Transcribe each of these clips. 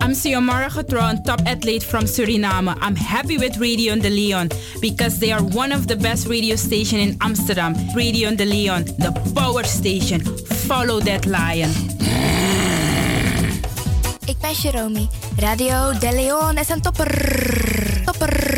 I'm Xiomara Getron, top athlete from Suriname. I'm happy with Radio de Leon because they are one of the best radio station in Amsterdam. Radio de Leon, the power station. Follow that lion. Ik ben Jeromy. Radio de Leon is een topper. Topper.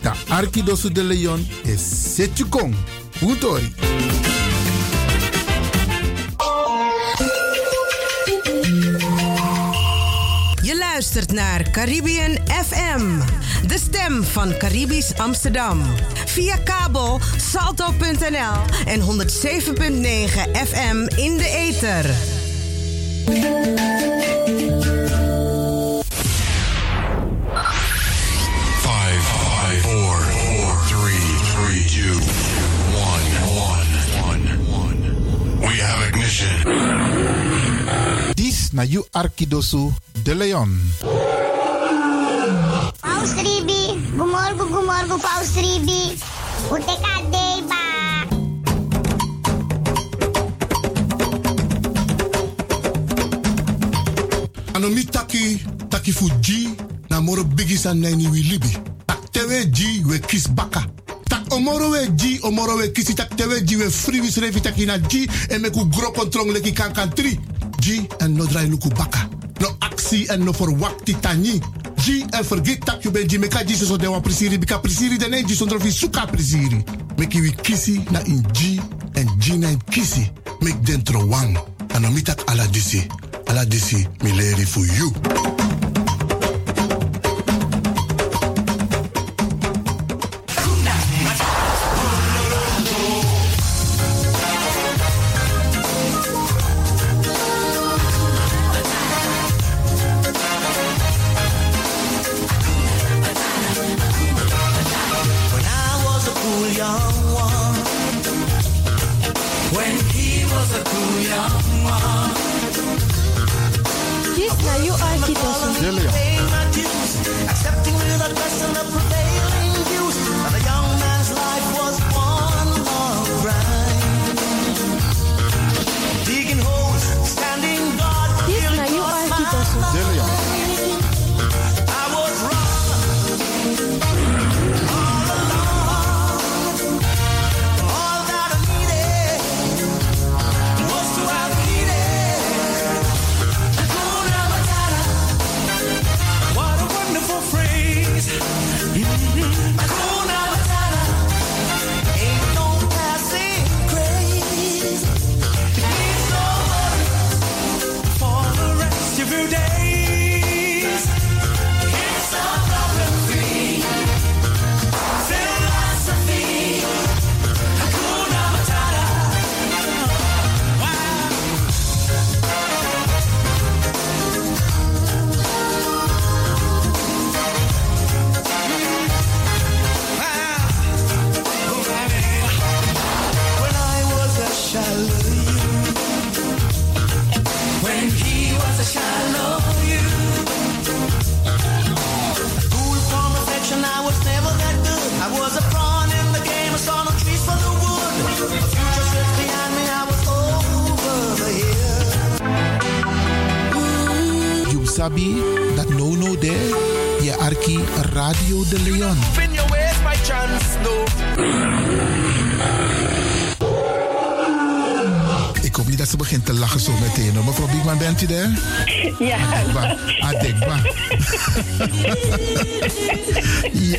Da Arkidosu de Leon is Setjukong. Utori. Je luistert naar Caribbean FM, de stem van Caribisch Amsterdam. Via kabel salto.nl en 107.9 FM in de ether. Dis na you Arkidosu de Leon. Paus Ribi, gumorgo gumorgo Paus Ribi. Uteka deba. Anomi taki, taki fuji, na moro bigi san nani wi libi. Tak tewe ji we kis baka. Tak omoro we ji, omoro we kisi tak tewe ji we free wis revi taki na ji e me ku gro kontrong leki kan kan tri. Ji en no drai luku baka. No aksi en no verwakti tani. Ji en vergeet tak you ben ji meka ji so de wan prisiri bika prisiri de ne ji sondro fi suka prisiri. Meki wi kisi na in ji en ji na in kisi. Mek dentro wang. Anomi tak ala disi. Ala disi mi leri for you. Bent u daar? Ja. Adekba. Adekba. ja.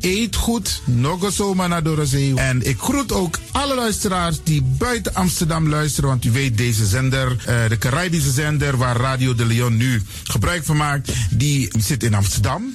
eet goed, nog eens zomaar naar de zee. En ik groet ook alle luisteraars die buiten Amsterdam luisteren, want u weet deze zender, eh, de Caribische zender waar Radio de Leon nu gebruik van maakt, die zit in Amsterdam.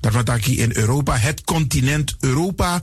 Darmataki in Europa, het continent Europa.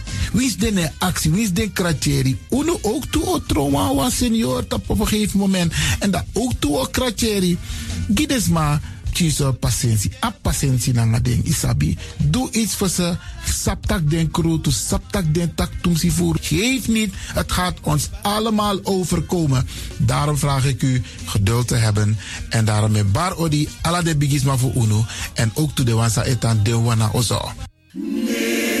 Wie is de actie? Wie is de kratjeri? Uno ook toe o trauma was senior op een gegeven moment. En dat ook toe o kratjeri. Gides maar kiezen patiëntie. A patiëntie na ding isabi. Doe iets voor ze. Saptak den kroto, saptak den tak tumsi voer. Geef niet. Het gaat ons allemaal overkomen. Daarom vraag ik u geduld te hebben. En daarom met bar odi ala de bigisma voor uno. En ook toe de wansa etan de wana ozo. Nimmer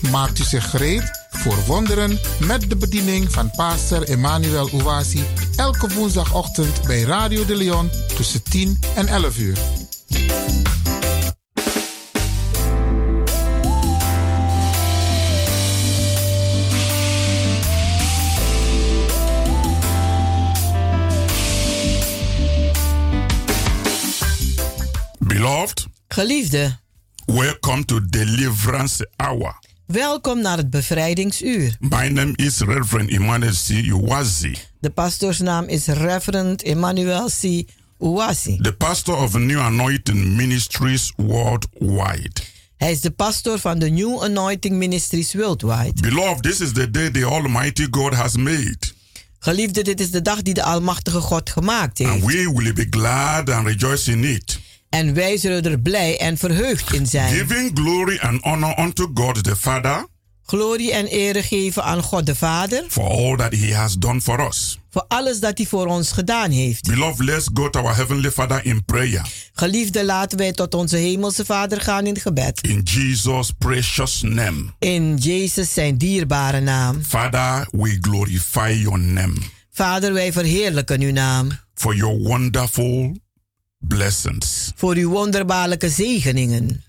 Maakt u zich gereed voor wonderen met de bediening van pastor Emmanuel Owasi elke woensdagochtend bij Radio de Leon tussen 10 en 11 uur. Beloved, Geliefde, welcome to Deliverance Hour. Welkom naar het bevrijdingsuur. My name is Reverend Emmanuel C. Uwazi, De pastoorsnaam is Reverend Emmanuel C. Uwasi. the pastor of New Anointing Ministries worldwide. Hij is de pastor van de New Anointing Ministries Worldwide. Beloved, this is the day the Almighty God has made, Geliefde, dit is de dag die de Almachtige God gemaakt and heeft. we will be glad and rejoice in it, En wij zullen er blij en verheugd in zijn. giving glory and honor unto God the Father Glorie en ere geven aan God de Vader for all that He has done for us. voor alles dat hij voor ons gedaan heeft. Beloved, let's go to our Heavenly Father in prayer. Geliefde, laten wij tot onze Hemelse Vader gaan in gebed. In Jesus' precious name. In Jezus zijn dierbare naam. Father, we glorify your name Vader, wij verheerlijken uw naam. for your wonderful blessings. Voor uw wonderbaarlijke zegeningen.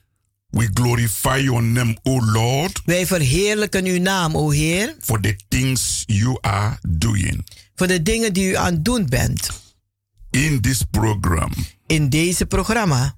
We glorify your name, O Lord, Wij verheerlijken uw naam, o Heer, for the things you are doing. voor de dingen die u aan het doen bent. In this program, In deze programma.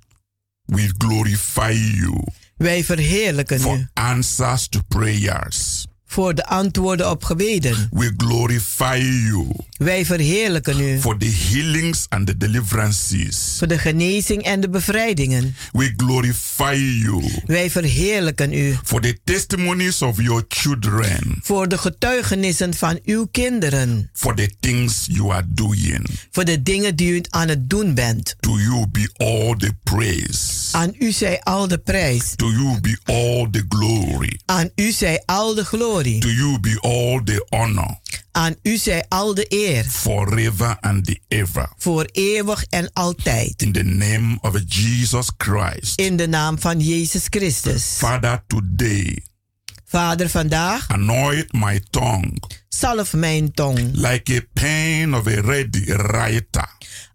we glorify you Wij verheerlijken u for answers to prayers. Voor de antwoorden op gebeden. We glorify you Wij verheerlijken u for the healings and the deliverances. voor de genezing en de bevrijdingen. We glorify you Wij verheerlijken u for the testimonies of your children, voor de getuigenissen van uw kinderen. for the things you are doing. Voor de dingen die u aan het doen bent. To you be all the praise. Aan u zij al de prijs. To you be all the glory. Aan u zij al de glorie. To you be all the honor. Aan u zij al de eer. Forever and ever. Voor eeuwig en altijd. In the name of Jesus Christ. In de naam van Jezus Christus. Father, today. Vader, vandaag. Anoint my tongue. Zalf mijn tong. Like a pen of a ready writer.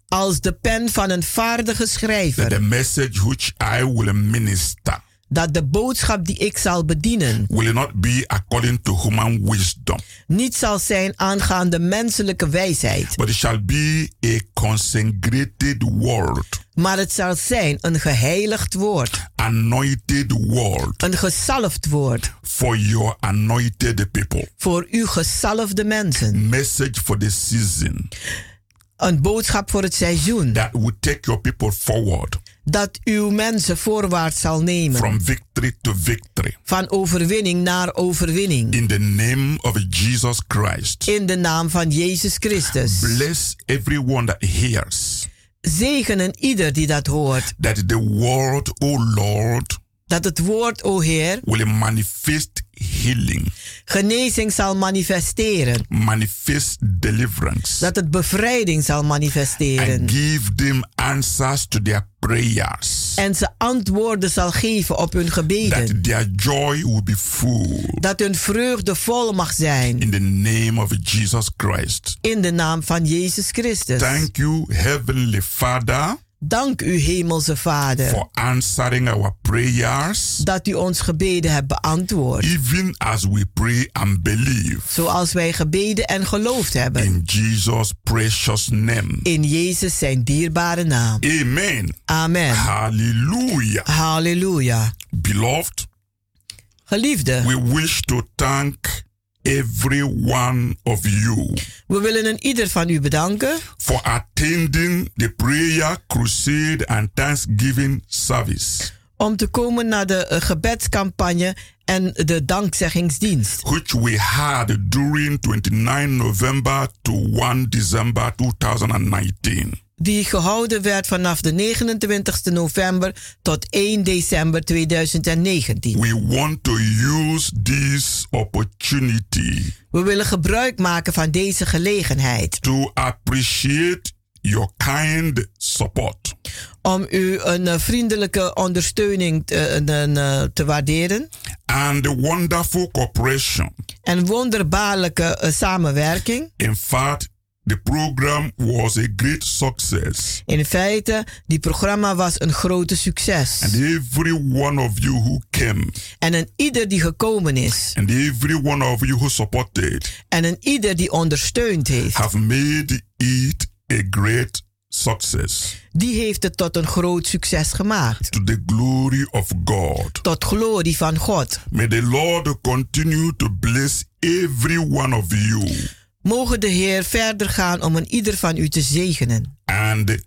Als de pen van een vaardige schrijver. the message which I will minister Dat de boodschap die ik zal bedienen. will not be according to human wisdom, Niet zal zijn aangaande menselijke wijsheid. but it shall be a consecrated word, Maar het zal zijn een geheiligd woord. anointed word Een gezalfd woord. for your anointed people. Voor uw gezalfde mensen. Message for the season Een boodschap voor het seizoen. that will take your people forward Dat uw mensen voorwaarts zal nemen. from victory to victory. Van overwinning naar overwinning. In the name of Jesus Christ. In de naam van Jezus Christus. Bless everyone that hears Zegenen ieder die dat hoort. that the word, O Lord, Dat het woord, o Heer, will manifest healing, genezing zal manifesteren. manifest deliverance, Dat het bevrijding zal manifesteren. and give them answers to their prayers. En ze antwoorden zal geven op hun gebeden. That their joy will be full. Dat hun vreugde vol mag zijn. In the name of Jesus Christ. In de naam van Jezus Christus. Thank you, Heavenly Father. Dank u, Hemelse Vader. For answering our prayers. Dat u ons gebeden hebt beantwoord. Even as we pray and believe. Zoals wij gebeden en geloofd hebben. In Jesus' precious name. In Jezus zijn dierbare naam. Amen. Amen. Hallelujah. Halleluja. Beloved. Geliefde, we wish to thank every one of you we willen een ieder van u bedanken for attending the prayer crusade and thanksgiving service, om te komen naar de eh, gebedscampagne en de dankzeggingsdienst. which we had during 29 November to 1 December 2019. Die gehouden werd vanaf de 29 november tot 1 december 2019. We want to use this opportunity We willen gebruik maken van deze gelegenheid to appreciate your kind support om u een eh, vriendelijke ondersteuning te, een, eh, te waarderen and the wonderful cooperation. en wonderbaarlijke eh, samenwerking. In fact, the program was a great success. In feite, die programma was een grote succes. And every one of you who came, En een ieder die gekomen is and every one of you who supported, en een ieder die ondersteund heeft, have made it a great success die heeft het tot een groot succes gemaakt. to the glory of God. Tot glorie van God. May the Lord continue to bless every one of you Mogen de Heer verder gaan om een ieder van u te zegenen. and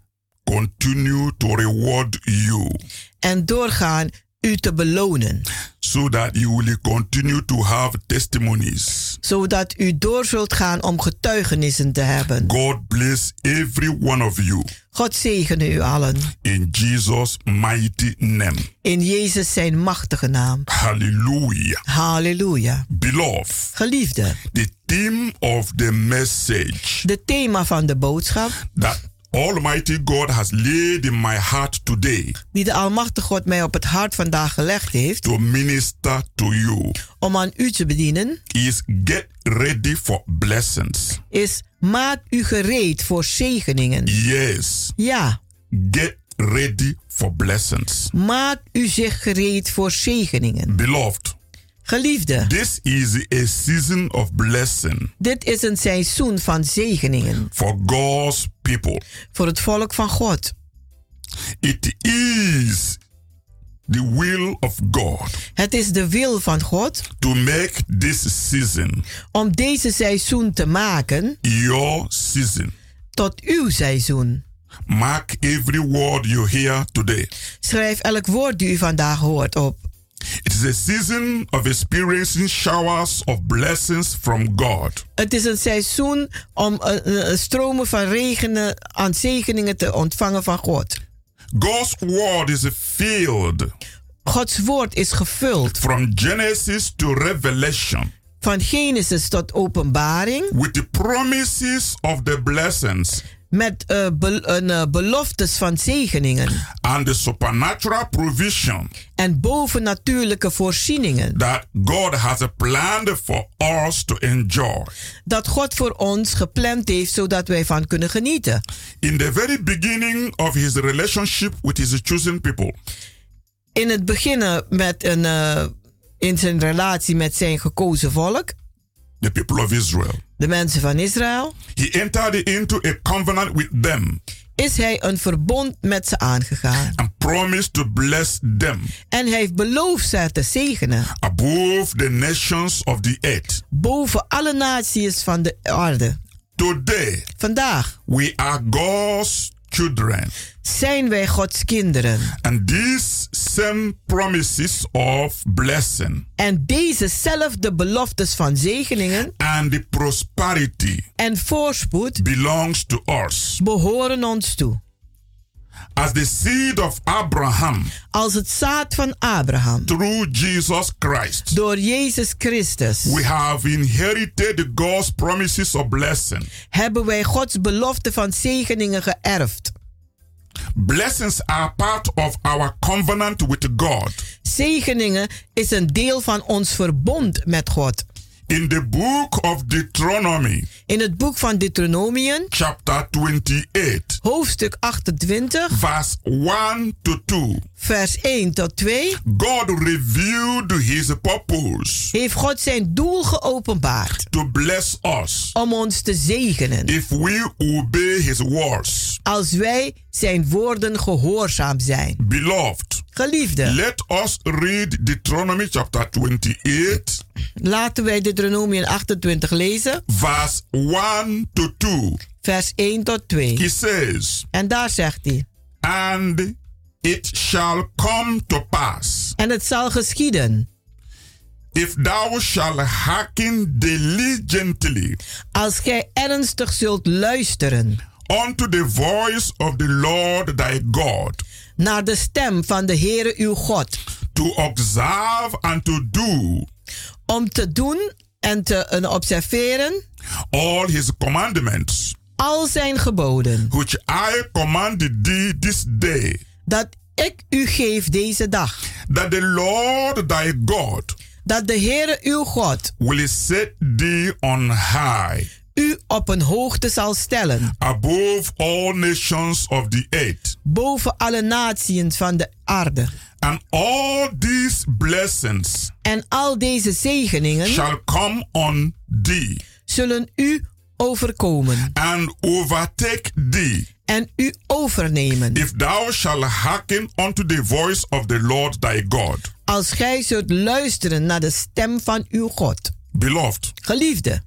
continue to reward you En doorgaan u te belonen. so you will continue to have testimonies. Zodat u door zult gaan om getuigenissen te hebben. God bless every one of you God zegene u allen. in Jesus' mighty name. In Jezus zijn machtige naam. Hallelujah. Halleluja. Beloved, Geliefde, the theme of the message de thema van de boodschap that Almighty God has laid in my heart today die de Almachtige God mij op het hart vandaag gelegd heeft to minister to you om aan u te bedienen, is get ready for blessings. is maak u gereed voor zegeningen. Yes, Ja, get ready for blessings. maak u zich gereed voor zegeningen. Beloved, Geliefde, this is a season of blessing dit is een seizoen van zegeningen for God's people. voor het volk van God. It is the will of God Het is de wil van God to make this season om deze seizoen te maken your season. tot uw seizoen. Mark every word you hear today. Schrijf elk woord die u vandaag hoort op. It is a season of experiencing showers of blessings from God. Het is een seizoen om eh, stromen van regenen aan zegeningen te ontvangen van God. God's word is filled Gods woord is gevuld from Genesis to Revelation van Genesis tot Openbaring with the promises of the blessings met bel- een, eh, beloftes van zegeningen. And the supernatural provision en bovennatuurlijke voorzieningen. that God has planned for us to enjoy. dat God voor ons gepland heeft zodat wij van kunnen genieten. In the very beginning of his relationship with his chosen people, In het beginnen met een, eh, in zijn relatie met zijn gekozen volk, the people of Israel, de mensen van Israël, he entered into a covenant with them is hij een verbond met ze aangegaan. and promised to bless them En hij heeft beloofd ze te zegenen above the nations of the earth. boven alle naties van de aarde. Today, Vandaag we are God's children. zijn wij Gods kinderen. And these same promises of blessing En dezezelfde beloftes van zegeningen and the prosperity en voorspoed belongs to us. behoren ons toe. As the seed of Abraham Als het zaad van Abraham through Jesus Christ, door Jezus Christus we have inherited God's promises of blessing. hebben wij Gods belofte van zegeningen geërfd. Blessings are part of our covenant with God. Zegeningen is een deel van ons verbond met God. In the book of Deuteronomy, In het boek van Deuteronomium, chapter 28, hoofdstuk 28, verse 1 to 2, vers 1 tot 2, God revealed his purpose heeft God zijn doel geopenbaard to bless us om ons te zegenen. if we obey his words. Als wij zijn woorden gehoorzaam zijn. Beloved, Geliefde. Let us read Deuteronomy chapter 28, Laten wij Deuteronomium 28 lezen, verse 1 to 2. vers 1 tot 2. He says, En daar zegt hij. And it shall come to pass, En het zal geschieden, if thou shalt hearken diligently als gij ernstig zult luisteren unto the voice of the Lord thy God, naar de stem van de Heere uw God, to observe and to do. Om te doen en te en observeren all his commandments, al zijn geboden, which I command thee this day, dat ik u geef deze dag, that the Lord thy God dat de Heere uw God will set thee on high u op een hoogte zal stellen, above all nations of the earth. boven alle naties van de aarde. And all these blessings En al deze zegeningen shall come on thee zullen u overkomen and overtake thee en u overnemen, if thou shalt hearken unto the voice of the Lord thy God. als gij zult luisteren naar de stem van uw God. Beloved, Geliefde,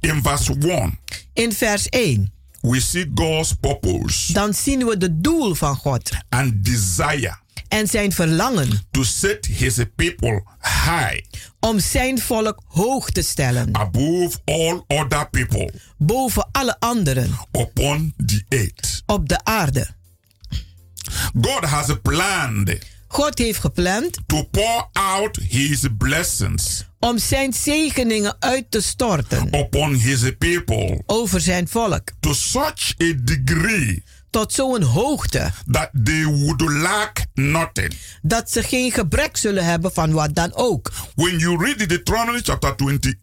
in verse 1, in vers 1, we see God's purpose dan zien we de doel van God. and desire en zijn verlangen. to set his people high om zijn volk hoog te stellen, above all other people boven alle anderen. upon the earth. op de aarde. God has planned God heeft gepland to pour out his blessings om zijn zegeningen uit te storten upon his people over zijn volk to such a degree tot zo'n hoogte that they would lack nothing. dat ze geen gebrek zullen hebben van wat dan ook. When you read Deuteronomy chapter 28,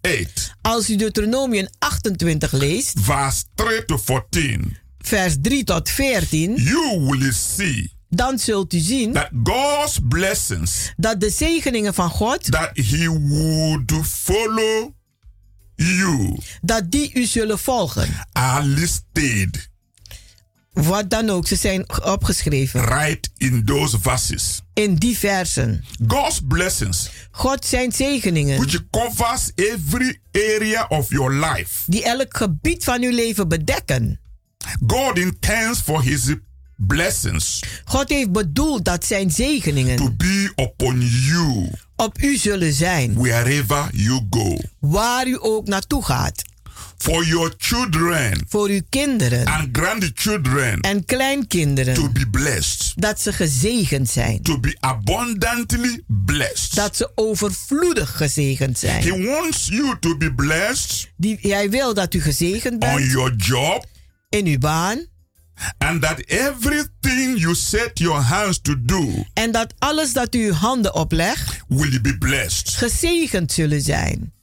Als u Deuteronomium 28 leest, verse 3 to 14, vers 3 tot 14, you will see dan zult u zien that God's blessings dat de zegeningen van God, that he would follow you dat die u zullen volgen. are listed Wat dan ook, ze zijn opgeschreven right in those verses. in die versen. God's blessings God zijn zegeningen which covers every area of your life. die elk gebied van uw leven bedekken. God intends for his blessings God heeft bedoeld dat zijn to zegeningen be upon you op u zullen zijn, wherever you go. waar u ook naartoe gaat. For your children Voor uw kinderen and grandchildren en to kleinkinderen, be blessed, dat ze gezegend zijn. to be abundantly blessed. Dat ze overvloedig gezegend He zijn. wants you to be blessed Die, hij wil dat u gezegend on bent your job in uw baan. And that everything you set your hands to do En dat alles dat u uw handen oplegt, will be blessed. gezegend zullen zijn.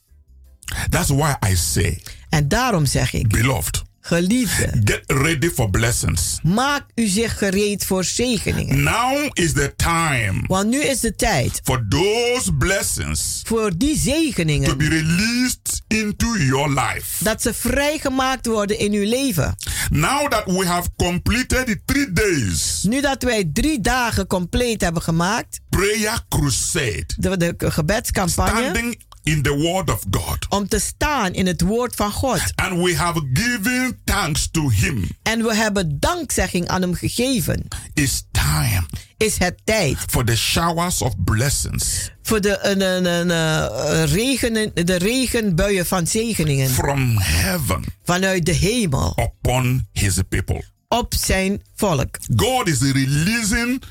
That's why I say, En daarom zeg ik, beloved, geliefde, get ready for blessings. maak u zich gereed voor zegeningen. Now is the time Want nu is de tijd for those blessings voor die to zegeningen be released into your life. dat ze vrijgemaakt worden in uw leven. Now that we have completed the three days Nu dat wij drie dagen compleet hebben gemaakt, prayer crusade, de, de gebedscampagne, standing in the word of God, om te staan in het woord van God. and we have given thanks to Him, En we hebben dankzegging aan hem gegeven. it's time Is het tijd for the showers of blessings voor de, een, een, een, eh, regenen, de regenbuien van zegeningen from heaven vanuit de hemel upon His people. op zijn volk. God is releasing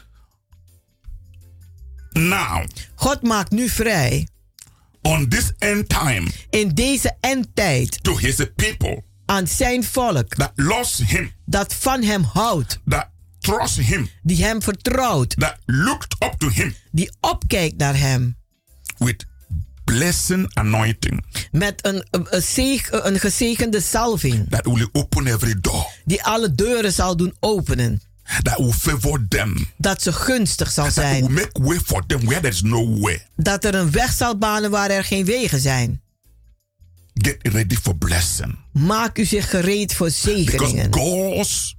now God maakt nu vrij on this end time in deze endtijd to His people aan zijn volk. that loves Him, dat van hem houdt, that trust Him, die hem vertrouwt, that looked up to Him die opkijkt naar hem. with blessing anointing met een, een, een gezegende salving that will open every door, die alle deuren zal doen openen. That will favor them, Dat ze gunstig zal that will zijn. make way for them where no way. Dat er een weg zal banen waar er geen wegen zijn. Get ready for blessing Maak u zich gereed voor because zegeningen. God's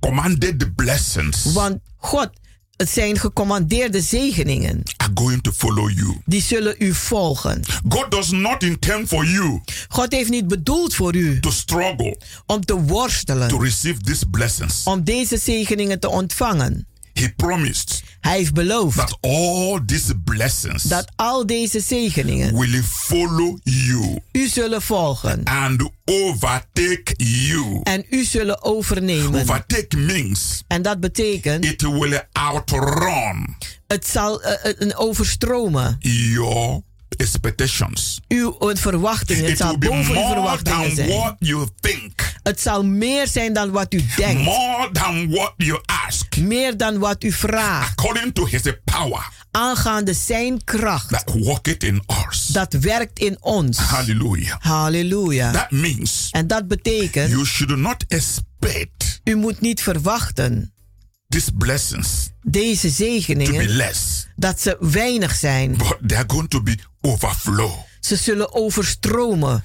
commanded the blessings Want God het zijn gecommandeerde zegeningen. Are going to follow you. Die zullen u volgen. God does not intend for you God heeft niet bedoeld voor u to struggle om te worstelen. to receive these blessings. Om deze zegeningen te ontvangen. He promised Hij heeft beloofd that all these blessings dat al deze zegeningen will follow you u zullen volgen. and overtake you. En u zullen overnemen. Overtake means En dat betekent, it will outrun het zal eh, een overstromen. your expectations. Uw verwachtingen. Het It zal boven uw verwachtingen zijn. what you think, Het zal meer zijn dan wat u denkt. more than what you ask, Meer dan wat u vraagt. according to His power Aangaande zijn kracht. that worketh in us. Dat werkt in ons. Hallelujah. Halleluja. That means En dat betekent, you should not expect u moet niet verwachten these blessings deze to be zegeningen less, dat ze weinig zijn. but they are going to be overflow. Ze zullen overstromen.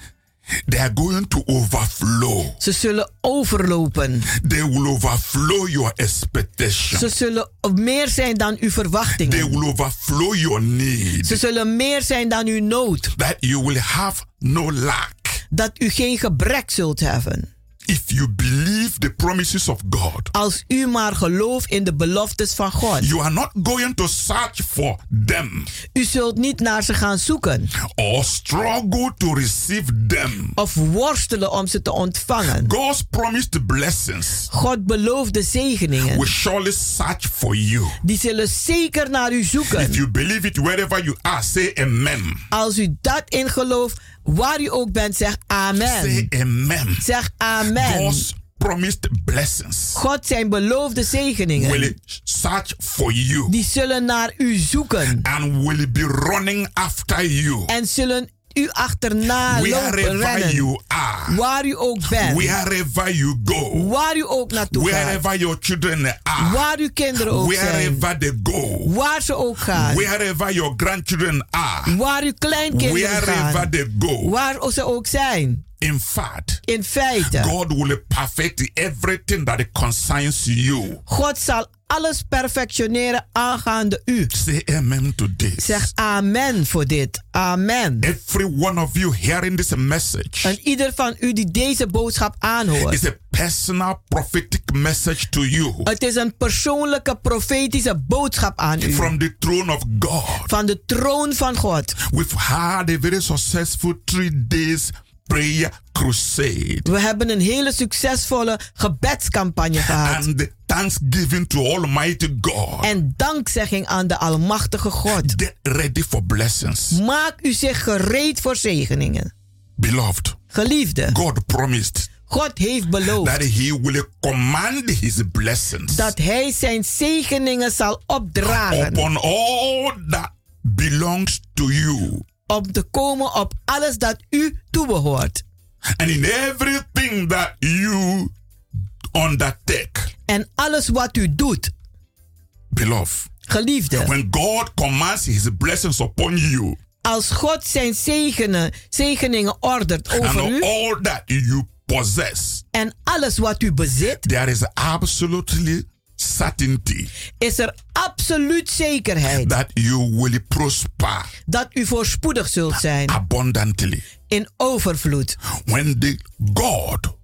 They are going to overflow. Ze zullen overlopen. They will overflow your expectation. Ze zullen meer zijn dan uw They verwachtingen. will overflow your need. Ze zullen meer zijn dan uw nood. That you will have no lack. Dat u geen gebrek zult hebben. If you believe the promises of God, Als u maar gelooft in de beloftes van God. you are not going to search for them U zult niet naar ze gaan zoeken. or struggle to receive them. Of worstelen om ze te ontvangen. God's promised blessings God belooft de zegeningen. will surely search for you. Die zullen zeker naar u If zoeken. you believe it wherever you are, say amen. Als u dat in gelooft, waar u ook bent, zeg amen. Say amen. Zeg amen. God's promised blessings God zijn beloofde zegeningen. will search for you Die zullen naar u zoeken. and will be running after you En zullen u achterna lopen, wherever rennen. you are, Waar u ook bent. wherever you go, Waar u ook naartoe gaat. wherever your children are, Waar uw kinderen ook zijn. wherever they go, Waar ze ook gaan. wherever your grandchildren are, Waar uw kleinkinderen wherever gaan. they go. Waar ze ook zijn. In fact, In feite. God will perfect everything that concerns you. God zal alles perfectioneren aangaande u. Say amen to this. Zeg amen voor dit. Amen. Every one of you hearing this message En ieder van u die deze boodschap aanhoort. is a personal prophetic message to you Het is een persoonlijke profetische boodschap aan u. from the throne of God. Van de troon van God. We've had a very successful three days prayer crusade We hebben een hele succesvolle gebedscampagne gehad. and thanksgiving to Almighty God. En dankzegging aan de Almachtige God. Get ready for blessings. Maak u zich gereed voor zegeningen. Beloved, Geliefde, God promised God heeft beloofd that He will command His blessings dat Hij zijn zegeningen zal opdragen. upon all that belongs to you. Om te komen op alles dat u toebehoort. And in everything that you undertake, En alles wat u doet, beloved, geliefde. when God commands His blessings upon you, Als God zijn zegenen, zegeningen ordert over and u. all that you possess, En alles wat u bezit, there is absolutely certainty is er absoluut zekerheid that you will prosper dat u voorspoedig zult zijn. abundantly. In overvloed. When the God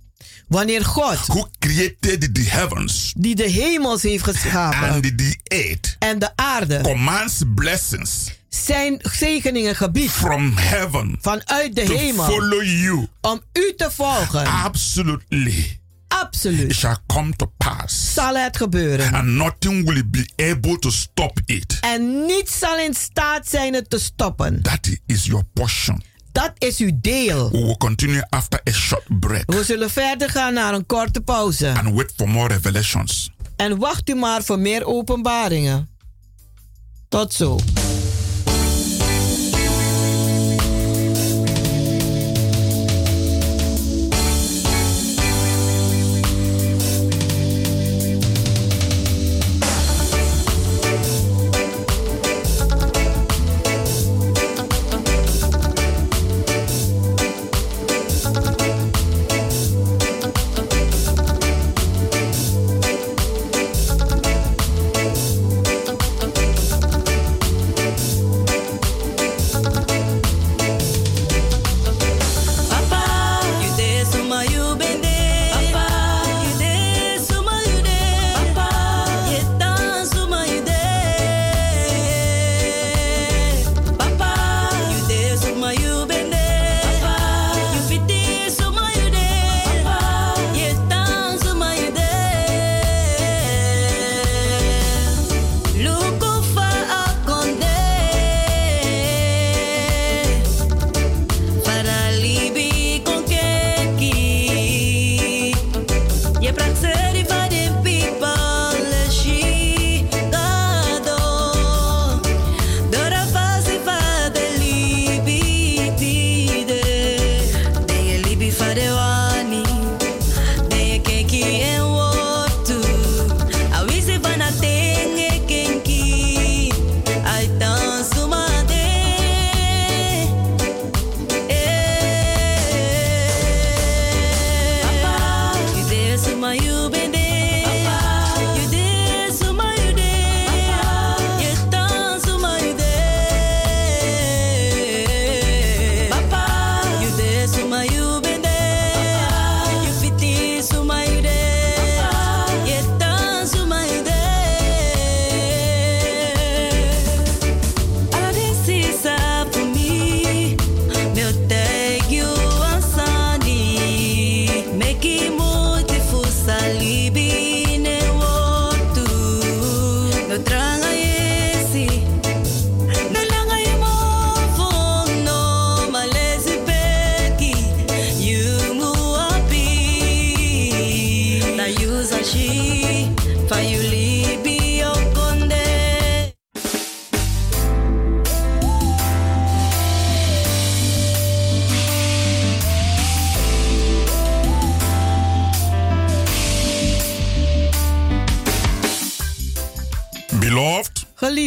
Wanneer God, who created the heavens die de hemels heeft geschapen and the earth en de aarde, commands blessings zijn zegeningen gebiedt from heaven vanuit de to hemel follow you, om u te volgen. absolutely it Absoluut shall come to pass. zal het gebeuren. And nothing will be able to stop it. En niets zal in staat zijn het te stoppen. That is your portion. Dat is uw deel. We will continue after a short break We zullen verder gaan naar een korte pauze. and wait for more revelations. En wacht u maar voor meer openbaringen. Tot zo.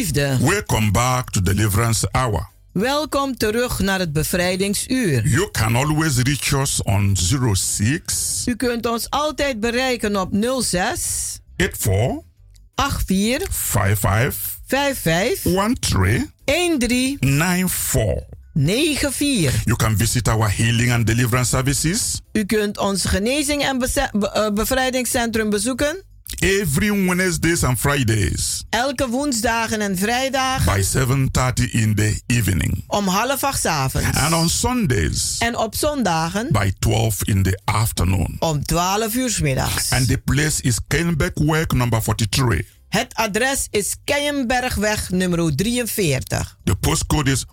Welcome back to Deliverance Hour. welkom terug naar het bevrijdingsuur. You can always reach us on 06 U kunt ons altijd bereiken op 06 84 84 55 55 13 13 94. 94. You can visit our healing and deliverance services U kunt ons genezing en be- eh, bevrijdingscentrum bezoeken. Every Wednesdays and Fridays Elke woensdagen en vrijdagen by 7:30 in the evening. om half acht 's avonds. And on Sundays En op zondagen by 12 in the afternoon. om 12 uur 's middags. And the place is Kenbeckwerk number 43. Het adres is Keienbergweg nummer 43. The postcode is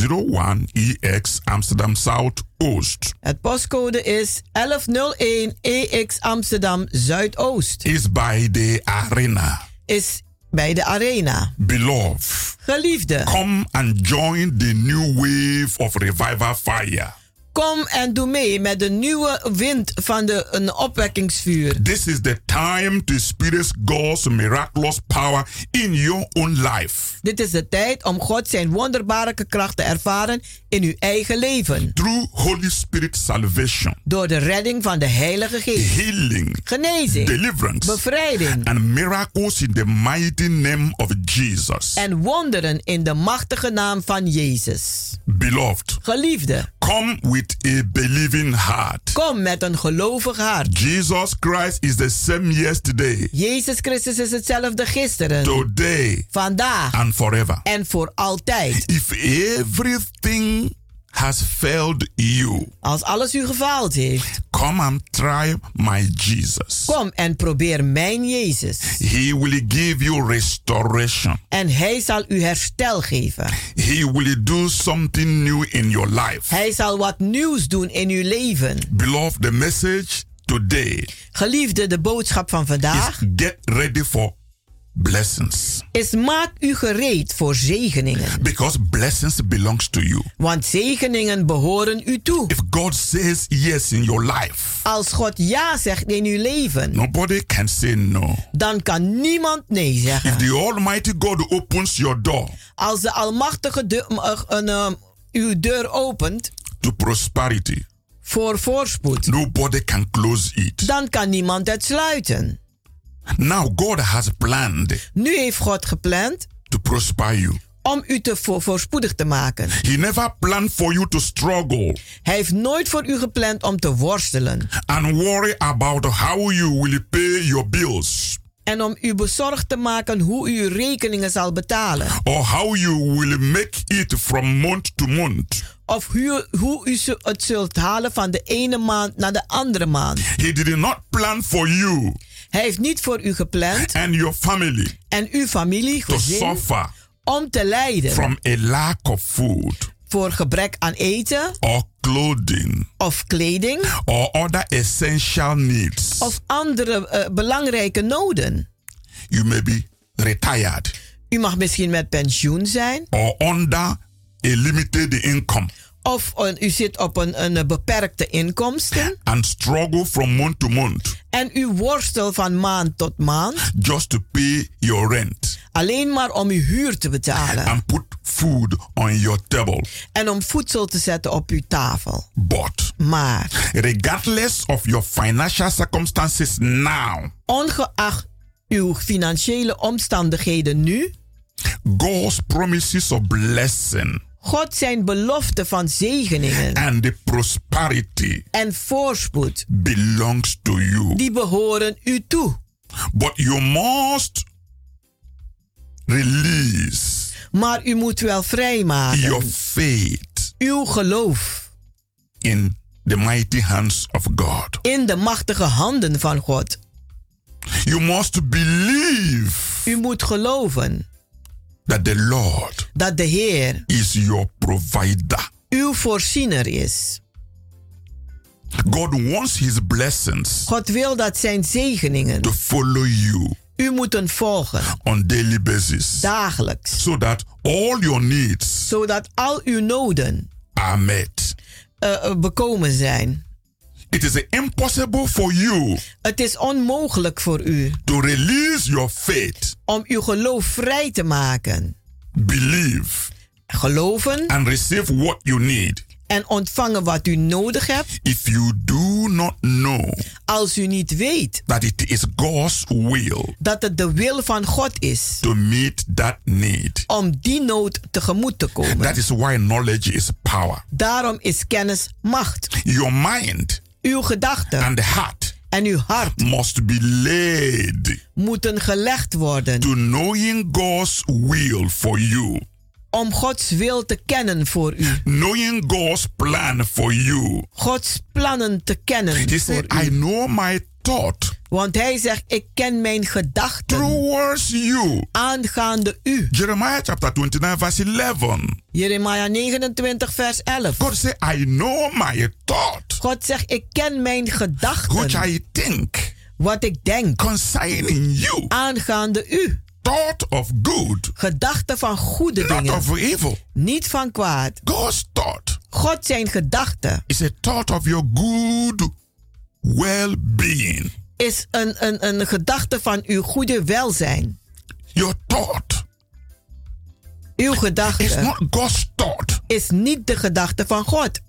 1101EX Amsterdam South Oost. Het postcode is 1101 EX Amsterdam Zuidoost. Is by the arena. Is bij de arena. Beloved, Geliefde, come and join the new wave of revival fire. Kom en doe mee met de nieuwe wind van de een opwekkingsvuur. This is the time to experience God's miraculous power in your own life. Dit is de tijd om God zijn wonderbaarlijke kracht te ervaren in uw eigen leven. Through Holy Spirit salvation, Door de redding van de Heilige Geest. healing, Genezing, deliverance, bevrijding and miracles in the mighty name of Jesus. en wonderen in de machtige naam van Jezus. Beloved, Geliefde, come with a believing heart. kom met een gelovig hart. Jesus Christ is the same yesterday, Jezus Christus is hetzelfde gisteren, today, vandaag and forever. en voor altijd. If everything has failed you, Als alles u gefaald heeft, come and try my Jesus. kom en probeer mijn Jezus. He will give you restoration. En hij zal u herstel geven. He will do something new in your life. Hij zal wat nieuws doen in uw leven. Beloved, the message today Geliefde, de boodschap van vandaag is get ready for blessings. is maak u gereed voor zegeningen. Because blessings belongs to you. Want zegeningen behoren u toe. If God says yes in your life, Als God ja zegt in uw leven, nobody can say no. dan kan niemand nee If zeggen. the Almighty God opens your door Als de Almachtige de, uh, een, uh, uw deur opent to prosperity, voor voorspoed, nobody can close it. dan kan niemand het sluiten. Now God has planned Nu heeft God gepland to prosper you. om u te voor, voorspoedig te maken. He never planned for you to struggle Hij heeft nooit voor u gepland om te worstelen and worry about how you will pay your bills en om u bezorgd te maken hoe u uw rekeningen zal betalen. or how you will make it from month to month. Of hoe, hoe u het zult halen van de ene maand naar de andere maand. He did not plan for you Hij heeft niet voor u gepland and your family en uw familie, gezin, om te lijden from a lack of food voor gebrek aan eten or clothing of kleding or other essential needs. of andere eh, belangrijke noden. You may be retired U mag misschien met pensioen zijn or under a limited income of eh, u zit op een, een beperkte inkomsten. And struggle from month to month. En u worstelt van maand tot maand. Just to pay your rent. Alleen maar om uw huur te betalen. And put food on your table. en om voedsel te zetten op uw tafel. But Maar regardless of your financial circumstances now, ongeacht uw financiële omstandigheden nu, God's promises of blessing God zijn belofte van zegeningen and the prosperity en voorspoed, belongs to you. die behoren u toe. But you must release Maar u moet wel vrijmaken your faith uw geloof in the mighty hands of God. in de machtige handen van God. You must believe U moet geloven that the Lord dat de Heer is your provider. uw voorziener is. God wants his blessings God wil dat zijn zegeningen to follow you u moeten volgen on daily basis dagelijks, so that all your needs zodat al uw noden are met. eh, bekomen zijn. It is impossible for you Het is onmogelijk voor u to release your faith, om uw geloof vrij te maken. believe, Geloven and receive what you need en ontvangen wat u nodig hebt if you do not know als u niet weet that it is God's will dat het de wil van God is to meet that need. om die nood tegemoet te komen. That is why knowledge is power. Daarom is kennis macht. Your mind Uw gedachten and the heart en uw hart must be led moeten gelegd worden to knowing God's will for you, om Gods wil te kennen voor u. knowing God's plan for you. Gods plannen te kennen voor I u. know my thought Want hij zegt, ik ken mijn gedachten towards you. aangaande u. Jeremiah chapter 29, verse 11. Jeremia 29 vers 11. God said, I know my thought, God zegt, ik ken mijn which gedachten. I think Wat ik denk concerning you. aangaande u. Thought of good, Gedachten van goede not dingen. of evil. Niet van kwaad. God's thought God zijn gedachten is a thought of your good well being. Is een, een, een gedachte van uw goede welzijn. Your thought Uw is gedachte not God's thought. is niet de gedachte van God.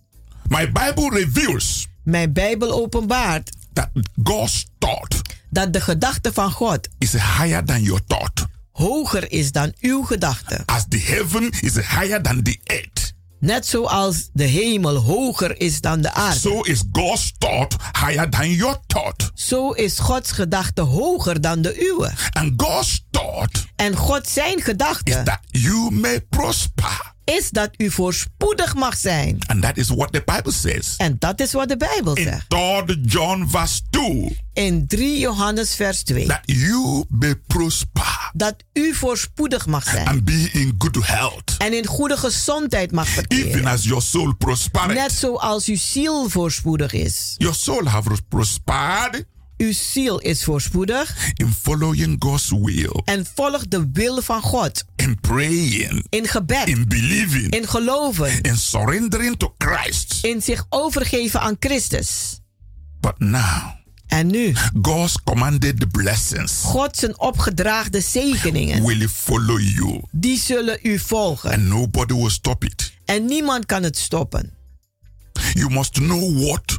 My Bible reveals Mijn Bijbel openbaart that God's thought dat de gedachte van God is higher than your thought. hoger is dan uw gedachte. As the heaven is higher than the earth, Net zoals de hemel hoger is dan de aarde. so is God's thought higher than your thought. Zo is Gods gedachte hoger dan de uwe. And God's thought En God zijn is gedachte that you may prosper. Is dat u voorspoedig mag zijn. And that is what the Bible says. En dat is wat de Bijbel In zegt. 3 John verse 2, In 3 Johannes vers 2. that you may prosper Dat u voorspoedig mag zijn. and be in good health, En in goede gezondheid mag even verkeren. as your soul prospered. Net zoals uw ziel voorspoedig is. Your soul have prospered Uw ziel is voorspoedig in following God's will, en volgt de wil van God. in praying, In gebed, in believing, in geloven, in surrendering to Christ. in zich overgeven aan Christus. But now, En nu, God's commanded blessings God zijn opgedraagde zegeningen, will follow you, die zullen u volgen. and nobody will stop it. En niemand kan het stoppen. You must know what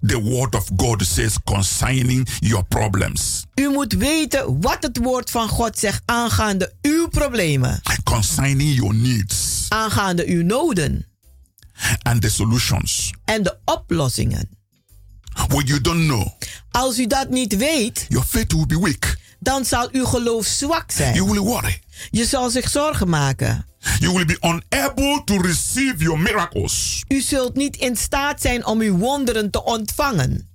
the word of God says concerning your problems, U moet weten wat het woord van God zegt aangaande uw problemen, concerning your needs, aangaande uw noden and the solutions. en de oplossingen. When you don't know, Als u dat niet weet, your faith will be weak. dan zal uw geloof zwak You zijn. will worry. Je zal zich zorgen maken. You will be unable to receive your miracles. U zult niet in staat zijn om uw wonderen te ontvangen.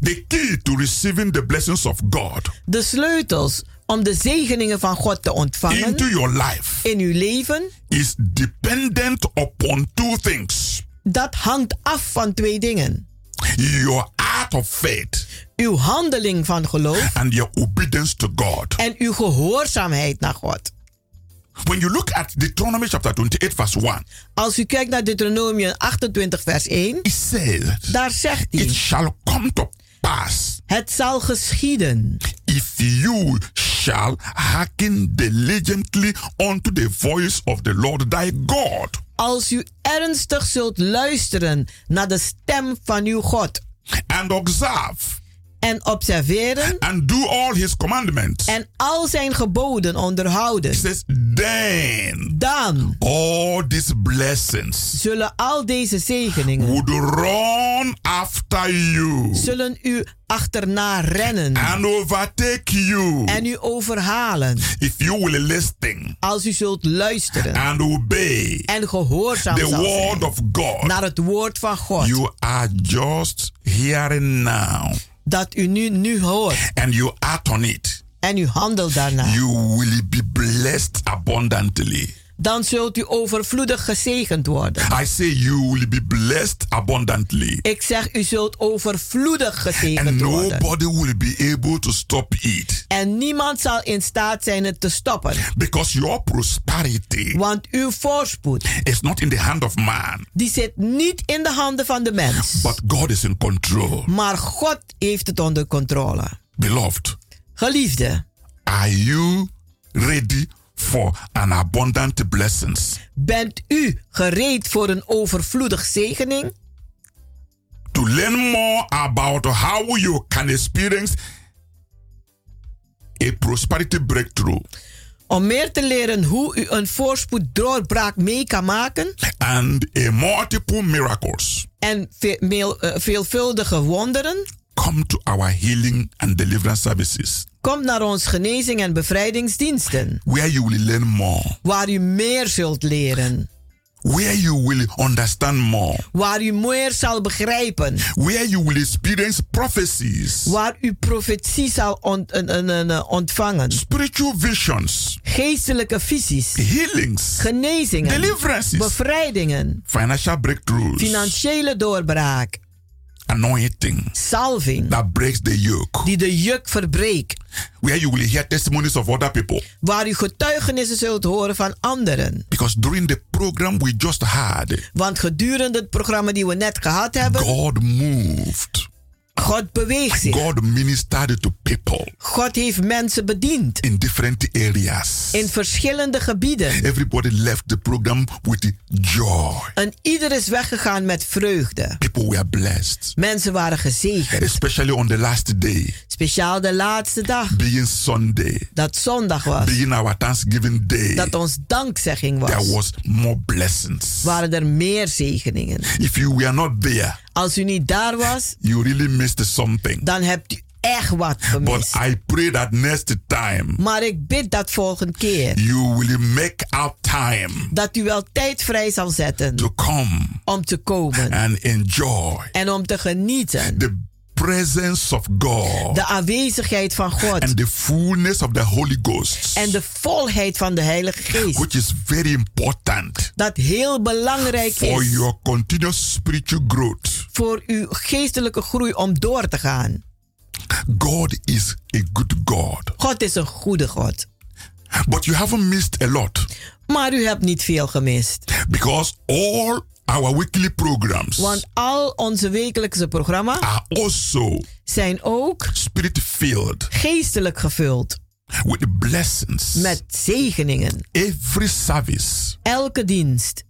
The key to receiving the blessings of God De sleutels om de zegeningen van God te ontvangen into your life in uw leven, is dependent upon two things dat hangt af van twee dingen. your act of faith Uw handeling van geloof and your obedience to God. en uw gehoorzaamheid naar God. When you look at Deuteronomy chapter 28, verse 1, Als u kijkt naar Deuteronomium 28 vers 1, it says, daar zegt It hij, shall come to pass het zal geschieden. if you shall hearken diligently unto the voice of the Lord thy God, als u ernstig zult luisteren naar de stem van uw God. And observe en observeren and do all his commandments. en al zijn geboden onderhouden, says, then dan all these blessings zullen al deze zegeningen would run after you zullen u achterna rennen and overtake you en u overhalen if you will listen als u zult luisteren and obey en gehoorzaam the zal word zijn of God. naar het woord van God You are just hearing now dat u nu, nu hoort and you act on it. en u handelt daarna, You will be blessed abundantly. Dan zult u overvloedig gezegend worden. I say you will be blessed abundantly. Ik zeg, u zult overvloedig gezegend And worden. nobody will be able to stop it. En niemand zal in staat zijn het te stoppen. Because your prosperity Want uw voorspoed, is not in the hand of man, die zit niet in de handen van de mens. but God is in control. Maar God heeft het onder controle. Beloved, Geliefde, are you ready for an abundant blessings? bent u gereed voor een overvloedig zegening? To learn more about how you can experience a prosperity breakthrough Om meer te leren hoe u een voorspoed doorbraak mee kan maken and a multiple miracles, en ve- eh, veelvuldige wonderen, come to our healing and deliverance services, kom naar ons genezing en bevrijdingsdiensten, where you will learn more, waar u meer zult leren, where you will understand more, waar u meer zal begrijpen, where you will experience prophecies, waar u profetie zal ont- ontvangen, spiritual visions, geestelijke visies, healings, genezingen, deliverances, bevrijdingen, financial breakthroughs, financiële doorbraak, anointing salving, that breaks the yoke, die de juk verbreekt, where you will hear testimonies of other people. waar u getuigenissen zult horen van anderen. Because during the program we just had, Want gedurende het programma die we net gehad hebben, God moved. God beweegt zich. God ministered to people God heeft mensen bediend in different areas. in verschillende gebieden. Everybody left the program with joy. En ieder is weggegaan met vreugde. People were blessed, Mensen waren gezegend. especially on the last day, Speciaal de laatste dag, being Sunday, dat zondag was. being our Thanksgiving day. Dat ons dankzegging There was. was more blessings. Waren er meer zegeningen. If you were not there, Als u niet daar was, you really missed something. dan hebt u echt wat But gemist. I pray that next time Maar ik bid dat volgende keer. you will make out time Dat u wel tijd vrij zal zetten to come om te komen. and enjoy En om te genieten. the presence of God De aanwezigheid van God. and the fullness of the Holy Ghost, En de volheid van de Heilige Geest. which is very important Dat heel belangrijk for is your continuous spiritual growth. voor uw geestelijke groei om door te gaan. God is a good God. God is een goede God. But you haven't missed a lot Maar u hebt niet veel gemist. because all our weekly programs Want al onze wekelijkse programma's are also zijn ook spirit filled geestelijk gevuld. with blessings. Met zegeningen. Every service, Elke dienst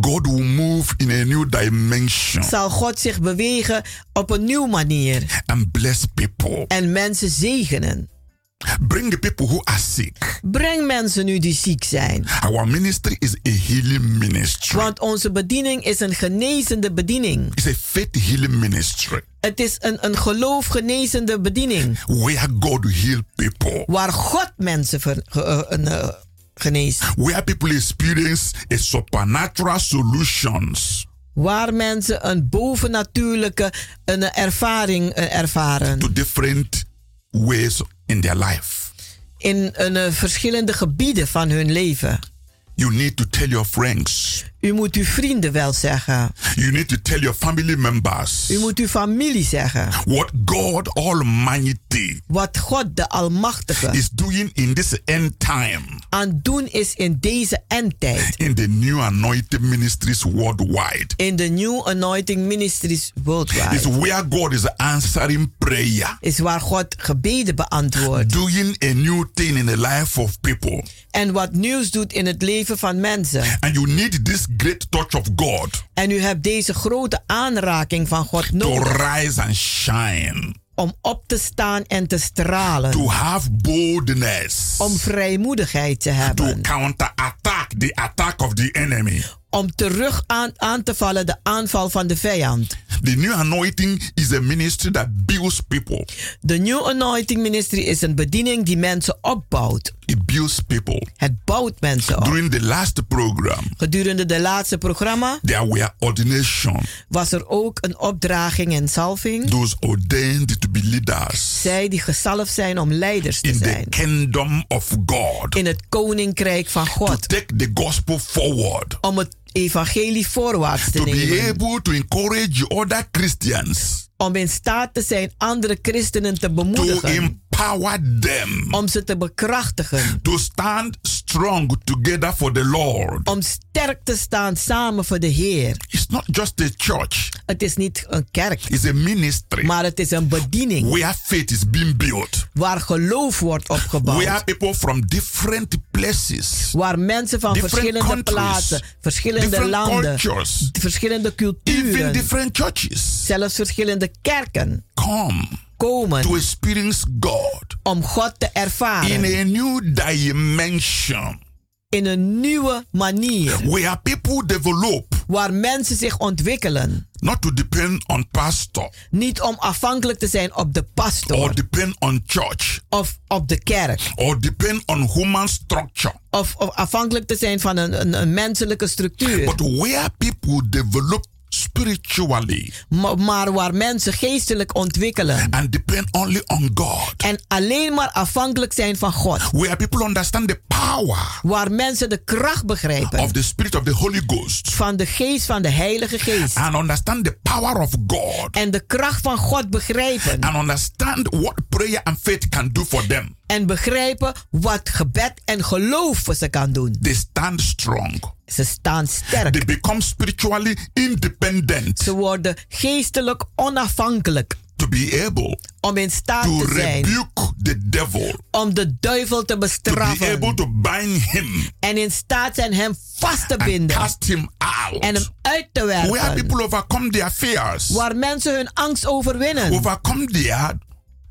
God will move in a new dimension zal God zich bewegen op een nieuwe manier. and bless people. En mensen zegenen. Bring the people who are sick. Breng mensen nu die ziek zijn. Our ministry is a healing ministry. Want onze bediening is een genezende bediening. It's a faith healing ministry Het is een, een geloofgenezende bediening. where God heal people. Waar God mensen ver- eh, eh, geneest. Where people experience a supernatural solutions Waar mensen een bovennatuurlijke een ervaring eh, ervaren. to different ways in their life. In een, eh, verschillende gebieden van hun leven. You need to tell your friends. U moet uw vrienden wel zeggen. You need to tell your family members U moet uw familie zeggen. what God Almighty Wat God de Almachtige is doing in this end time aan doen is in deze endtijd. in the new anointed ministries worldwide. In de New Anointing Ministries worldwide. where God is answering prayer, Is waar God gebeden beantwoordt. doing a new thing in the life of people. En wat nieuws doet in het leven van mensen. And you need this great touch of God En u hebt deze grote aanraking van God to nodig. rise and shine, Om op te staan en te stralen. to have boldness, Om vrijmoedigheid te to hebben. counterattack the attack of the enemy. Om terug aan, aan te vallen de aanval van de vijand. The new anointing is a ministry that builds people. De New Anointing Ministry is een bediening die mensen opbouwt. It builds people. Het bouwt mensen op. During the last program, Gedurende de laatste programma there were ordination. was er ook een opdraging en salving. Those ordained to be leaders Zij die gezalfd zijn om leiders te in the zijn. kingdom of God. In het koninkrijk van To God. take the gospel forward. Om het evangelie voorwaarts te To be nemen. able to encourage other Christians. Om in staat te zijn andere christenen te To bemoedigen. Empower them. Om ze te bekrachtigen. To stand strong together for the Lord. Om sterk te staan samen voor de Heer. It's not just a church. Het is niet een kerk. It's a ministry. Maar het is een bediening. Where faith is being built. Waar geloof wordt opgebouwd. Where people from different places. Waar mensen van verschillende plaatsen, verschillende landen, cultures, verschillende Even culturen, different churches. zelfs verschillende kerken Come komen to experience God om God te in ervaren a new dimension. in een nieuwe manier. Where people develop Waar mensen zich ontwikkelen. not to depend on pastor Niet om afhankelijk te zijn op de pastor or depend on church of op de kerk. or depend on human structure. Of, of afhankelijk te zijn van een, een, een menselijke structuur. But where people develop spiritually Maar, maar waar mensen geestelijk ontwikkelen. and depend only on God. En alleen maar afhankelijk zijn van God. Where people understand the power Waar mensen de kracht begrijpen. of the spirit of the Holy Ghost Van de geest van de Heilige Geest. and understand the power of God En de kracht van God begrijpen. and understand what prayer and faith can do for them. En begrijpen wat gebed en geloof voor ze kan doen. They stand strong. Ze staan sterk. They become spiritually independent Ze worden geestelijk onafhankelijk. to be able Om in staat to te zijn rebuke the devil, om de duivel te to be bestraffen. able to bind him En in staat zijn hem vast te binden. cast him out. En hem uit te Where werpen. people overcome their fears, Waar mensen hun angst overwinnen. overcome their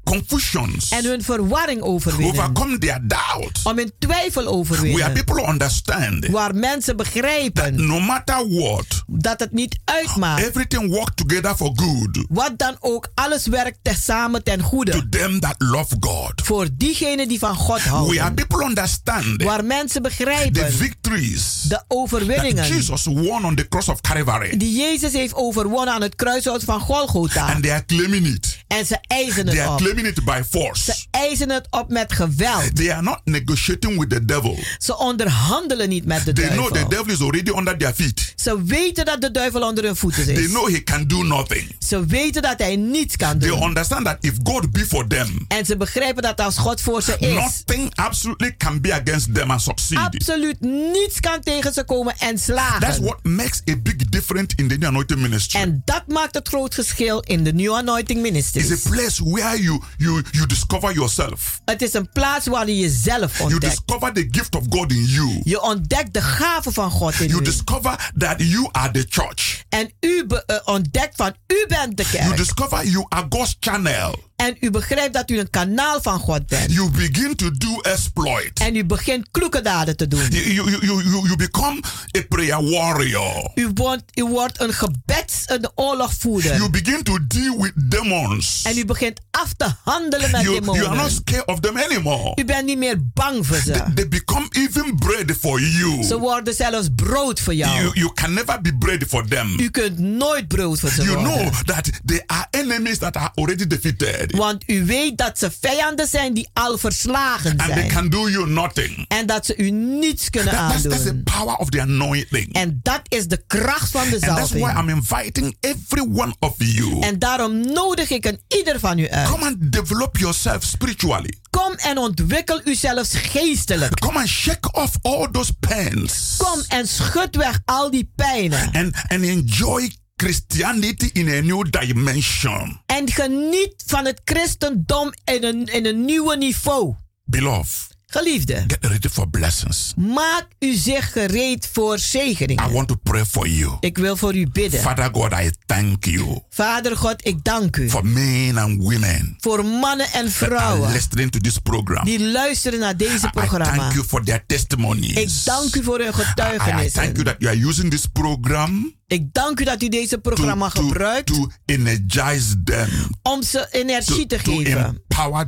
confusions, En hun verwarring overwinnen. overcome their doubt. Om hun twijfel Where overwinnen. people understand Waar mensen begrijpen no matter what, dat het niet uitmaakt. everything works together for good Wat dan ook, alles werkt tezamen ten to goede. them that love God. Voor diegenen die van God Where houden. people understand Waar mensen the begrijpen victories de that overwinningen Jesus won on the cross of Calvary, die Jezus heeft overwonnen aan het kruishout van Golgotha. and they are claiming it. En ze eisen They het are op. claiming it by Ze force. eisen het op met geweld. They are not negotiating with the devil. Ze onderhandelen niet met de They know the duivel. devil is already under their feet. Ze weten dat de duivel onder hun voeten They is. know he can do nothing. Ze weten dat hij niets kan They doen. understand that if God be for them, En ze begrijpen dat als God voor ze is, nothing absolutely can be against them and succeed. absoluut niets kan tegen ze komen en That's slagen. what makes a big difference in the new anointing ministry. En dat maakt het groot verschil in de New Anointing It's Ministries. a place where you you you discover yourself. Het is een plaats waar je jezelf You ontdekt. discover the gift of God in you. Je ontdekt de gave van God in You u. discover that you are the church. En u eh, ontdekt van u bent de You kerk. discover you are God's channel. En u begrijpt dat u een kanaal van God bent. You begin to do exploit. En u begint kloeke daden te doen. You, you, you, you, you become a prayer warrior. U wordt, u wordt een gebeds- een oorlogvoerder. You begin to deal with demons. En u begint af te handelen met You, you are not demonen. scared of them anymore. U bent niet meer bang voor ze. They become even bread for you. Ze worden zelfs brood voor jou. You, you can never be bread for them. U kunt nooit brood voor ze You worden. know that they are enemies that are already defeated. Want u weet dat ze vijanden zijn die al verslagen And they zijn. can do you nothing. En dat ze u niets kunnen That- that's, that's the aandoen. power of the anointing. En dat is de kracht van de And that's why zalving. I'm inviting every one of you. En daarom nodig ik een ieder van u uit. Come and develop yourself spiritually. Kom en ontwikkel u zelfs geestelijk. Come and shake off all those pains. Kom en schud weg al die pijnen. And, and enjoy Christianity in a new dimension. En geniet van het christendom in een, in een nieuwe niveau. Beloved, Geliefde, get ready for blessings. maak u zich gereed voor I zegeningen. want to pray for you. Ik wil voor u bidden. Father God, I thank you Vader God, ik dank u for men and women voor mannen en vrouwen listening to this program. die luisteren naar deze I thank programma. you for their testimonies. Ik dank u voor hun I, I thank you that you are using this program Ik dank u dat u deze programma gebruikt to energize them, om ze energie te geven.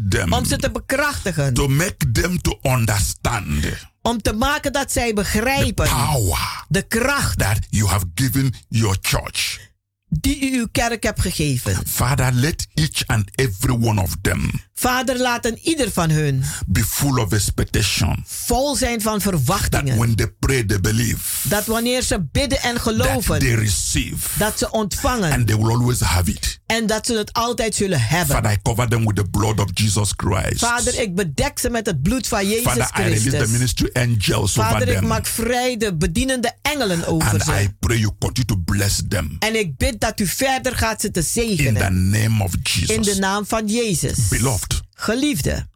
them, Om ze te bekrachtigen. to make them to understand Om te maken dat zij begrijpen power de kracht that you have given your church. Die u uw kerk hebt gegeven. Father, let each and every one of them Vader, laat een ieder van hun be full of expectation. vol zijn van That verwachtingen. when they pray, they believe. Dat wanneer ze bidden en That geloven, they receive. dat ze ontvangen And they will always have it. en dat ze het altijd zullen hebben. Father, I cover them with the blood of Jesus Christ. Vader, ik bedek ze met het bloed van Jezus Father, I release the Christus. ministry angels over Vader, ik them. maak vrij de bedienende engelen over And I ze. pray you continue to bless them. En ik bid dat u verder gaat ze te In the zegenen. name of In de Jesus. naam van Jezus. Beloved, Geliefde,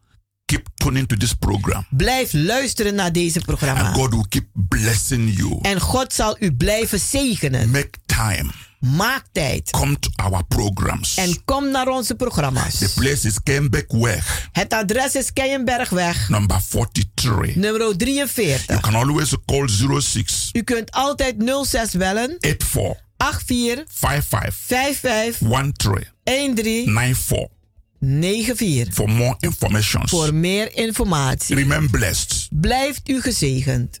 keep tuning to this program. blijf luisteren naar deze And programma. God will keep blessing you. En God zal u blijven zegenen. Make time. Maak tijd. Come to our programs. En kom naar onze programma's. The place is Kembekweg, Het adres is Keienbergweg, number 43. nummer You 43. can always call 06 U kunt altijd 06 bellen 84 84 55 55 13 13 94 94 for more information. voor meer informatie. Remain blessed. Blijft u gezegend.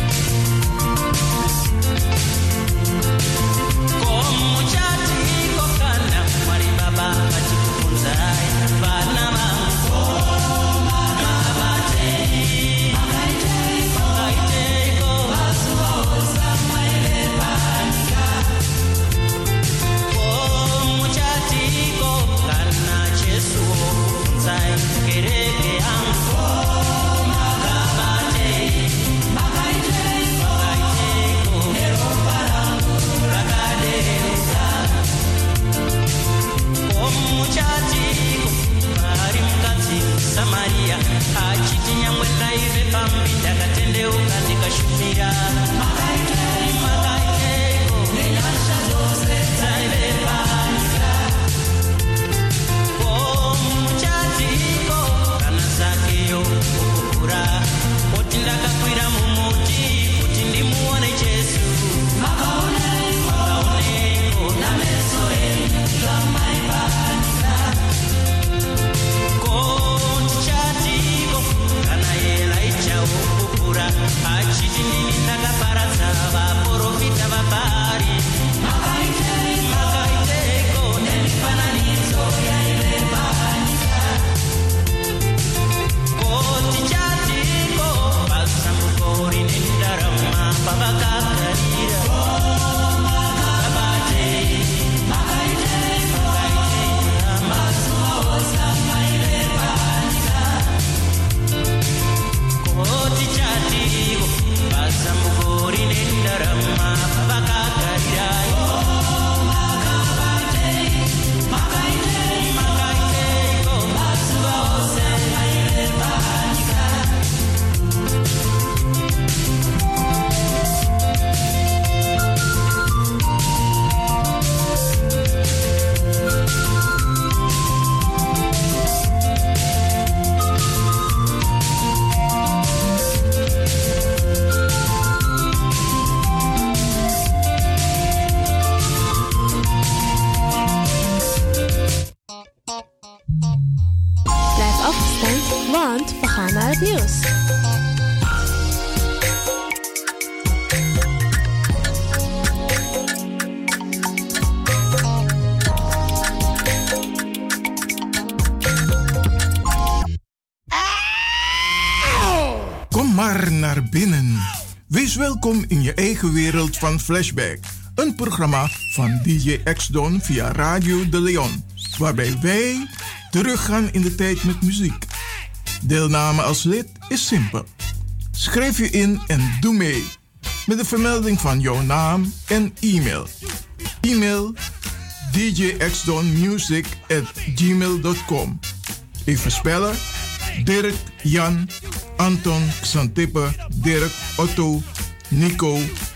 Van Flashback. Een programma van DJ X-Don via Radio De Leon. Waarbij wij teruggaan in de tijd met muziek. Deelname als lid is simpel. Schrijf je in en doe mee. Met de vermelding van jouw naam en e-mail. E-mail djxdonmusic at gmail.com Even spellen. Dirk, Jan, Anton, Xantippe, Dirk, Otto, Nico,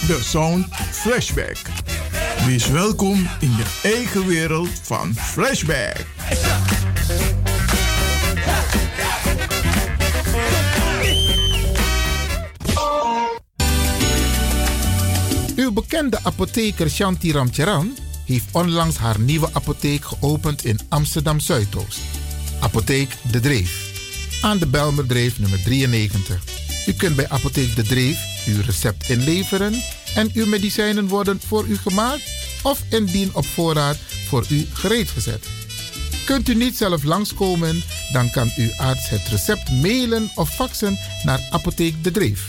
De Sound Flashback. Wees welkom in je eigen wereld van Flashback. Uw bekende apotheker Shanti Ramcharan heeft onlangs haar nieuwe apotheek geopend in Amsterdam Zuidoost. Apotheek De Dreef. Aan de Belmerdreef nummer 93. U kunt bij Apotheek De Dreef uw recept inleveren en uw medicijnen worden voor u gemaakt of indien op voorraad voor u gereed gezet. Kunt u niet zelf langskomen, dan kan uw arts het recept mailen of faxen naar Apotheek De Dreef.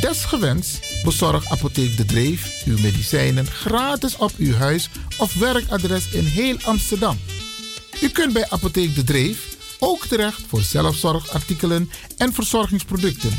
Desgewenst bezorgt Apotheek De Dreef uw medicijnen gratis op uw huis of werkadres in heel Amsterdam. U kunt bij Apotheek De Dreef ook terecht voor zelfzorgartikelen en verzorgingsproducten.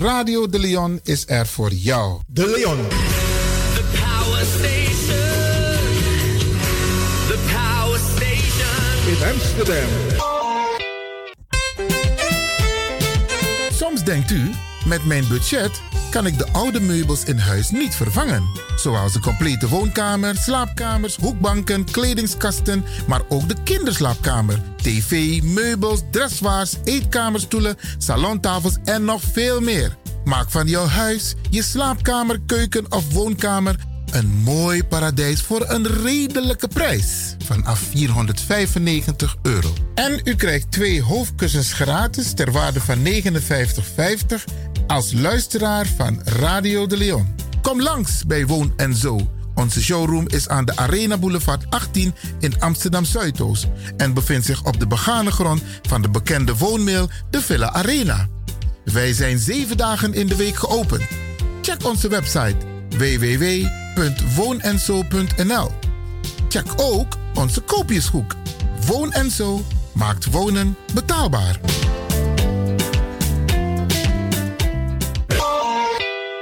Radio De Leon is er voor jou. De Leon. The power station. The power station. In Amsterdam. Soms denkt u, met mijn budget kan ik de oude meubels in huis niet vervangen. Zoals de complete woonkamer, slaapkamers, hoekbanken, kledingskasten, maar ook de kinderslaapkamer, tv, meubels, dressoirs, eetkamerstoelen, salontafels en nog veel meer. Maak van jouw huis, je slaapkamer, keuken of woonkamer een mooi paradijs voor een redelijke prijs. Vanaf 495 euro. En u krijgt twee hoofdkussens gratis ter waarde van 59,50 als luisteraar van Radio de Leon. Kom langs bij Woon en Zo. Onze showroom is aan de Arena Boulevard 18 in Amsterdam Zuidoost en bevindt zich op de begane grond van de bekende woonmail de Villa Arena. Wij zijn zeven dagen in de week geopend. Check onze website www.woonenzo.nl. Check ook onze koopjeshoek. Woon en Zo maakt wonen betaalbaar.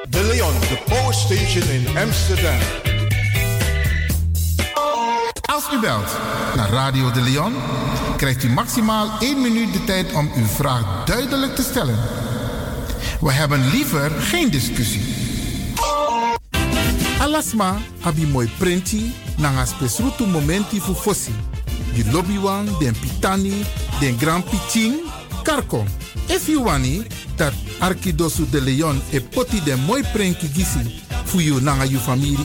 De Leon, de Power Station in Amsterdam. Als u belt naar Radio de Leon, krijgt u maximaal 1 minuut de tijd om uw vraag duidelijk te stellen. We hebben liever geen discussie. Alasma abi moi prenti nanga spesrutu momenti fu fossi. Di lobby den pitani, den grand pitching, Karko, if you wani dat Arkidosu de Leon e poti de moi prenki gisi. Fu you nanga you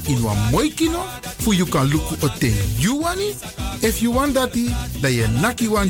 in wa moi kino fu you kan luku o ten you wani if you want dati da ye naki wan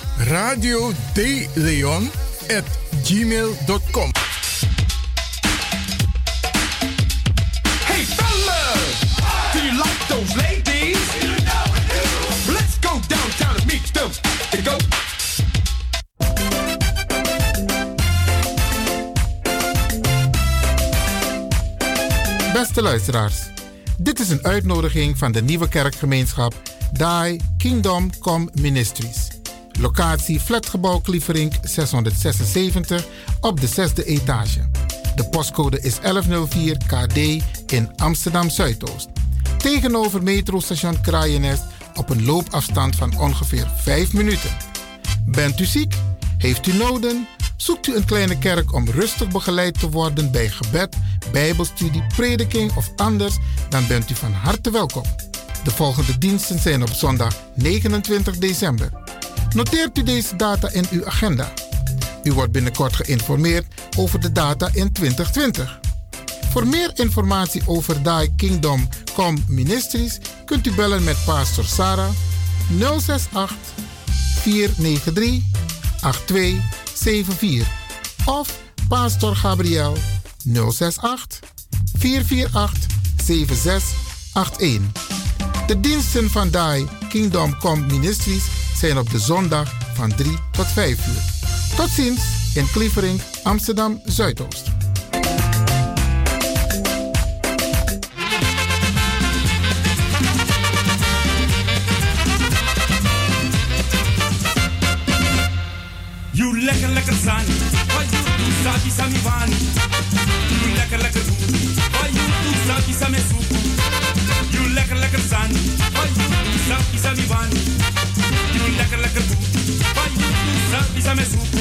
radio de Leon at gmail.com. Hey fellas, do you like those ladies? Let's go downtown and meet them. Go. Beste luisteraars, dit is een uitnodiging van de nieuwe kerkgemeenschap Die Kingdom Come Ministries. Locatie Flatgebouw Klieverink 676 op de zesde etage. De postcode is 1104 KD in Amsterdam Zuidoost. Tegenover metrostation Kraaienest op een loopafstand van ongeveer 5 minuten. Bent u ziek? Heeft u noden? Zoekt u een kleine kerk om rustig begeleid te worden bij gebed, bijbelstudie, prediking of anders? Dan bent u van harte welkom. De volgende diensten zijn op zondag 29 december. Noteert u deze data in uw agenda. U wordt binnenkort geïnformeerd over de data in 2020. Voor meer informatie over Die Kingdom Come Ministries kunt u bellen met Pastor Sarah 068 493 8274 of Pastor Gabriel 068 448 7681. De diensten van Die Kingdom Come Ministries zijn op de zondag van 3 tot 5 uur. Tot ziens in Klievering, Amsterdam Zuidoost. You lekker lekker zani, wat you do sabi sami vani. You lekker lekker doe, wat you do sabi sami suku. You lekker lekker zani, wat you do sabi sami vani. Do sabi sami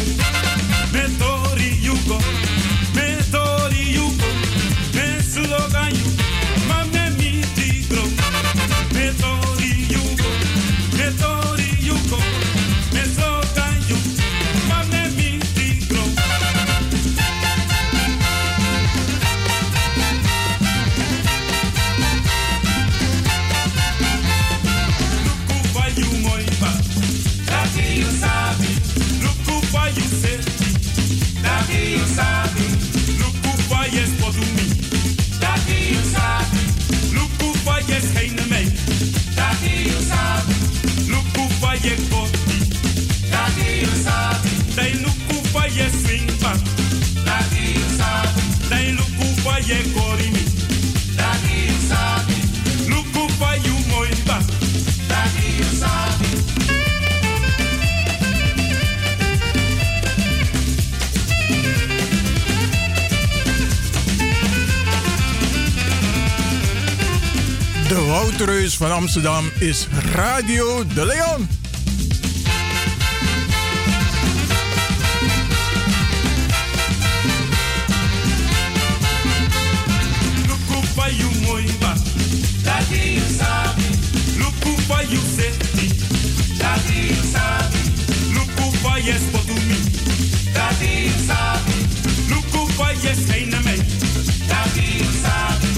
De Woutreus van Amsterdam is Radio de Leon. for you safety. Daddy, you sabi. Look for yes for to me. Daddy, you sabi. Look for yes ain't a man. Daddy, you sabi.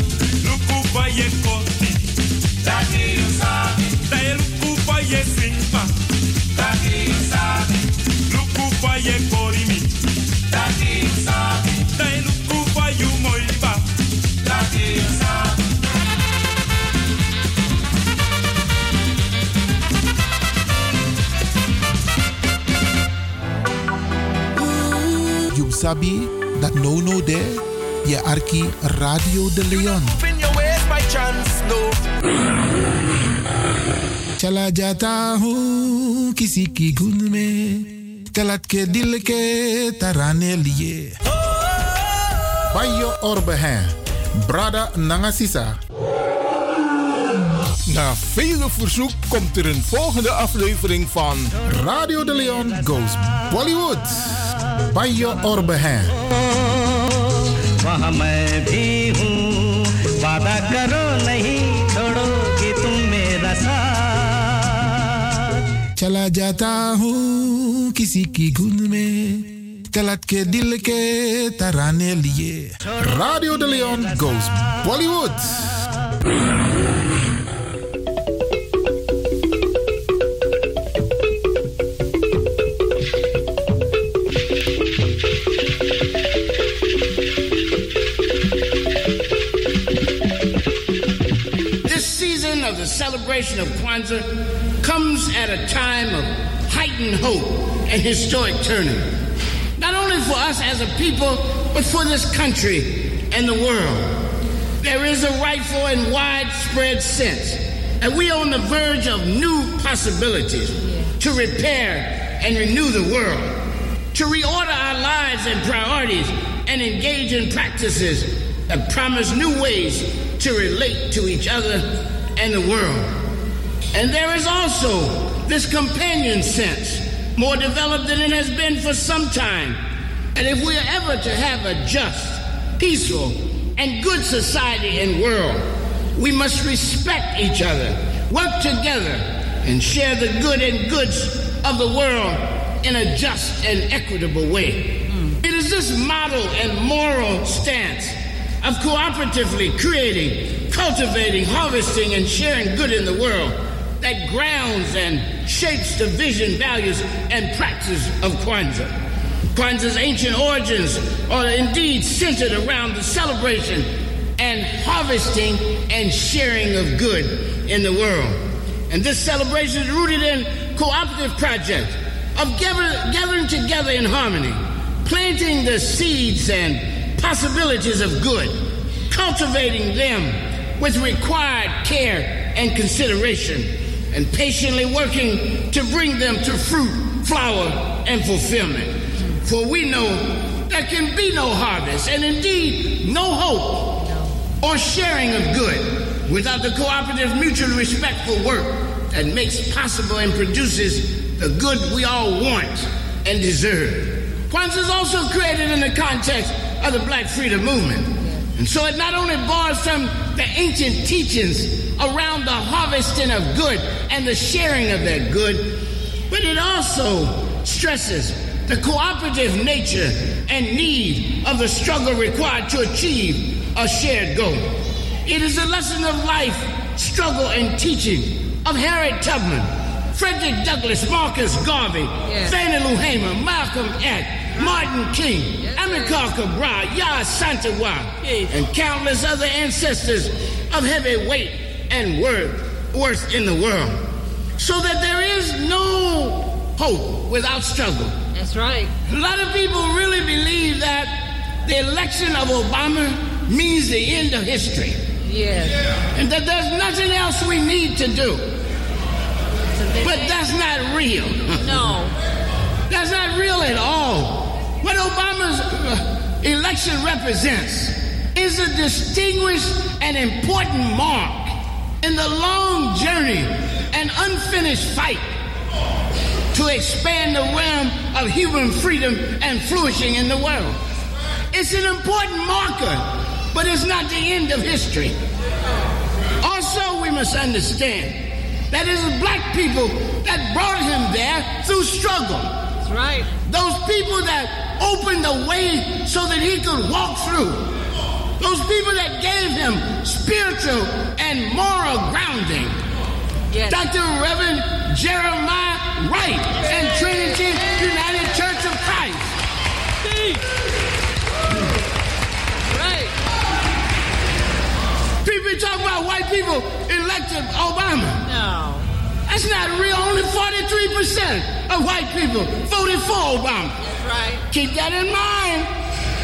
Look for yes for me. Daddy, you sabi. Daddy, look for yes sing pa. Daddy, you sabi. Look yes for sabi dat no no there. Je arki Radio de Leon. Chala jata hu kisi ki gunme. Kalat ke dil ke tarane liye. Bayo orbe hen. Brada Nangasisa. Na vele verzoek komt er een volgende aflevering van Radio de Leon Goes Bollywood. Bayo orbe hen. वहाँ मैं भी हूँ। वादा करो नहीं छोड़ोगे तुम मेरा साथ। चला जाता हूँ किसी की गुन में कलट के दिल के तराने लिए। Radio de Leon Goes of the celebration of Kwanzaa comes at a time of heightened hope and historic turning. Not only for us as a people, but for this country and the world. There is a rightful and widespread sense that we are on the verge of new possibilities to repair and renew the world, to reorder our lives and priorities, and engage in practices that promise new ways to relate to each other and the world. And there is also this companion sense, more developed than it has been for some time. And if we are ever to have a just, peaceful, and good society and world, we must respect each other, work together, and share the good and goods of the world in a just and equitable way. Mm. It is this model and moral stance of cooperatively creating, cultivating, harvesting, and sharing good in the world that grounds and shapes the vision, values, and practice of Kwanzaa. Kwanzaa's ancient origins are indeed centered around the celebration and harvesting and sharing of good in the world. And this celebration is rooted in cooperative projects of gathering together in harmony, planting the seeds and possibilities of good, cultivating them with required care and consideration, and patiently working to bring them to fruit, flower, and fulfillment. For we know there can be no harvest, and indeed no hope or sharing of good without the cooperative, mutual respectful work that makes possible and produces the good we all want and deserve. Kwanzaa is also created in the context of the Black Freedom Movement. And so it not only borrows from the ancient teachings around the harvesting of good and the sharing of that good, but it also stresses the cooperative nature and need of the struggle required to achieve a shared goal. It is a lesson of life, struggle, and teaching of Harriet Tubman, Frederick Douglass, Marcus Garvey, Fannie Lou Hamer, Malcolm X, Martin King, Amilcar Cabral, Yah Santawa, and countless other ancestors of heavy weight and worth, worth in the world. So that there is no hope without struggle. That's right. A lot of people really believe that the election of Obama means the end of history. Yes. And that there's nothing else we need to do. But that's not real. No. That's not real at all. What Obama's uh, election represents is a distinguished and important mark in the long journey and unfinished fight to expand the realm of human freedom and flourishing in the world. It's an important marker, but it's not the end of history. Also, we must understand that it is black people that brought him there through struggle. Right. Those people that opened the way so that he could walk through. Those people that gave him spiritual and moral grounding. Dr. Reverend Jeremiah Wright and Trinity United Church of Christ. Right. People talk about white people elected Obama. No. That's not real. Only 43% of white people voted for Obama. That's right. Keep that in mind.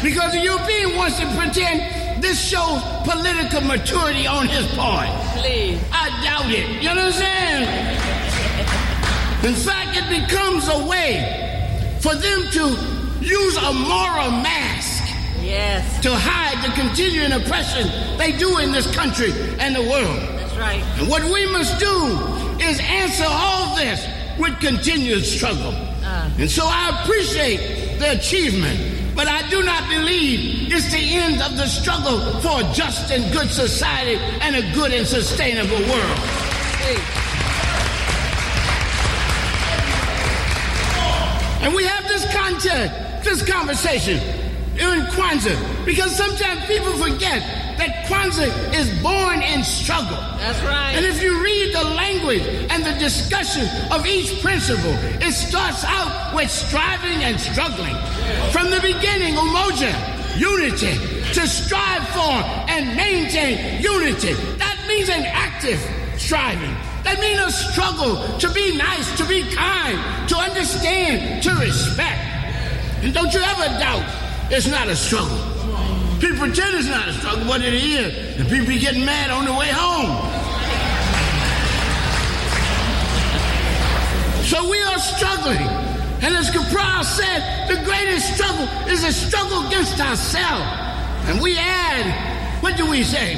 Because the European wants to pretend this shows political maturity on his part. Please. I doubt it. You understand? In fact, it becomes a way for them to use a moral mask Yes. to hide the continuing oppression they do in this country and the world. That's right. And what we must do is answer all this with continued struggle. Uh. And so I appreciate the achievement, but I do not believe it's the end of the struggle for a just and good society and a good and sustainable world. And we have this content, this conversation in Kwanzaa, because sometimes people forget that Kwanzaa is born in struggle. That's right. And if you read the language and the discussion of each principle, it starts out with striving and struggling. From the beginning, umoja, unity, to strive for and maintain unity. That means an active striving. That means a struggle to be nice, to be kind, to understand, to respect. And don't you ever doubt it's not a struggle. People pretend it's not a struggle, but it is. And people be getting mad on the way home. So we are struggling. And as Capral said, the greatest struggle is a struggle against ourselves. And we add, what do we say?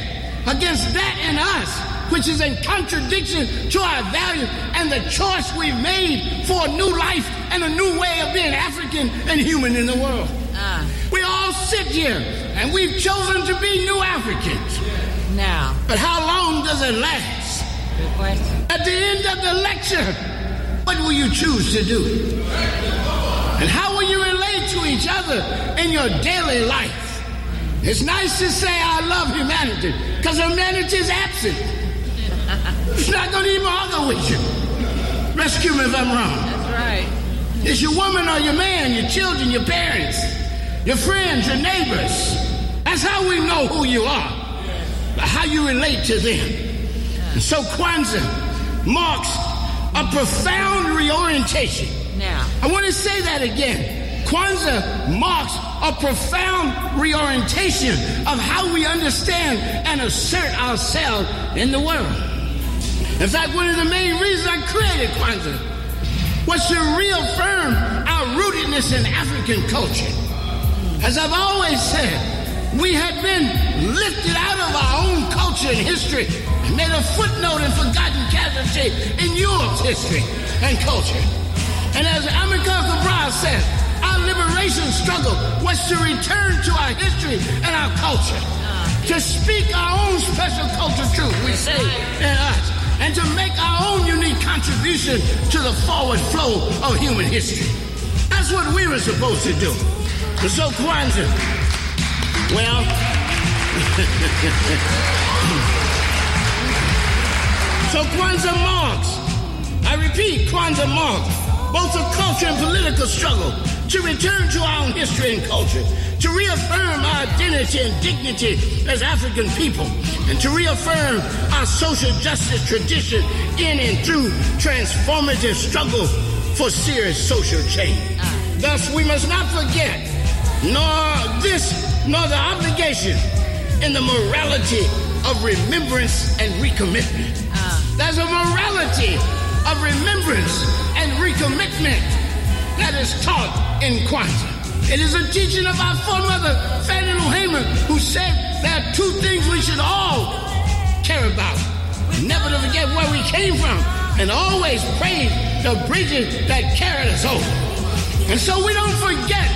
Against that in us, which is in contradiction to our values and the choice we've made for a new life and a new way of being African and human in the world. Uh, We all sit here and we've chosen to be new Africans. now. But how long does it last? Good question. At the end of the lecture, what will you choose to do? And how will you relate to each other in your daily life? It's nice to say I love humanity, because humanity is absent. It's not going to even argue with you. Rescue me if I'm wrong. That's right. It's your woman or your man, your children, your parents, your friends, your neighbors. That's how we know who you are, how you relate to them. And so Kwanzaa marks a profound reorientation. Now. I want to say that again. Kwanzaa marks a profound reorientation of how we understand and assert ourselves in the world. In fact, one of the main reasons I created Kwanzaa was to reaffirm our rootedness in African culture. As I've always said, we had been lifted out of our own culture and history and made a footnote and forgotten casualty in Europe's history and culture. And as Amilcar Cabral said, our liberation struggle was to return to our history and our culture, to speak our own special culture truth, we say, in us, and to make our own unique contribution to the forward flow of human history. That's what we were supposed to do. So Kwanzaa, well, so Kwanzaa marks, I repeat, Kwanzaa marks both a culture and political struggle to return to our own history and culture, to reaffirm our identity and dignity as African people, and to reaffirm our social justice tradition in and through transformative struggle for serious social change. Thus, we must not forget nor this nor the obligation in the morality of remembrance and recommitment. Ah. There's a morality of remembrance and recommitment that is taught in Kwanzaa. It is a teaching of our foremother, Fanny Lou Hamer, who said there are two things we should all care about. Never to forget where we came from, and always praise the bridges that carried us over. And so we don't forget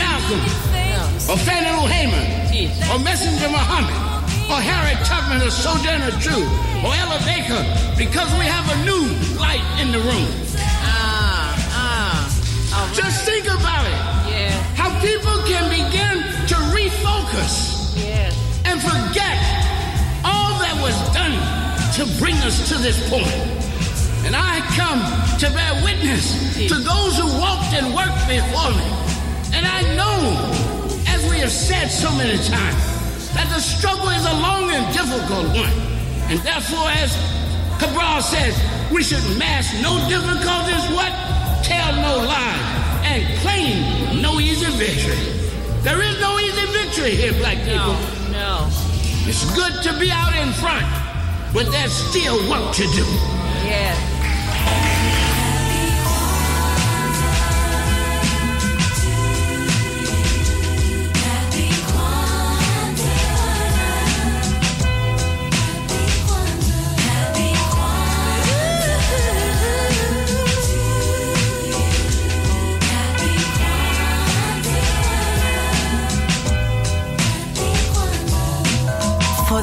Malcolm, or Fanny Lou Hamer, or Messenger Muhammad, or Harriet Tubman, or Sojourner Truth, or Ella Baker, because we have a new light in the room. Just think about it. Yeah. How people can begin to refocus Yes. and forget all that was done to bring us to this point. And I come to bear witness to those who walked and worked before me. And I know, as we have said so many times, that the struggle is a long and difficult one. And therefore, as Cabral says, we should mask no difficulties, what? Tell no lies, and claim no easy victory. There is no easy victory here, black people. No. It's good to be out in front, but there's still work to do. Yes.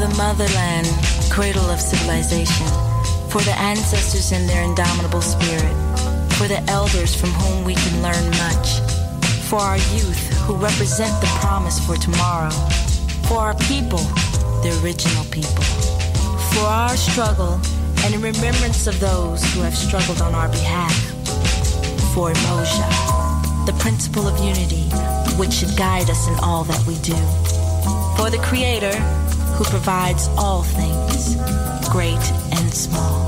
The motherland, cradle of civilization. For the ancestors and their indomitable spirit. For the elders from whom we can learn much. For our youth who represent the promise for tomorrow. For our people, the original people. For our struggle and in remembrance of those who have struggled on our behalf. For Emoja, the principle of unity which should guide us in all that we do. For the Creator who provides all things, great and small.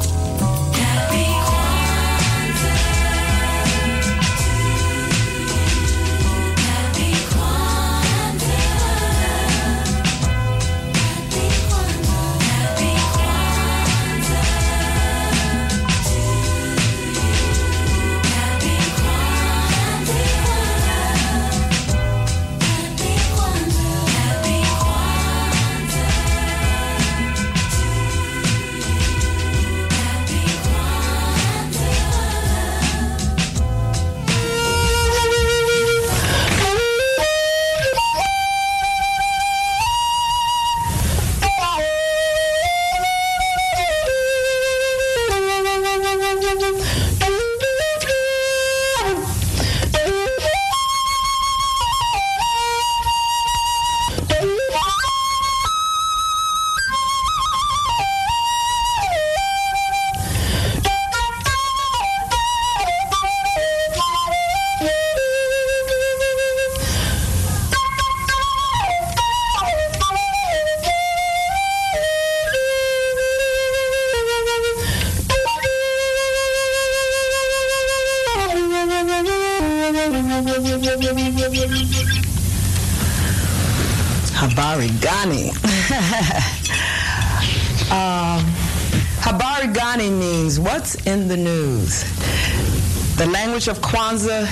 Of Kwanzaa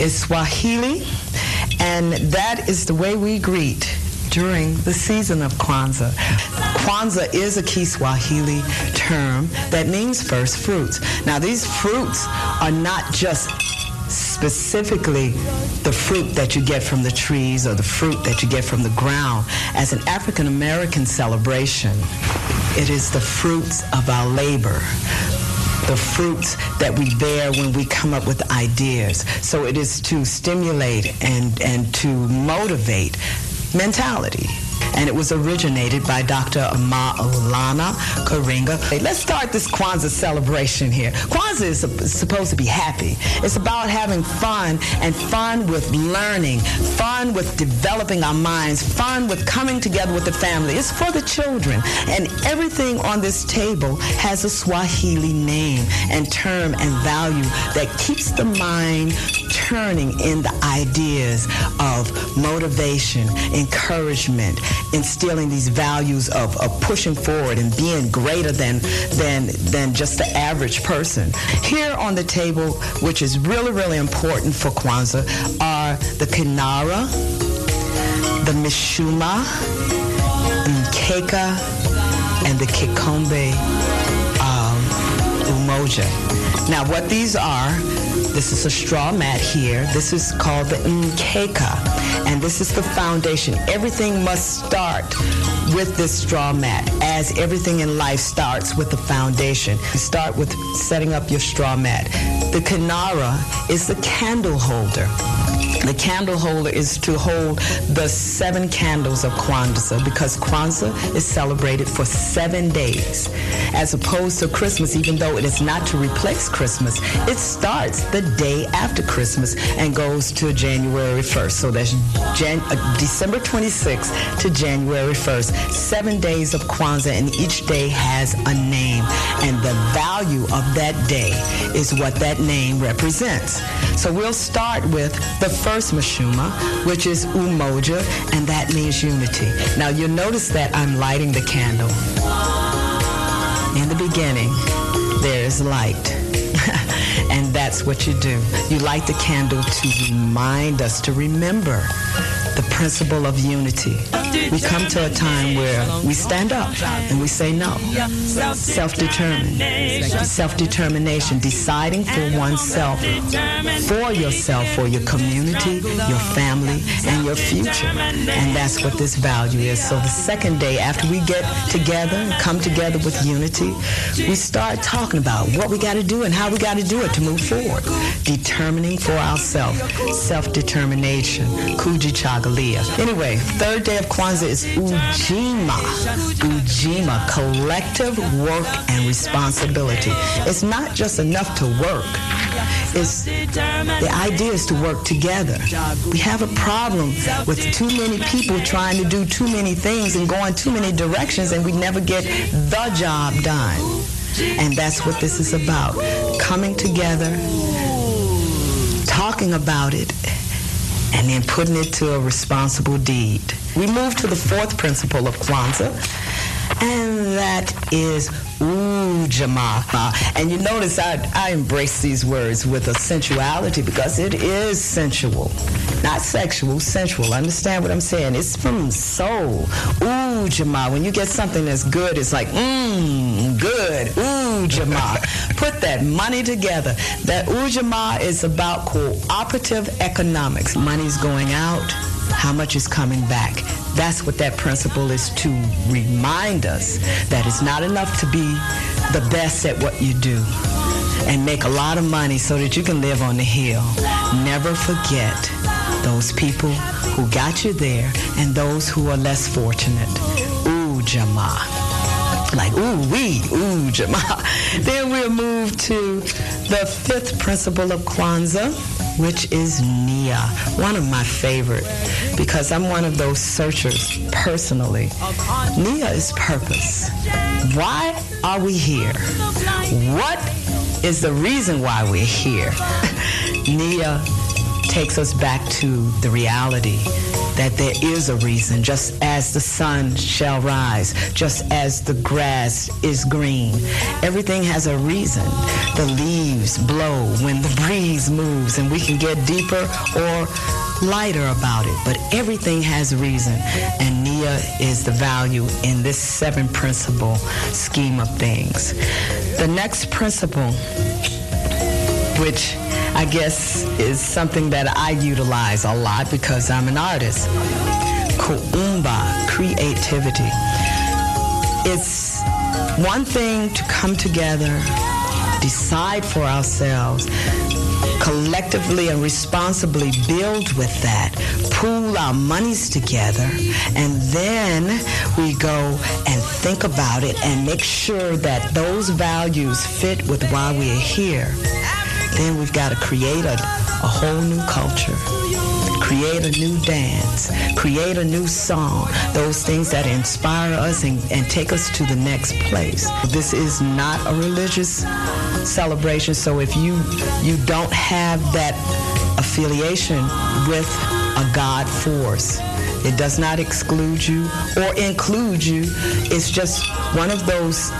is Swahili, and that is the way we greet during the season of Kwanzaa. Kwanzaa is a Kiswahili term that means first fruits. Now, these fruits are not just specifically the fruit that you get from the trees or the fruit that you get from the ground. As an African American celebration, it is the fruits of our labor. The fruits that we bear when we come up with ideas. So it is to stimulate and, and to motivate mentality. And it was originated by Dr. Maulana Karinga. Let's start this Kwanzaa celebration here. Kwanzaa is supposed to be happy. It's about having fun and fun with learning, fun with developing our minds, fun with coming together with the family. It's for the children. And everything on this table has a Swahili name and term and value that keeps the mind turning in the ideas of motivation, encouragement, instilling these values of, of pushing forward and being greater than, than, than just the average person. Here on the table, which is really, really important for Kwanzaa, are the Kinara, the Mishuma, Mkeka, and the Kikombe um, Umoja. Now, what these are, this is a straw mat here. This is called the Mkeka, and this is the foundation. Everything must start with this straw mat, as everything in life starts with the foundation. You start with setting up your straw mat. The Kanara is the candle holder. The candle holder is to hold the seven candles of Kwanzaa because Kwanzaa is celebrated for seven days. As opposed to Christmas, even though it is not to replace Christmas, it starts the day after Christmas and goes to January 1st. So that's Jan- uh, December 26th to January 1st. Seven days of Kwanzaa, and each day has a name. And the value of that day is what that name represents. So we'll start with the first Mashuma, which is Umoja, and that means unity. Now you'll notice that I'm lighting the candle. In the beginning, there is light. and that's what you do. You light the candle to remind us, to remember the principle of unity. We come to a time where we stand up and we say no. Self-determined. Self-determination, deciding for oneself, for yourself, for your community, your family, and your future. And that's what this value is. So the second day after we get together come together with unity, we start talking about what we got to do and how we got to do it to move forward. Determining for ourselves, self-determination, Kuji Anyway, third day of Kwanzaa is Ujima. Ujima, collective work and responsibility. It's not just enough to work. It's the idea is to work together. We have a problem with too many people trying to do too many things and going too many directions, and we never get the job done. And that's what this is about. Coming together, talking about it, and then putting it to a responsible deed. We move to the fourth principle of Kwanzaa, and that is Ujama. And you notice I, I embrace these words with a sensuality because it is sensual. Not sexual, sensual. Understand what I'm saying? It's from soul. Ujama. When you get something that's good, it's like, mmm, good. Ujama. Put that money together. That Ujama is about cooperative economics. Money's going out, how much is coming back. That's what that principle is to remind us that it's not enough to be the best at what you do and make a lot of money so that you can live on the hill. Never forget those people who got you there and those who are less fortunate. Ooh, Jama. Like, ooh, we, ooh, Jama. Then we'll move to the fifth principle of Kwanzaa, which is Nia, one of my favorite, because I'm one of those searchers personally. Nia is purpose. Why are we here? What is the reason why we're here? Nia takes us back to the reality that there is a reason, just as the sun shall rise, just as the grass is green. Everything has a reason. The leaves blow when the breeze moves, and we can get deeper or lighter about it. But everything has a reason, and Nia is the value in this seven principle scheme of things. The next principle, which I guess is something that I utilize a lot because I'm an artist. Kuumba, creativity. It's one thing to come together, decide for ourselves, collectively and responsibly build with that, pool our monies together, and then we go and think about it and make sure that those values fit with why we're here. Then we've got to create a, a whole new culture create a new dance, create a new song, those things that inspire us and, and take us to the next place. This is not a religious celebration, so if you you don't have that affiliation with a God force, it does not exclude you or include you. It's just one of those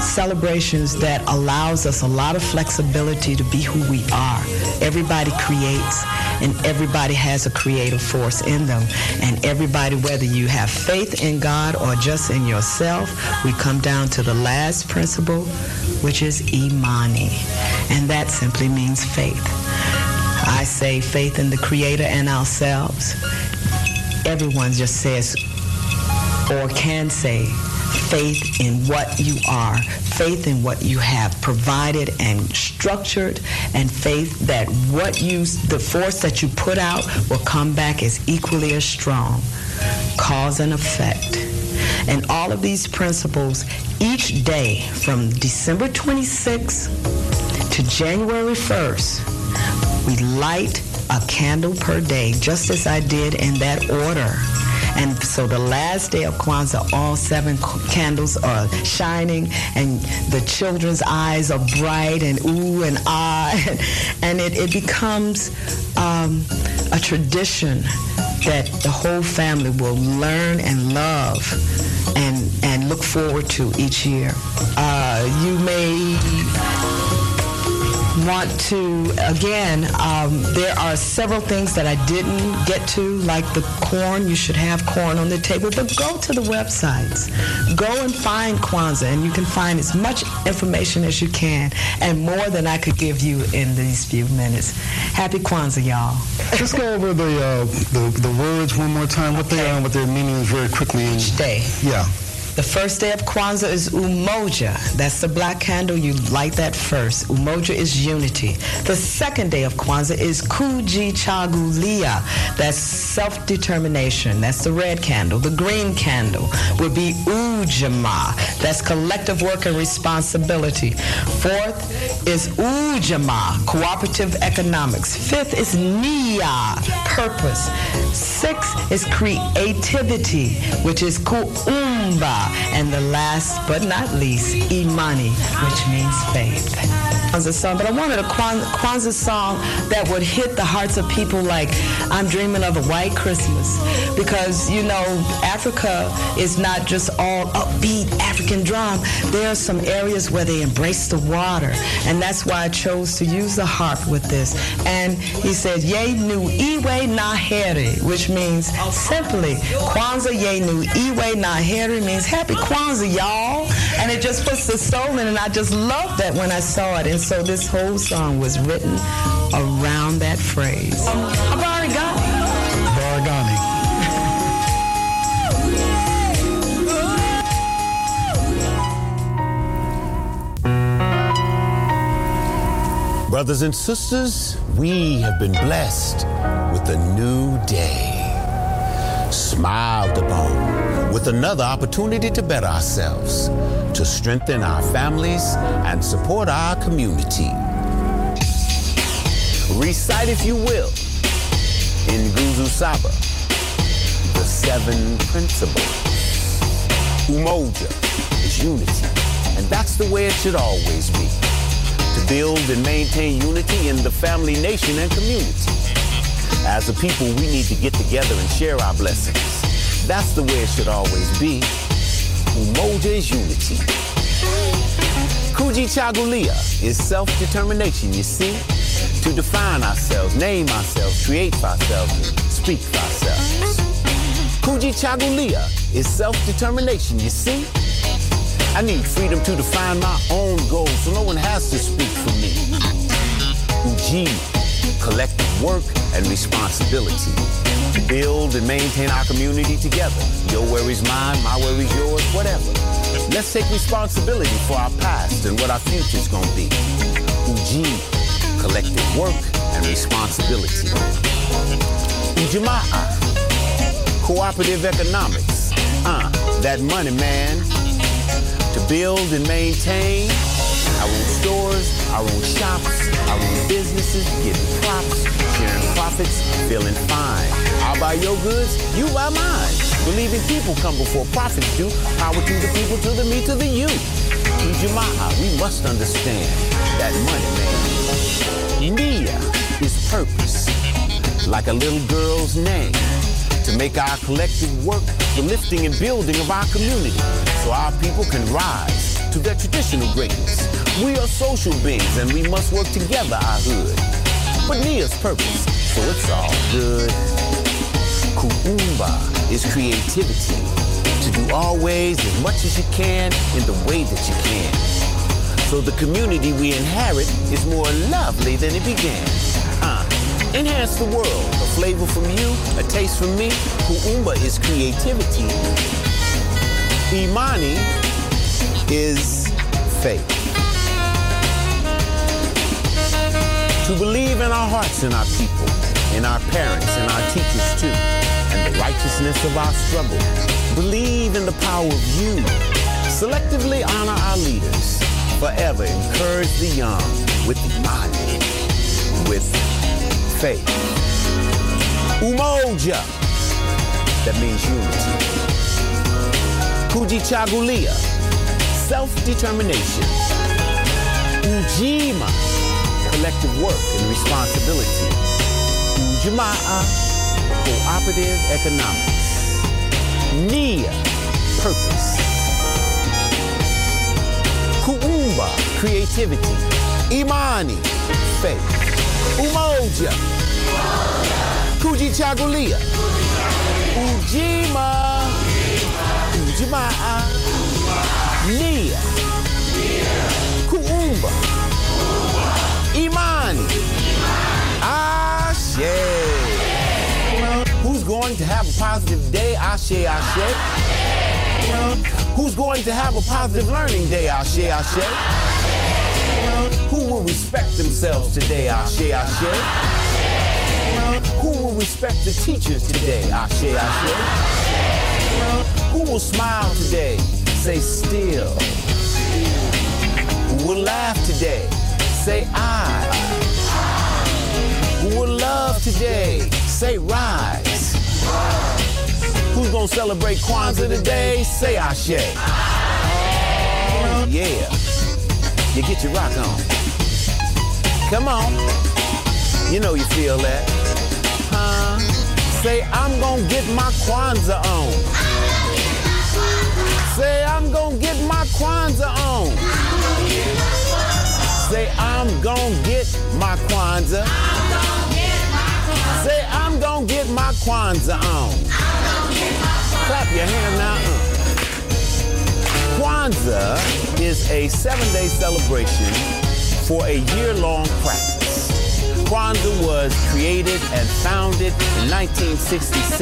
celebrations that allows us a lot of flexibility to be who we are. Everybody creates and everybody has a creative force in them. And everybody, whether you have faith in God or just in yourself, we come down to the last principle, which is Imani. And that simply means faith. I say faith in the Creator and ourselves. Everyone just says or can say faith in what you are, faith in what you have provided and structured, and faith that what you, the force that you put out will come back as equally as strong. Cause and effect. And all of these principles each day from December 26th to January 1st, we light a candle per day, just as I did in that order. And so the last day of Kwanzaa, all seven candles are shining, and the children's eyes are bright and ooh and ah, and it, it becomes um, a tradition that the whole family will learn and love and, and look forward to each year. Uh, you may want to again um, there are several things that i didn't get to like the corn you should have corn on the table but go to the websites go and find kwanzaa and you can find as much information as you can and more than i could give you in these few minutes happy kwanzaa y'all Let's go over the, uh, the the words one more time, what they are and what their meaning is very quickly. Each day. Yeah. The first day of Kwanzaa is Umoja. That's the black candle. You light that first. Umoja is unity. The second day of Kwanzaa is Kuji Chagulia. That's self-determination. That's the red candle. The green candle would be Ujama. That's collective work and responsibility. Fourth is Ujama, cooperative economics. Fifth is Nia, purpose. Sixth is creativity, which is Kuumba. And the last but not least, Imani, which means faith. Kwanzaa song, but I wanted a Kwan- Kwanzaa song that would hit the hearts of people like I'm dreaming of a white Christmas. Because, you know, Africa is not just all upbeat African drum. There are some areas where they embrace the water. And that's why I chose to use the harp with this. And he said, Ye nu iwe na heri, which means simply, Kwanzaa ye nu iwe na heri means happy Kwanzaa, y'all. And it just puts the soul in, and I just loved that when I saw it. And so this whole song was written around that phrase. Brothers and sisters, we have been blessed with a new day. Smiled upon with another opportunity to better ourselves, to strengthen our families and support our community. Recite, if you will, in Guzu Saba, the seven principles. Umoja is unity, and that's the way it should always be to build and maintain unity in the family, nation, and community. As a people, we need to get together and share our blessings. That's the way it should always be. Umoja is unity. Kuji Chagulia is self-determination, you see? To define ourselves, name ourselves, create ourselves, speak for ourselves. Kuji Chagulia is self-determination, you see? I need freedom to define my own goals so no one has to speak for me. Uji, collective work and responsibility. To build and maintain our community together. Your worries mine, my worries yours, whatever. Let's take responsibility for our past and what our future's gonna be. Uji, collective work and responsibility. Ujamaa, cooperative economics. Uh, that money, man to build and maintain our own stores, our own shops, our own businesses, getting props, sharing profits, feeling fine. I'll buy your goods, you buy mine. Believing people come before profits do. Power to the people, to the me, to the you. In Jama'a, we must understand that money, man. Nia is purpose, like a little girl's name to make our collective work the lifting and building of our community so our people can rise to their traditional greatness. We are social beings and we must work together, our hood. But Nia's purpose, so it's all good. Kuumba is creativity, to do always as much as you can in the way that you can. So the community we inherit is more lovely than it began. Uh, Enhance the world. A flavor from you, a taste from me. Kuumba is creativity. Imani is faith. To believe in our hearts and our people, in our parents and our teachers too, and the righteousness of our struggle. Believe in the power of you. Selectively honor our leaders. Forever encourage the young with imani, with faith. Umoja, that means unity. Kujichagulia, self-determination. Ujima, collective work and responsibility. Ujamaa, cooperative economics. Nia, purpose. Kuumba, creativity. Imani, faith. Umoja, kujichagulia. Ujima, ujamaa. Nia, Who's going to have a positive day? Ashe, Ashe. Who's going to have a positive learning day? Ashe, Ashe. Who will respect themselves today? Ashe, Ashe. Who will respect the teachers today? Ashe, Ashe. Who will smile today? Say still. Who will laugh today? Say I. Who will love today? Say rise. Who's gonna celebrate Kwanzaa today? Say Ashe. Oh, yeah. You get your rock on. Come on. You know you feel that. Huh? Say, I'm gonna get my Kwanzaa on. Say, I'm gonna get my Kwanzaa on. Say, I'm gonna get my Kwanzaa. I'm gonna get my Kwanzaa on. Clap your hands now. Kwanzaa is a seven-day celebration for a year-long practice. Kwanzaa was created and founded in 1966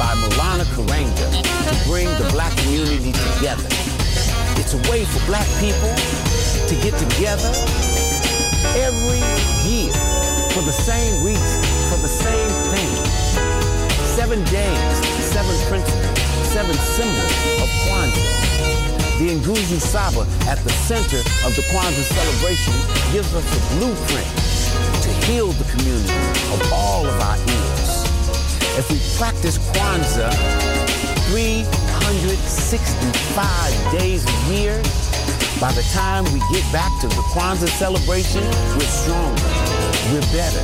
by Mulana Karanga to bring the black community together. It's a way for black people to get together every year for the same reason, for the same thing. Seven days, seven principles, seven symbols of Kwanzaa. The Nguzi Saba at the center of the Kwanzaa celebration gives us a blueprint to heal the community of all of our ills. If we practice Kwanzaa 365 days a year, by the time we get back to the Kwanzaa celebration, we're stronger, we're better,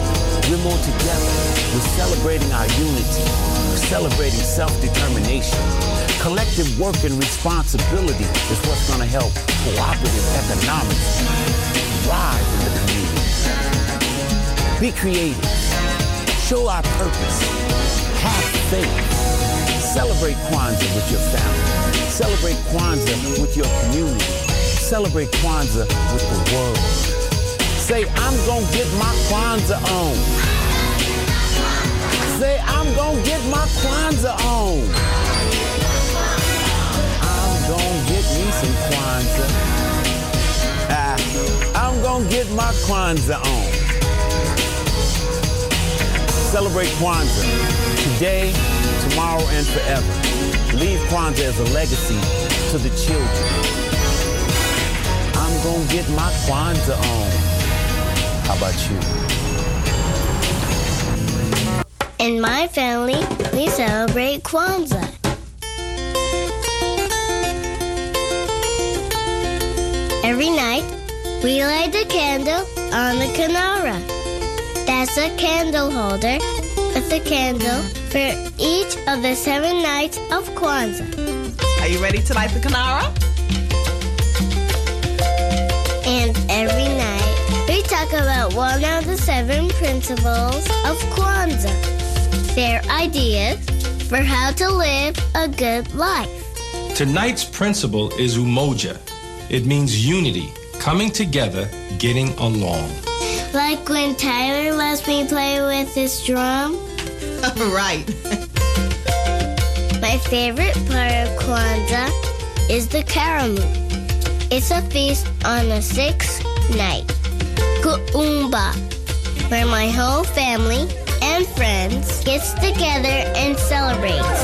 we're more together. We're celebrating our unity, we're celebrating self-determination. Collective work and responsibility is what's going to help cooperative economics thrive in the community. Be creative. Show our purpose. Have faith. Celebrate Kwanzaa with your family. Celebrate Kwanzaa with your community. Celebrate Kwanzaa with the world. Say, I'm gonna get my Kwanzaa on. Say, I'm gonna get my Kwanzaa on. I'm gonna get me some Kwanzaa. Ah, I'm gonna get my Kwanzaa on. Celebrate Kwanzaa today, tomorrow, and forever. Leave Kwanzaa as a legacy to the children. I'm gonna get my Kwanzaa on. How about you? In my family, we celebrate Kwanzaa. Every night, we light a candle on the Kanara. That's a candle holder with a candle for each of the seven nights of Kwanzaa. Are you ready to light the Kanara? And every night, we talk about one of the seven principles of Kwanzaa, their ideas for how to live a good life. Tonight's principle is umoja. It means unity, coming together, getting along. Like when Tyler lets me play with his drum. right. My favorite part of Kwanzaa is the Karamu. It's a feast on the sixth night. Oomba, where my whole family and friends gets together and celebrates.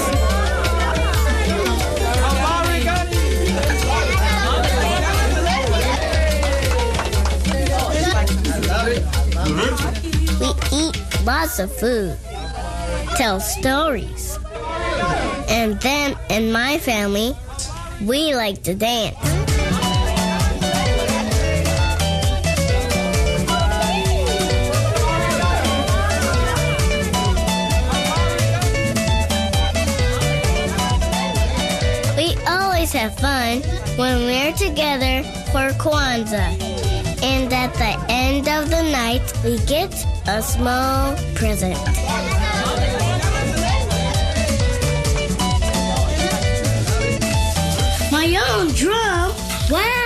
We eat lots of food, tell stories, and then in my family, we like to dance. fun when we're together for Kwanzaa. And at the end of the night, we get a small present. My own drum? Wow!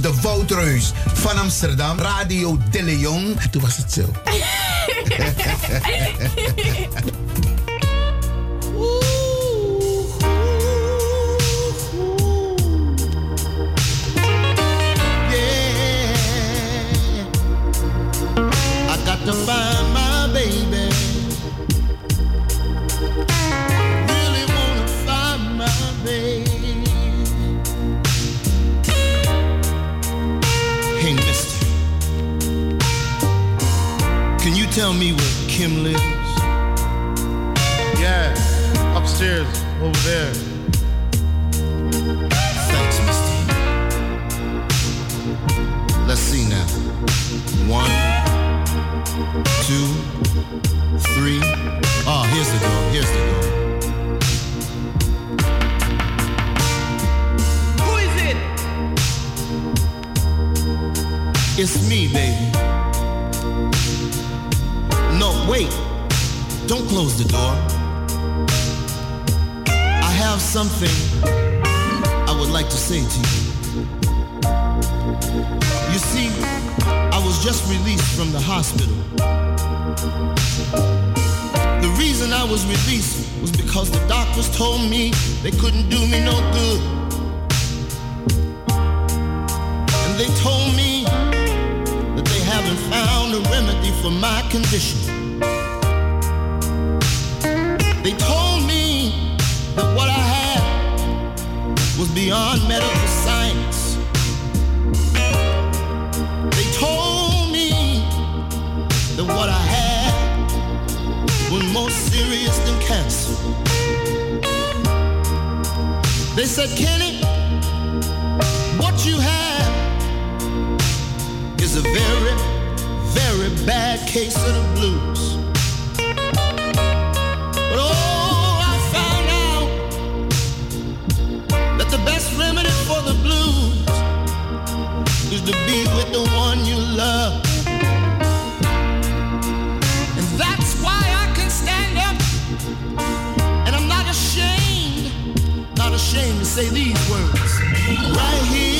De Woutreus van Amsterdam, Radio De Leon. en Toen was het zo. Tell me where Kim lives? Yeah, upstairs, over there. Thanks, Misty. Let's see now. One, two, three. Oh, here's the door. Here's the door. Who is it? It's me, baby. Wait. Don't close the door. I have something I would like to say to you. You see, I was just released from the hospital. The reason I was released was because the doctors told me they couldn't do me no good. And they told me that they haven't found a remedy for my condition. They told me that what I had was beyond medical science. They told me that what I had was more serious than cancer. They said, Kenny, what you have is a very, very bad case of the blues. Say these words. Right here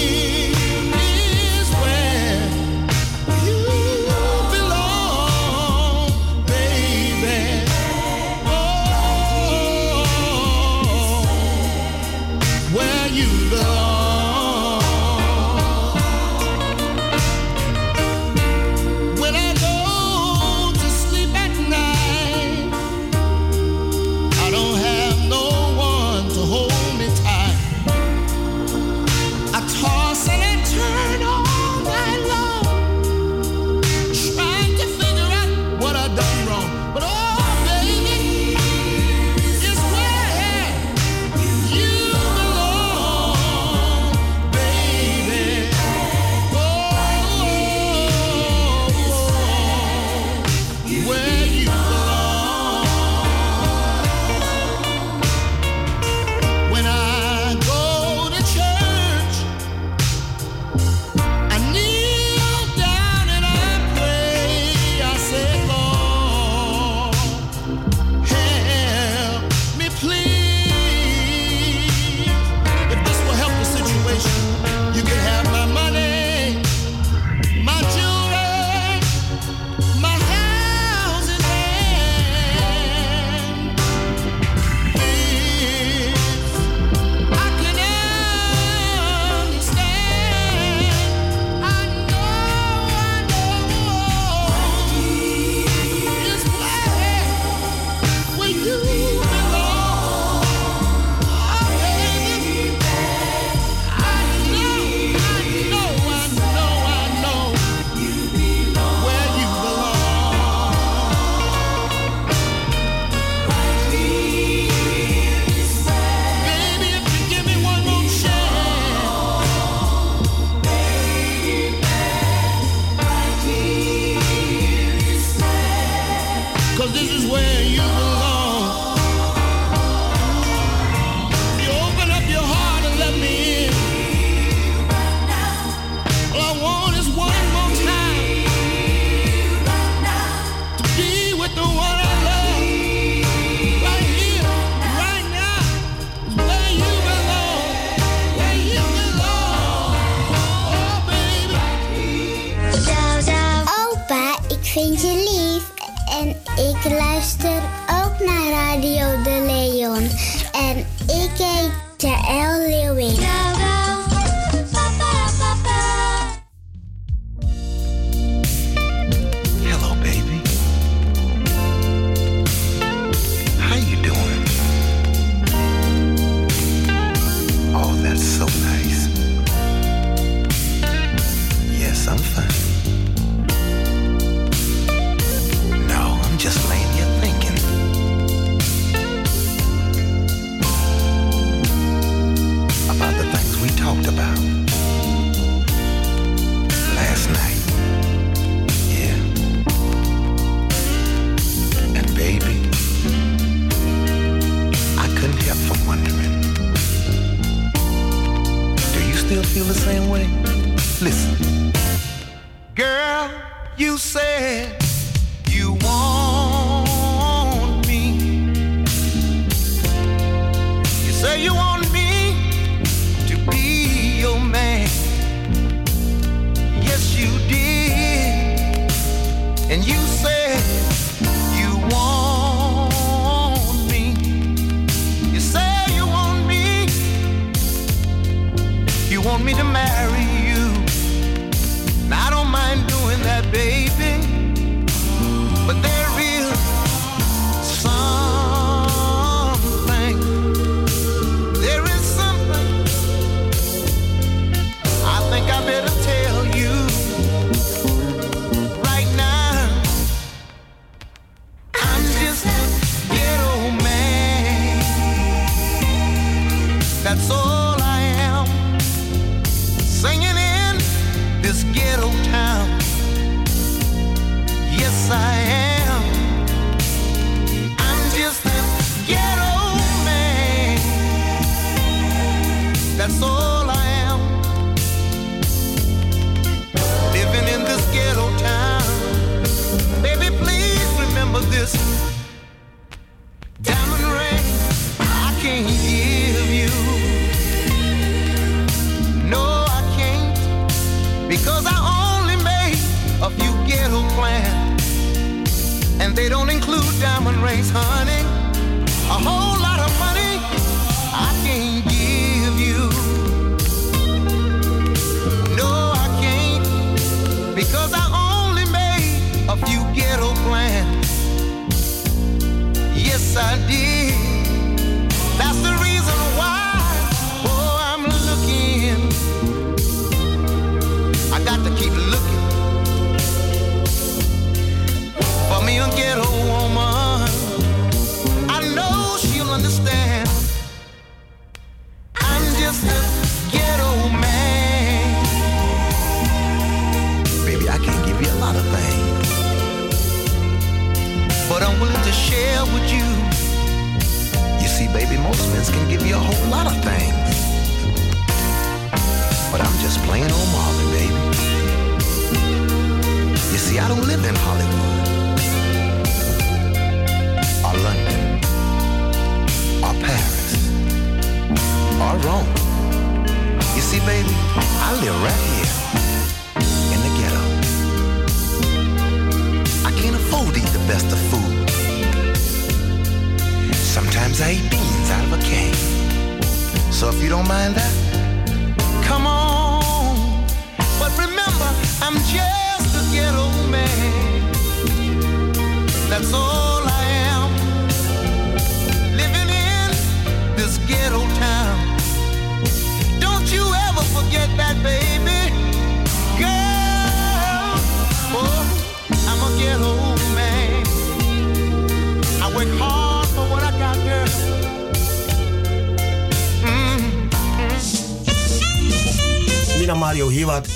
you said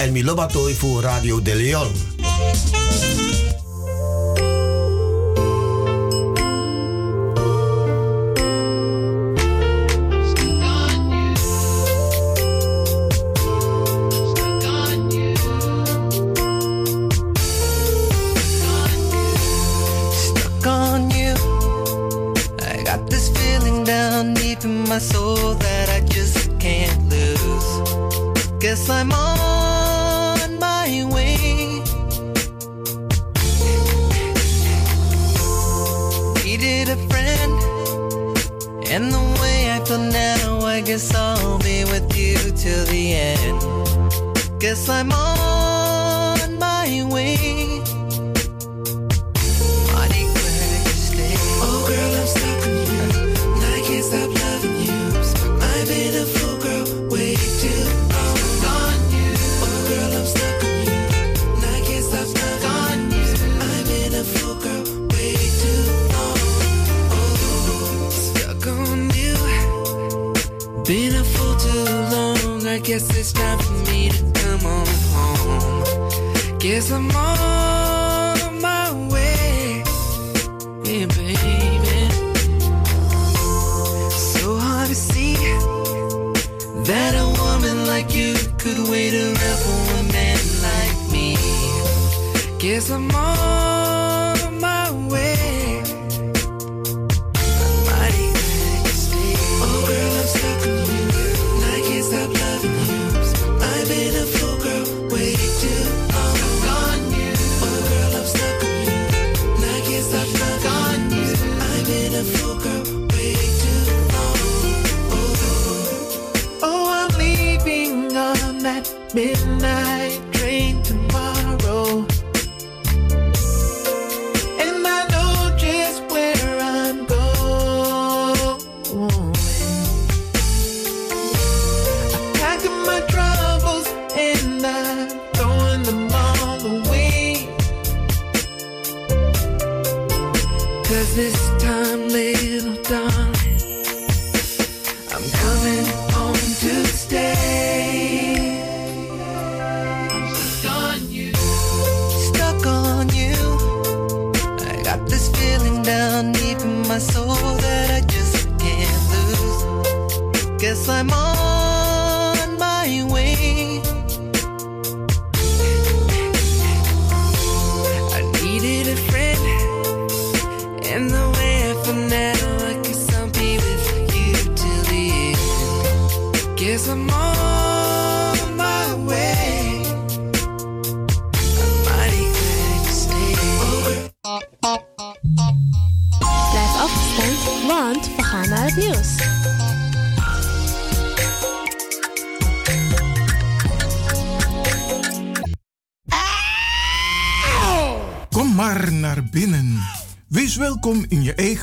Hiwat en Milobatoi voor Radio De Leon.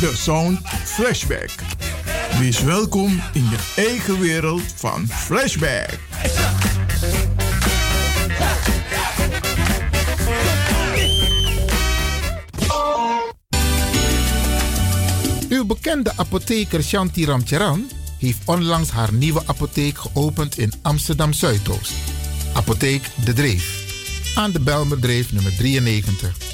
De Sound Flashback. Wees welkom in je eigen wereld van Flashback. Uw bekende apotheker Shanti Ramcharan heeft onlangs haar nieuwe apotheek geopend in Amsterdam Zuidoost. Apotheek De Dreef. Aan de Belmerdreef nummer 93.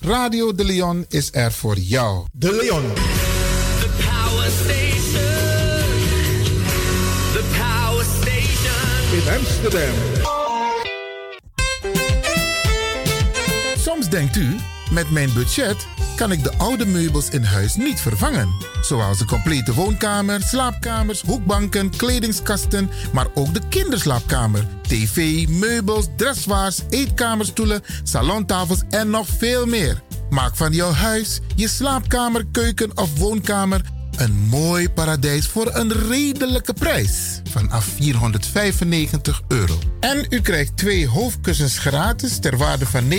Radio De Leon is er voor jou. De Leon. The power station. The power station. In Amsterdam. Soms denkt u, Met mijn budget kan ik de oude meubels in huis niet vervangen. Zoals de complete woonkamer, slaapkamers, hoekbanken, kledingskasten, maar ook de kinderslaapkamer, tv, meubels, dressoirs, eetkamerstoelen, salontafels en nog veel meer. Maak van jouw huis, je slaapkamer, keuken of woonkamer een mooi paradijs voor een redelijke prijs. Vanaf 495 euro. En u krijgt twee hoofdkussens gratis ter waarde van 59,50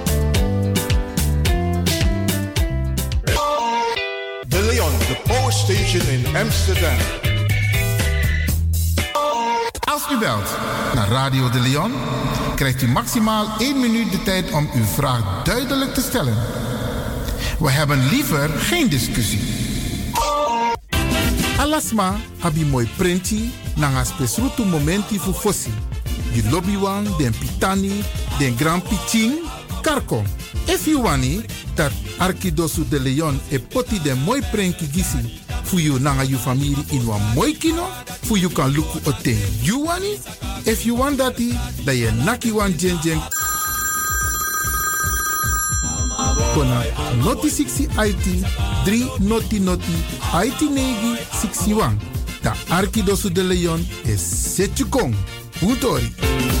The power station in Amsterdam. Als u belt naar Radio de Leon, krijgt u maximaal 1 minuut de tijd om uw vraag duidelijk te stellen. We hebben liever geen discussie. Alasma abi mooi printi nanga spesrutu momenti fu fossi. Di lobby wan, den pitani, den grand piching, karko. If you wani, dat Arkidosu de Leon e poti den mooi prenki gisi fu you nanga in wan mooi kino, fu you kan luku oten you wani. If you want dati, da ye naki wan jen jen kona noti 60 IT 3 noti noti IT negi 61. Da Arkidosu de Leon is Setjukong. Utori.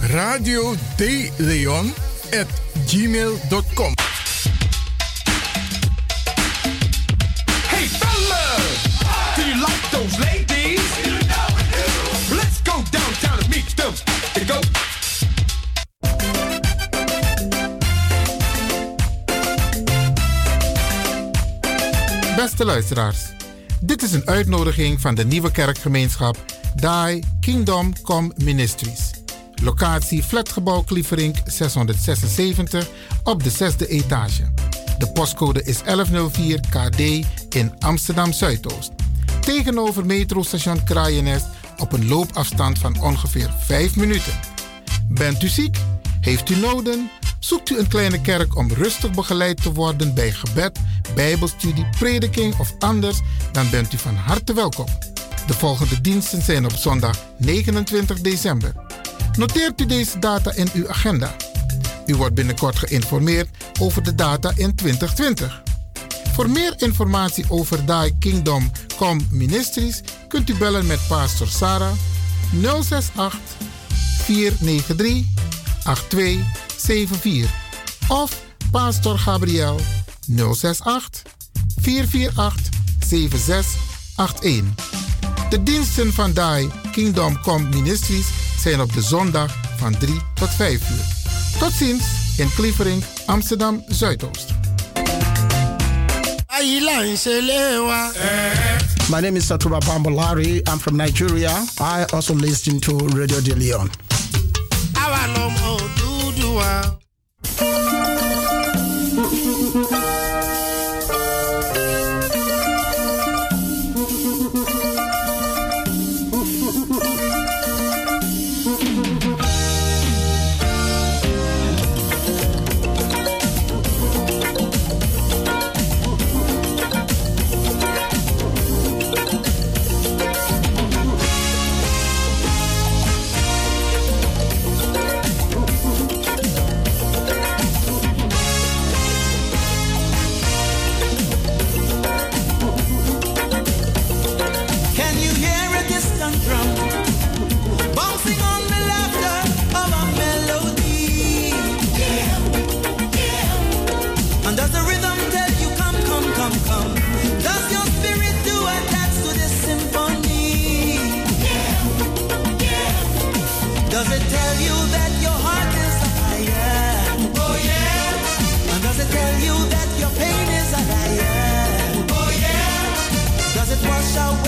radio de Leon at gmail.com. Hey fellas, do you like those ladies? Let's go downtown and meet them. Go. Beste luisteraars, dit is een uitnodiging van de nieuwe kerkgemeenschap Die Kingdom Come Ministries. Locatie Flatgebouw Klieverink 676 op de zesde etage. De postcode is 1104 KD in Amsterdam Zuidoost. Tegenover metrostation Kraaienest op een loopafstand van ongeveer 5 minuten. Bent u ziek? Heeft u noden? Zoekt u een kleine kerk om rustig begeleid te worden bij gebed, bijbelstudie, prediking of anders? Dan bent u van harte welkom. De volgende diensten zijn op zondag 29 december. Noteert u deze data in uw agenda. U wordt binnenkort geïnformeerd over de data in 2020. Voor meer informatie over Die Kingdom Come Ministries kunt u bellen met Pastor Sarah 068 493 8274 of Pastor Gabriel 068 448 7681. De diensten van Die Kingdom Come Ministries zijn op de zondag van 3 tot 5 uur. Tot ziens in Klievering, Amsterdam Zuidoost. My name is Satuba Bambolari. I'm from Nigeria. I also listen to Radio De Leon. wash away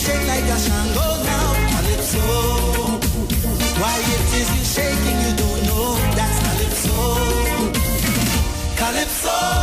shake like a shango now, calypso. Why it is you shaking, you don't know, that's calypso. Calypso.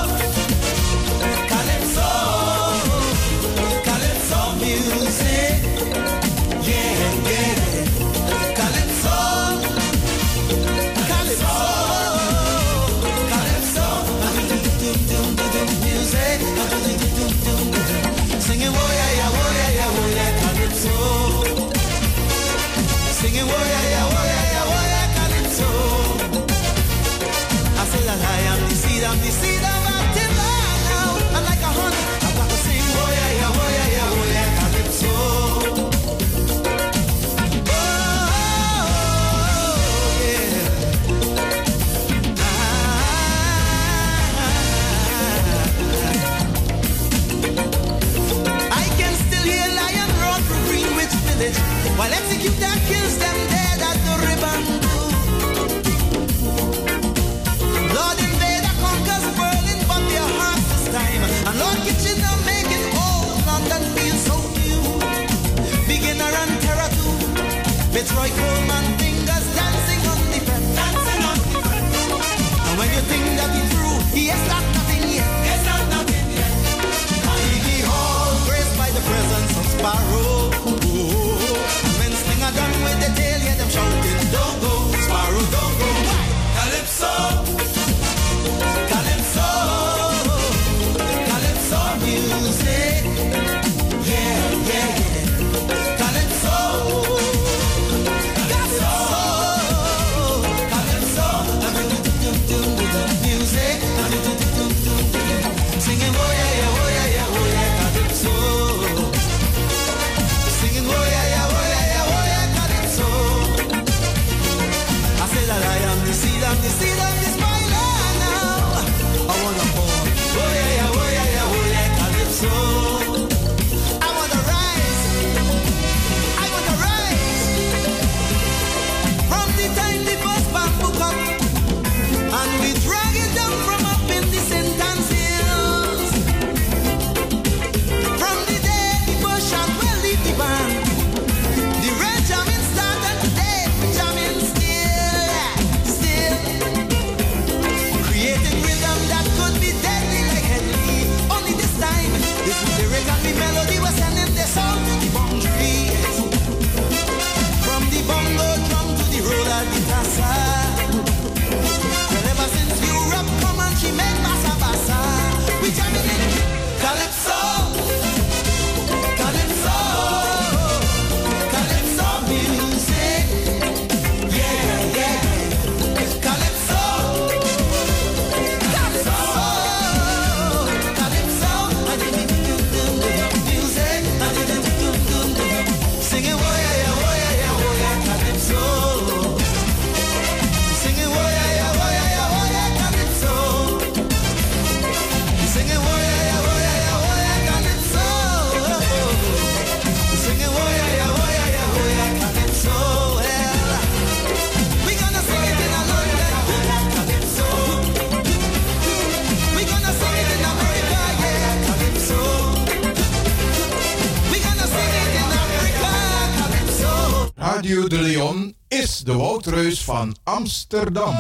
right, coal mine. Radio de Leon is de woudreus van Amsterdam.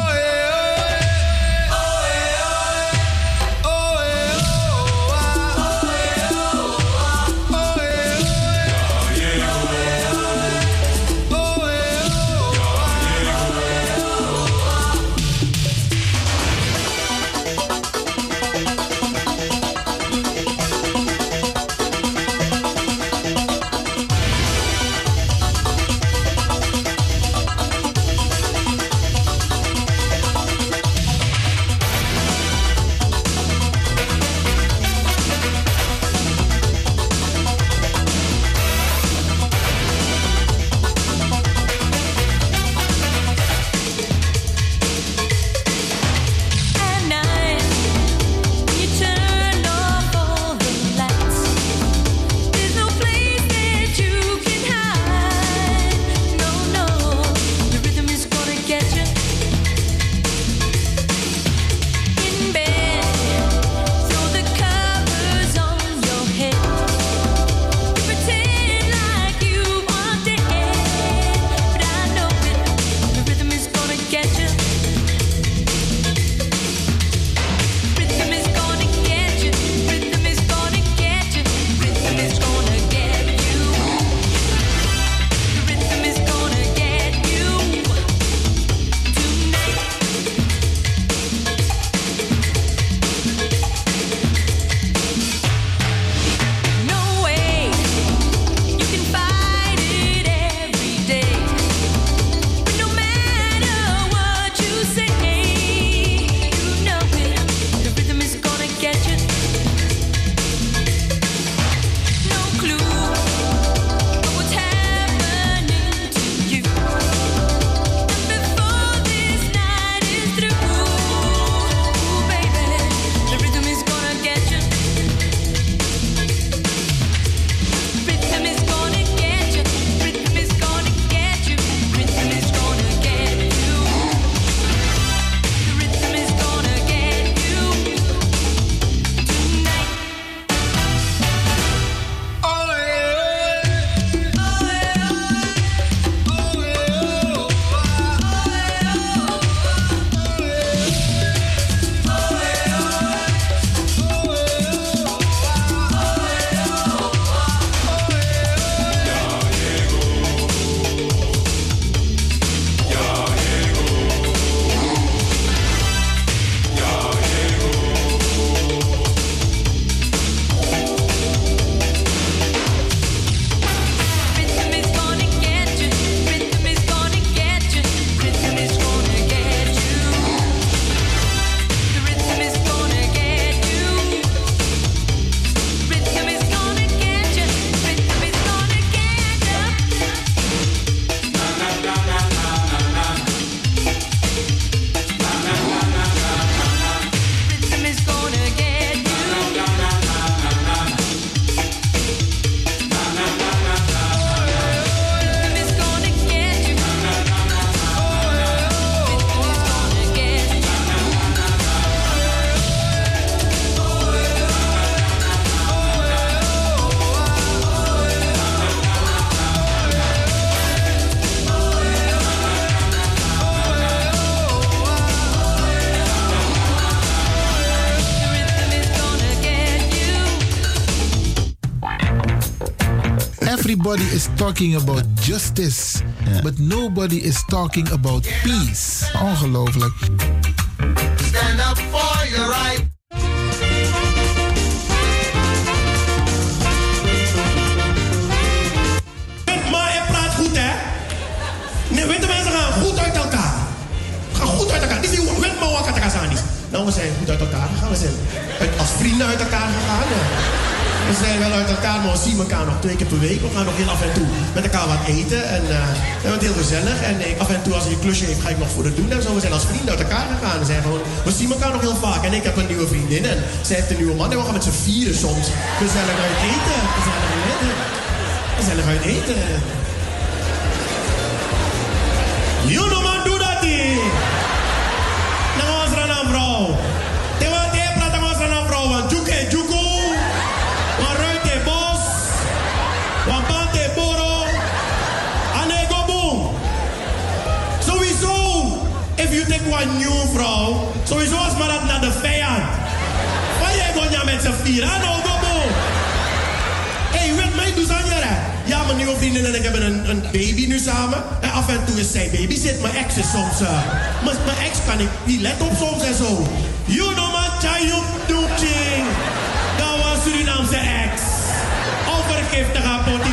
Nobody is talking about justice, but nobody is talking about peace. Ongelooflijk. Stand up for your right. elkaar we zien elkaar nog twee keer per week. We gaan nog heel af en toe met elkaar wat eten. En uh, we heel gezellig. En ik, af en toe als hij een klusje heeft, ga ik nog voor het doen. En zo, we zijn als vrienden uit elkaar gegaan. We, zijn gewoon, we zien elkaar nog heel vaak. En ik heb een nieuwe vriendin en zij heeft een nieuwe man. En we gaan met z'n vieren soms gezellig uit eten. Gezellig uit eten. Gezellig uit eten. One new vrouw, sowieso als maar dat naar de vijand. Waar jij gewoon met z'n vier, ah no, dobo. Hé, weet mij, doe aan je Ja, mijn nieuwe vriendin en ik hebben een, baby nu samen. En af en toe is zij baby zit. Mijn ex is soms... eh, mijn, ex kan ik niet let op soms en zo. You know man, chayuk doeking. Dat was Surinaamse ex. Overgiftige apothekera.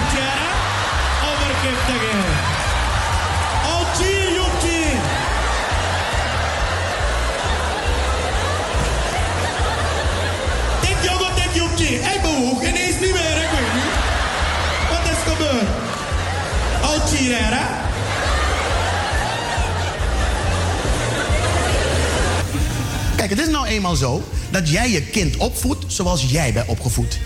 Hè? Kijk, het is nou eenmaal zo dat jij je kind opvoedt zoals jij bent opgevoed.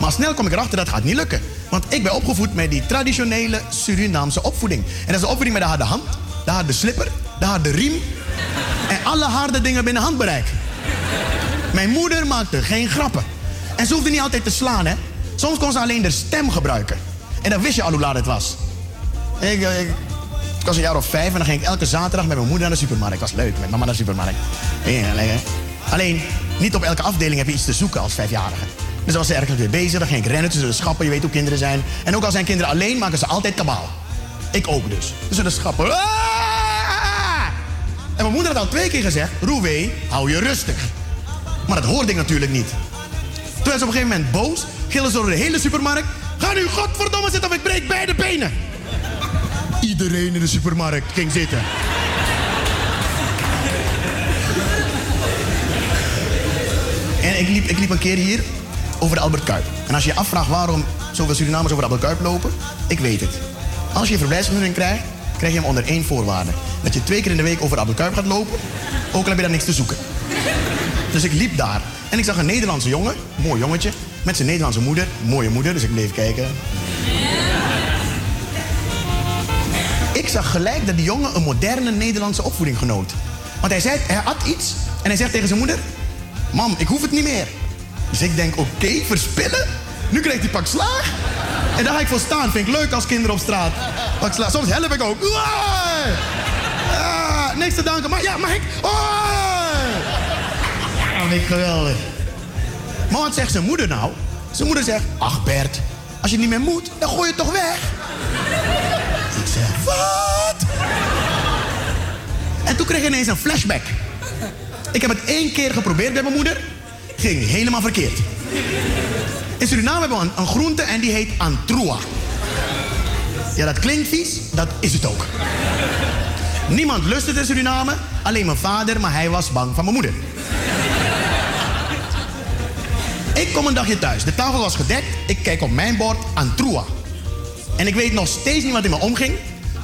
Maar snel kom ik erachter dat gaat niet lukken. Want ik ben opgevoed met die traditionele Surinaamse opvoeding. En dat is opvoeding met de harde hand, de harde slipper, de harde riem. En alle harde dingen binnen handbereik. Mijn moeder maakte geen grappen. En ze hoefde niet altijd te slaan, hè. Soms kon ze alleen de stem gebruiken. En dan wist je al hoe laat het was. Ik, eh, ik, ik was een jaar of vijf en dan ging ik elke zaterdag met mijn moeder naar de supermarkt. was leuk, met mama naar de supermarkt. Ja. Alleen, niet op elke afdeling heb je iets te zoeken als vijfjarige. Dus als ze ergens weer bezig, dan ging ik rennen tussen de schappen. Je weet hoe kinderen zijn. En ook al zijn kinderen alleen, maken ze altijd kabaal. Ik ook dus. Tussen de schappen. Ah! En mijn moeder had al twee keer gezegd... Roewee, hou je rustig. Maar dat hoorde ik natuurlijk niet. Toen werd ze op een gegeven moment boos. Gillen ze door de hele supermarkt. Ga nu godverdomme zitten of ik breek beide benen. Iedereen in de supermarkt ging zitten. En ik liep, ik liep een keer hier over de Albert Kuip. En als je je afvraagt waarom zoveel Surinamers over de Albert Kuip lopen, ik weet het. Als je een verblijfsvergunning krijgt, krijg je hem onder één voorwaarde. Dat je twee keer in de week over de Albert Kuip gaat lopen, ook al heb je daar niks te zoeken. Dus ik liep daar en ik zag een Nederlandse jongen, mooi jongetje, met zijn Nederlandse moeder, mooie moeder, dus ik bleef kijken. Ik zag gelijk dat die jongen een moderne Nederlandse opvoeding genoot. Want hij, zei, hij had iets en hij zegt tegen zijn moeder... Mam, ik hoef het niet meer. Dus ik denk, oké, verspillen? Nu krijgt hij pak slaag. En daar ga ik voor staan. Vind ik leuk als kinderen op straat. Pak slaag. Soms help ik ook. Ah, niks te danken. Maar ja, mag ik? Vind ik geweldig. Maar wat zegt zijn moeder nou? Zijn moeder zegt, ach Bert, als je niet meer moet, dan gooi je het toch weg. Wat? En toen kreeg ik ineens een flashback. Ik heb het één keer geprobeerd bij mijn moeder. Ging helemaal verkeerd. In Suriname hebben we een, een groente en die heet antroa. Ja, dat klinkt vies. Dat is het ook. Niemand lust het in Suriname. Alleen mijn vader, maar hij was bang van mijn moeder. Ik kom een dagje thuis. De tafel was gedekt. Ik kijk op mijn bord antroa. En ik weet nog steeds niet wat in me omging.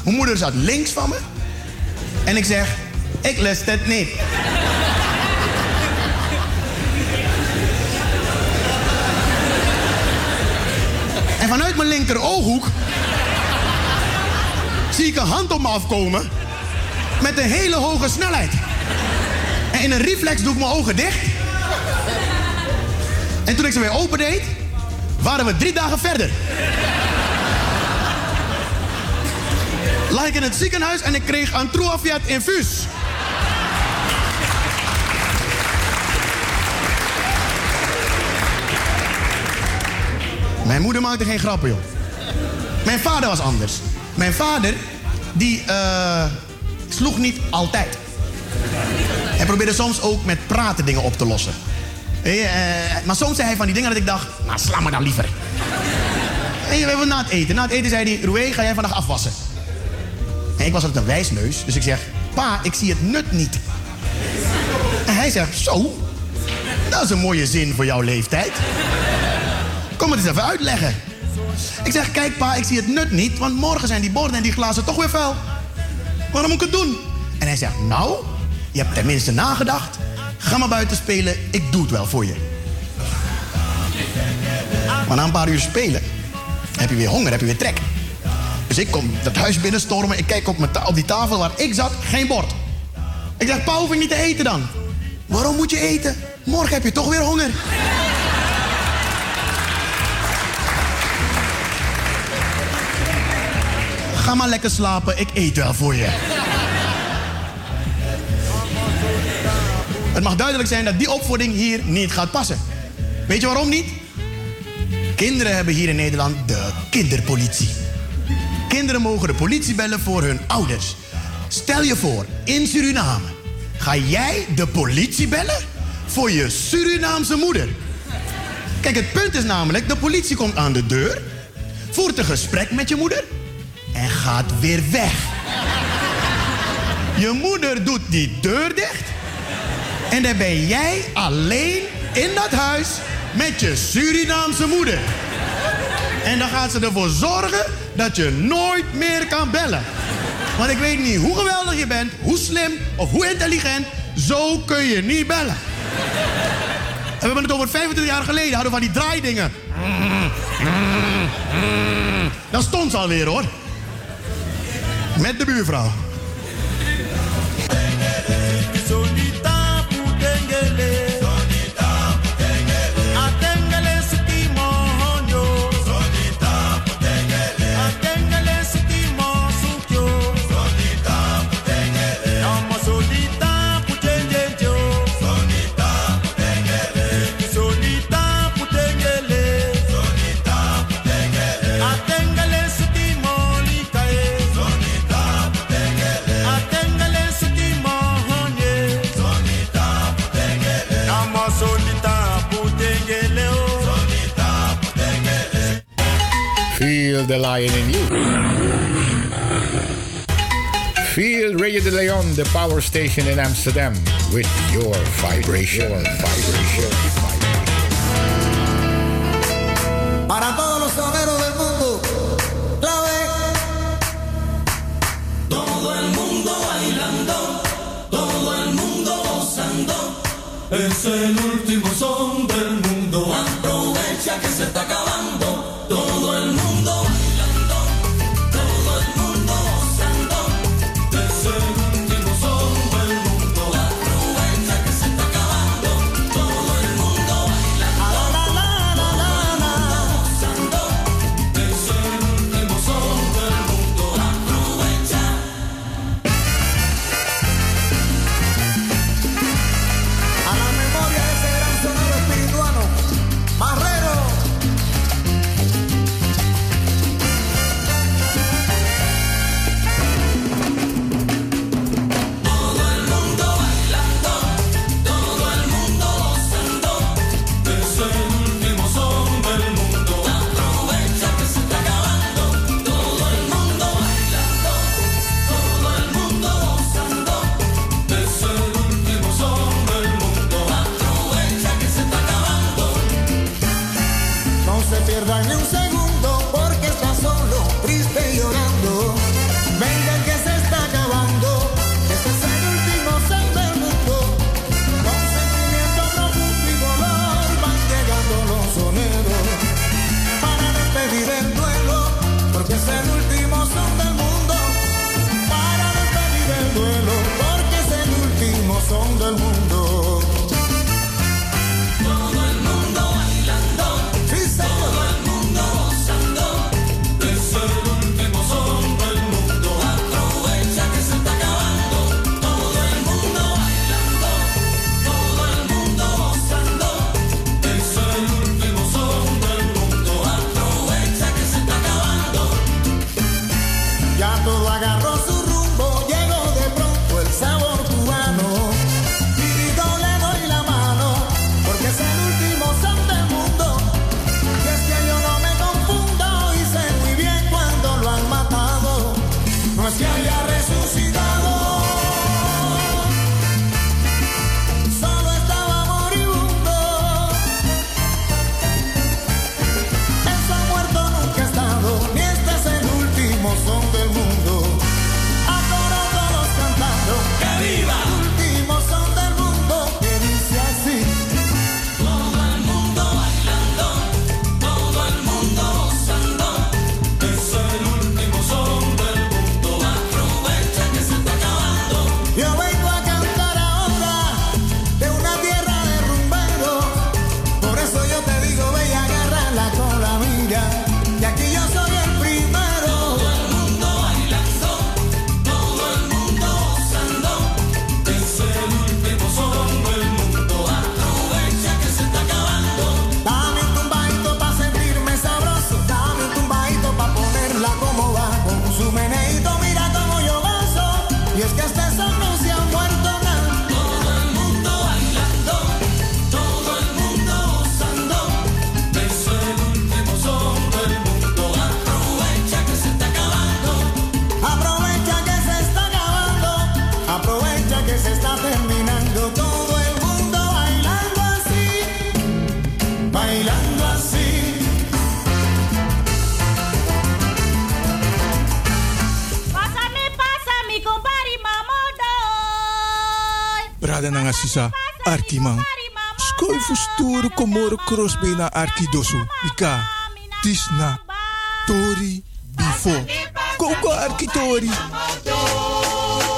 Mijn moeder zat links van me. En ik zeg, ik lust het niet. En vanuit mijn linker ooghoek zie ik een hand op me afkomen met een hele hoge snelheid. En in een reflex doe ik mijn ogen dicht. En toen ik ze weer opendeed, waren we drie dagen verder. Lag ik in het ziekenhuis en ik kreeg Antroa via het infuus. Mijn moeder maakte geen grappen, joh. Mijn vader was anders. Mijn vader, die eh, sloeg niet altijd. Hij probeerde soms ook met praten dingen op te lossen. Eh, maar soms zei hij van die dingen dat ik dacht, nou sla me dan liever. We hebben na het eten. Na het eten zei hij, Roué, ga jij vandaag afwassen? Ik was altijd een wijsneus, dus ik zeg, pa, ik zie het nut niet. En hij zegt, zo, dat is een mooie zin voor jouw leeftijd. Kom het eens even uitleggen. Ik zeg, kijk pa, ik zie het nut niet, want morgen zijn die borden en die glazen toch weer vuil. Waarom moet ik het doen? En hij zegt, nou, je hebt tenminste nagedacht. Ga maar buiten spelen, ik doe het wel voor je. Maar na een paar uur spelen, heb je weer honger, heb je weer trek. Dus ik kom dat huis binnenstormen, ik kijk op, mijn op die tafel waar ik zat, geen bord. Ik zeg, pa, hoef ik niet te eten dan? Waarom moet je eten? Morgen heb je toch weer honger. Ga maar lekker slapen, ik eet wel voor je. Het mag duidelijk zijn dat die opvoeding hier niet gaat passen. Weet je waarom niet? Kinderen hebben hier in Nederland de kinderpolitie. Kinderen mogen de politie bellen voor hun ouders. Stel je voor, in Suriname ga jij de politie bellen voor je Surinaamse moeder. Kijk, het punt is namelijk, de politie komt aan de deur, voert een gesprek met je moeder en gaat weer weg. Je moeder doet die deur dicht en dan ben jij alleen in dat huis met je Surinaamse moeder. En dan gaat ze ervoor zorgen dat je nooit meer kan bellen. Want ik weet niet hoe geweldig je bent, hoe slim of hoe intelligent, zo kun je niet bellen. En we hebben het over 25 jaar geleden, hadden we van die draaidingen. Dat stond ze alweer hoor. Met de buurvrouw. Feel the lion in you. Feel Radio de Leon, the power station in Amsterdam, with your vibration. Your vibration. Arkiman. Skoi fu stoere komoro crossbeen na Arkidosu. Ika. Tisna. Tori. Bifo. Koko Arkitori.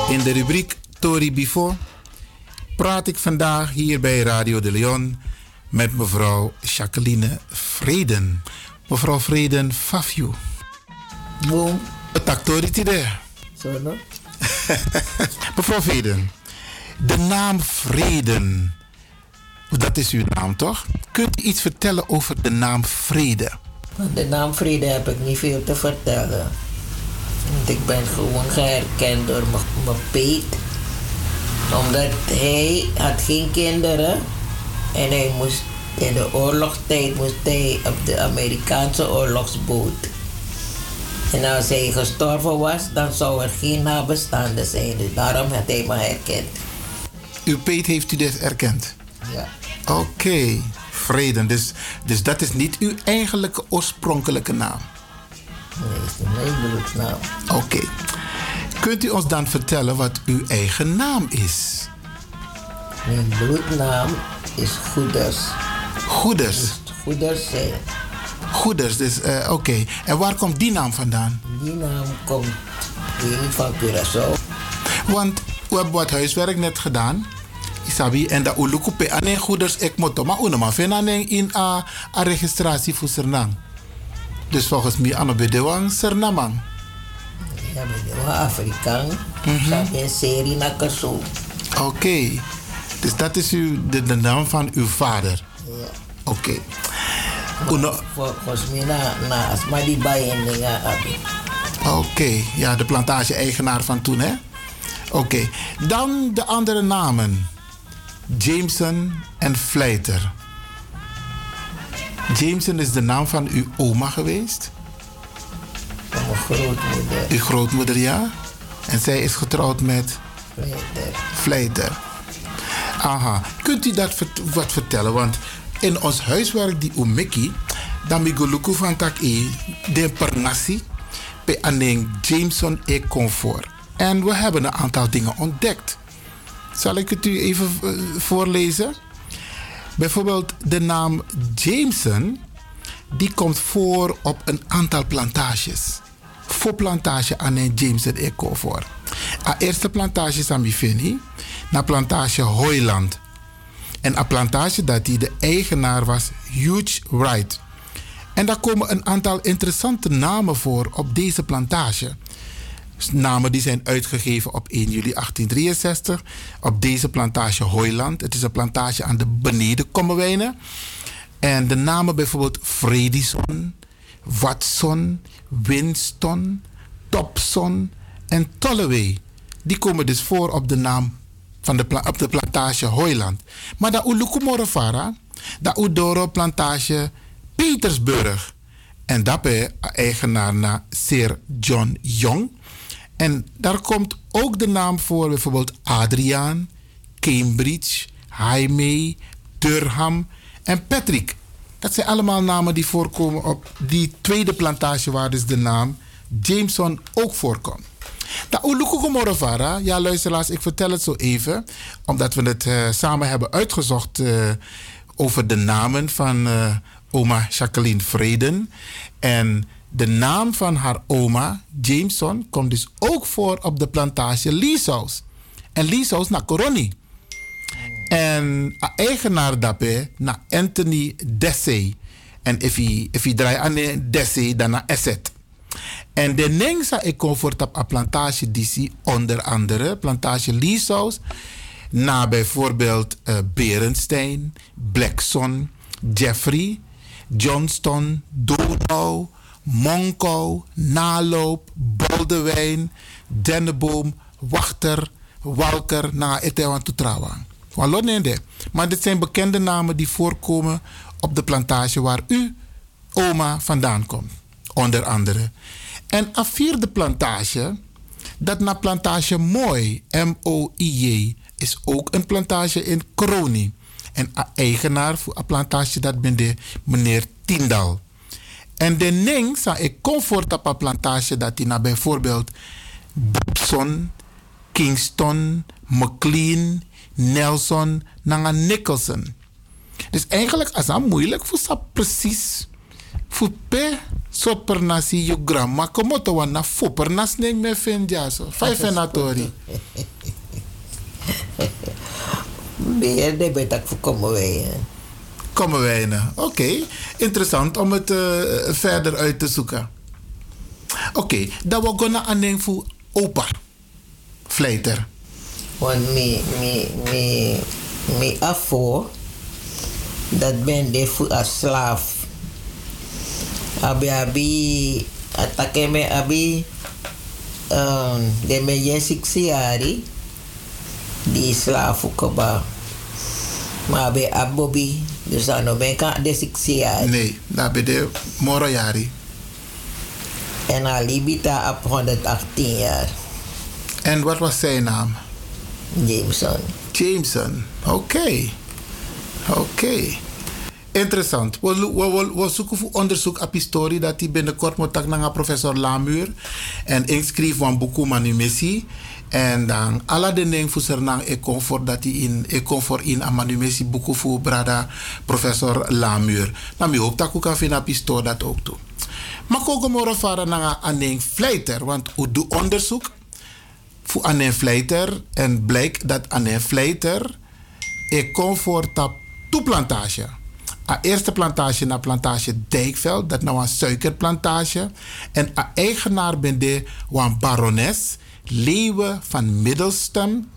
In de rubriek Tori Bifo praat ik vandaag hier bij Radio de Leon met mevrouw Jacqueline Vreden. Mevrouw Vreden Fafju. Boom. Tak Tori tide. Zo? Mevrouw Vreden, de naam Vreden, dat is uw naam toch? Kunt u iets vertellen over de naam Vrede? De naam Vrede heb ik niet veel te vertellen. Want ik ben gewoon geherkend door mijn- mijn peet. Omdat hij had geen kinderen. En hij moest in de oorlogstijd moest hij op de Amerikaanse oorlogsboot. En als hij gestorven was, dan zou er geen nabestaanden zijn. Dus daarom had hij me herkend. Uw peet heeft u dit erkend? Ja. Oké, Vreden. Dus, dus dat is niet uw eigenlijke oorspronkelijke naam? Nee, is niet mijn bloedsnaam. Oké. Kunt u ons dan vertellen wat uw eigen naam is? Mijn bloednaam is Goeders. Goeders? Goeders zijn. Goeders, dus eh, oké. En waar komt die naam vandaan? Die naam komt van Curaçao. Want we hebben wat huiswerk net gedaan. Isabi, en dat uluku pe ane goeders ek moto. Maar una ma fena nen in a, a registratie voor Sernang. Dus volgens mij ano bedewang Sernamang. Ja, Afrikaan. Mhm. Zat in serie Kasso. Oké. Dus dat is uw, de, de naam van uw vader. Ja. Oké. Maar Volgens mij na, na Asma die bij en abi. Oké, ja, de plantage-eigenaar van toen, hè? Oké, dan de andere namen. Jameson en Vleiter. Jameson is de naam van uw oma geweest? Van mijn grootmoeder. Uw grootmoeder, ja? En zij is getrouwd met Vleiter. Vleiter. Aha, kunt u dat vert- wat vertellen? Want in ons huiswerk, die Umeki, dan mi goluku van tak e, de pernasi, pe aneng Jameson e comfort. En we hebben een aantal dingen ontdekt. Zal ik het u even eh, voorlezen? Bijvoorbeeld de naam Jameson, die komt voor op een aantal plantages. Voor plantage aan een Jameson e comfort. A eerste plantage is aan Bifini, na plantage Hoyland. En een plantage dat die de eigenaar was, Hugh Wright. En daar komen een aantal interessante namen voor op deze plantage. Namen die zijn uitgegeven op 1 juli 1863 op deze plantage Hoyland. Het is een plantage aan de beneden Kommerwijnen. En de namen bijvoorbeeld Fredison, Watson, Winston, Topson en Tolloway. Die komen dus voor op de naam van de, op de plantage Hoyland. Maar dat Ulukumorofara, dat Udoro plantage Petersburg. En dat is eigenaar naar Sir John Young. En daar komt ook de naam voor bijvoorbeeld Adriaan, Cambridge, Jaime, Durham en Patrick. Dat zijn allemaal namen die voorkomen op die tweede plantage waar dus de naam Jameson ook voorkomt. Nou, Ulukukumorovara, ja luisteraars, ik vertel het zo even, omdat we het eh, samen hebben uitgezocht eh, over de namen van eh, oma Jacqueline Vreden. En de naam van haar oma, Jameson, komt dus ook voor op de plantage Lieshouse. En Lieshouse naar Coroni. En eigenaar daarbij naar Anthony Dessey. En if hij, hij draait aan dan naar Asset. En de Nengsa ik voor op een plantage DC, onder andere plantage Lieshouse, na bijvoorbeeld eh Berenstein, Blackson, Jeffrey, Johnston, Donau, Monkou, Naloop, Boldewijn, Denneboom, Wachter, Walker, na Etewan Tutrawa. Maar dit zijn bekende namen die voorkomen op de plantage waar u, oma, vandaan komt. Onder andere. En een vierde plantage, dat na plantage Mooi, M-O-I-J, is ook een plantage in Kroni. En eigenaar voor een plantage dat ben de meneer Tindal. En de Ning zou ik comfort op plantage dat naar bijvoorbeeld Bobson, Kingston, McLean, Nelson, nanga Nicholson. Dus eigenlijk is het moeilijk voor ze precies. Voor per nasi je gramma como to wana fu per nas ning me fen jaso. Fai fenatori. Meer de betak voor wij. Komen wij na. Oké, interessant om het eh, verder uit te zoeken. Oké, dan we gaan aan voor opa. Vleiter. Want me, me, me, me afo, dat ben de voor een slaaf. Abi abi, atake me abi, um, de me je siksiari, die slaaf ook. Maar bij abobi, dus dan ben ik de siksiari. Nee, dat ben de. En Alibita op 118 jaar. En wat was zijn naam? Jameson. Jameson, oké. Oké. Interessant. We, we, we, we zoeken voor onderzoek op historie dat hij binnenkort moet naar professor Lamuur. En schreef een boek manu missie. En dan alle de dingen voor zijn comfort dat hij in ik comfort in een manu missie boeken voor brada professor Lamuur. Nou, ik hoop dat ik kan vinden op dat ook toe. Maar ook morgen varen naar een vleiter, want we doen onderzoek voor een vleiter en blijkt dat een vleiter ik comfort op toeplantage. A eerste plantage na plantage Dijkveld, dat nou een suikerplantage. En a eigenaar ben de een barones Leeuwen van Middelstem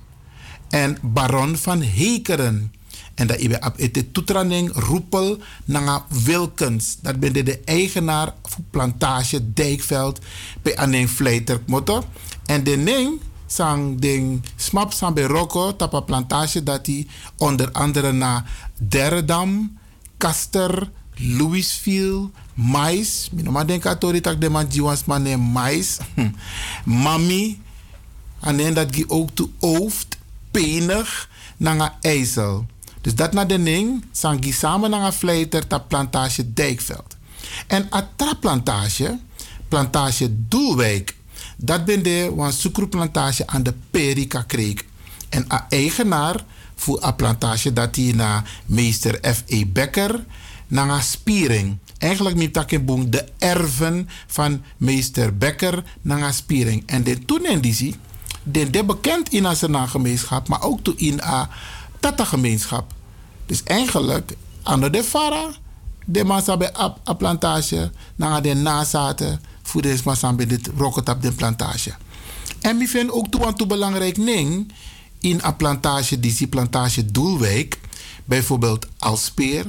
en baron van Hekeren. En dat ibe op het toetraning roepel naar Wilkens. Dat ben de, de eigenaar van plantage Dijkveld bij Aneng Vleiter motor. En de ning sang ding smap sang bij Rocco tapa plantage dat hij onder andere naar Derdam, Kaster, Louisville, Mais. Minoma denk atori tak de man jiwans mane Mais. Mami. En dat gi ook toe Ooft, Penig, nanga IJssel. Dus dat na de sang gi samen nanga vleiter ta plantage Dijkveld. En atra plantage, plantage Doelwijk, dat ben de suikerplantage aan de Perika Kreek. En a eigenaar voor een plantage dat hij naar meester F.E. Becker naar Spiering. Eigenlijk niet dat de erven van meester Becker naar Spiering. En de toen in die de, de bekend in een gemeenschap, maar ook toe in een tata gemeenschap. Dus eigenlijk aan de Fara, de massa bij een plantage, naar de nazaten, voor de massa bij dit rocket op de plantage. En we vinden ook toe aan toe belangrijk ding in een plantage, die plantage Doelwijk, bijvoorbeeld Alspeer,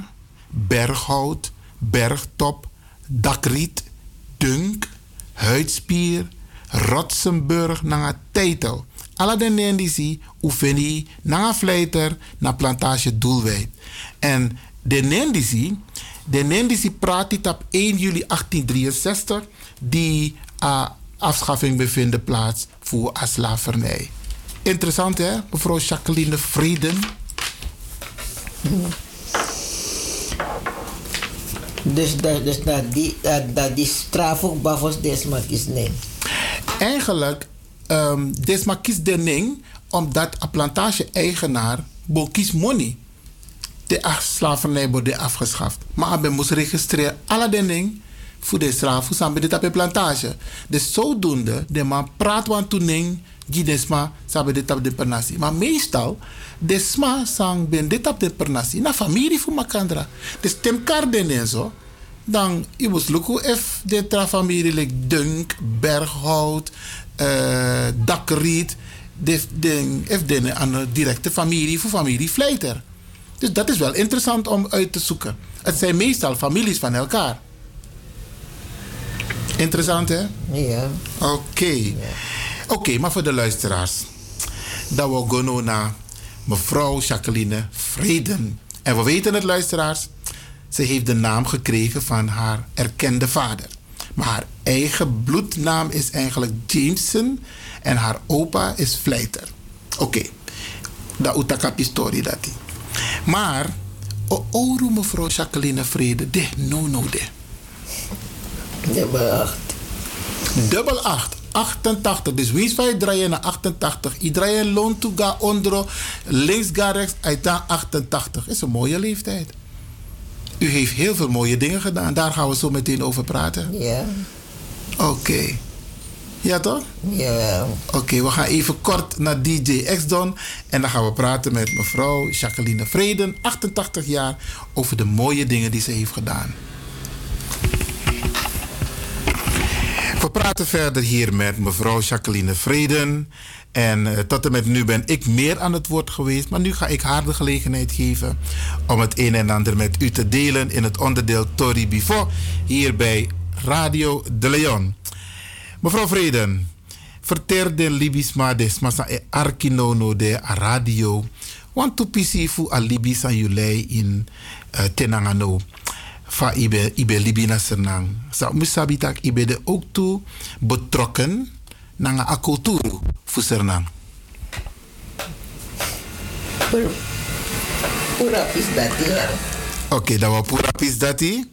Berghout, Bergtop, Dakriet, Dunk, Huidspier, Rotsenburg, naar Teitel. Alle de Nendisi naar Vleiter, naar plantage Doelwijk. En de Nendisi, de Nendisi praat dit op 1 juli 1863, die uh, afschaffing bevinden plaats voor slavernij. Interessant hè, mevrouw Jacqueline Frieden. Dus, dat, dus dat, die, dat, dat die straf ook bavos desmakis neemt. Eigenlijk, um, desmakis de ning, omdat een plantage-eigenaar kies money. De slavernij wordt afgeschaft. Maar hij moest registreren alle ning voor de straf samen op de plantage. Dus zodoende, de man praat van Gidesma sabe dit op de pernasi. Maar meestal, desma sang ben dit op de pernasi. Na familie voor makandra. Dus tem karden en zo. Dan, je moet lukken if de tra familie like Dunk, Berghout, uh, Dakriet. De, de, if de aan een directe familie voor familie Vleiter. Dus dat is wel interessant om uit te zoeken. Het zijn meestal families van elkaar. Interessant, hè? Ja. Oké. Okay. Oké, okay, maar voor de luisteraars. Dat we gaan naar mevrouw Jacqueline Vreden. En we weten het, luisteraars. Ze heeft de naam gekregen van haar erkende vader. Maar haar eigen bloednaam is eigenlijk Jameson. En haar opa is Vleiter. Oké. Okay. Dat utakap historie dat die. Maar, o oru mevrouw Jacqueline Vrede, de no no de. Dubbel acht. Dubbel acht. 88. Dus wees van je draaien naar 88. Iedereen loon to ga ondro. Links ga rechts. Uit 88. Is een mooie leeftijd. U heeft heel veel mooie dingen gedaan. Daar gaan we zo meteen over praten. Ja. Oké. Ja toch? Ja. Oké, we gaan even kort naar DJ X-Don. En dan gaan we praten met mevrouw Jacqueline Vreden, 88 jaar, over de mooie dingen die ze heeft gedaan. We praten verder hier met mevrouw Jacqueline Vreden. En eh, tot en met nu ben ik meer aan het woord geweest. Maar nu ga ik haar de gelegenheid geven om het een en ander met u te delen in het onderdeel Tori Bifo hier bij Radio de Leon. Mevrouw Vreden, vertel de Libisma des masa e arkinono de radio. Want to pisi fu a Libis aan in uh, Tenangano. Fa ibe, ibe Libina senang. Sa musabitak ibe de ook toe betrokken nanga a cultuur fu sernang. Pura pis dati. Oké, okay, dat was pura pis dati.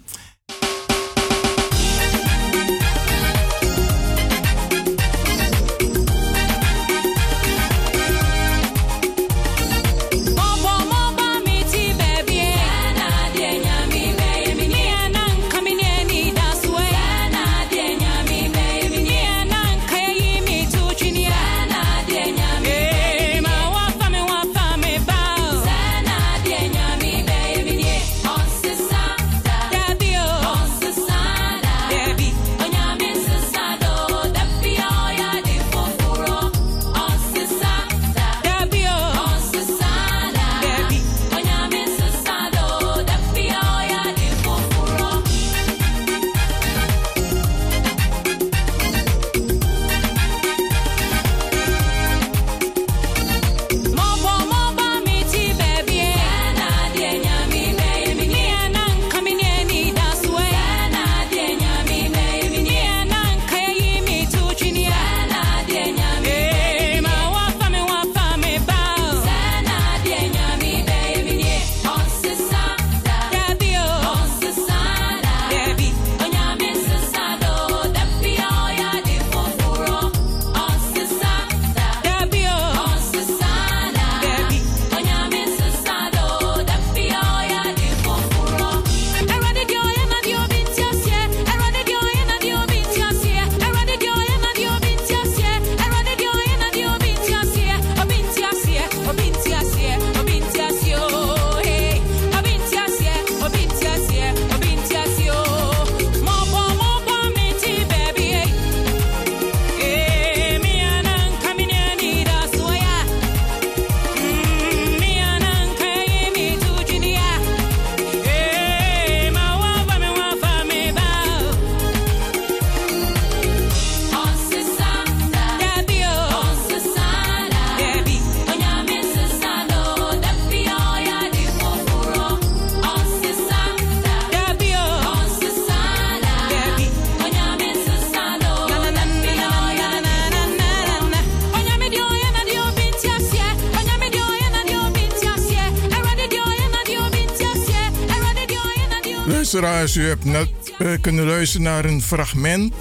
Net uh, kunnen luisteren naar een fragment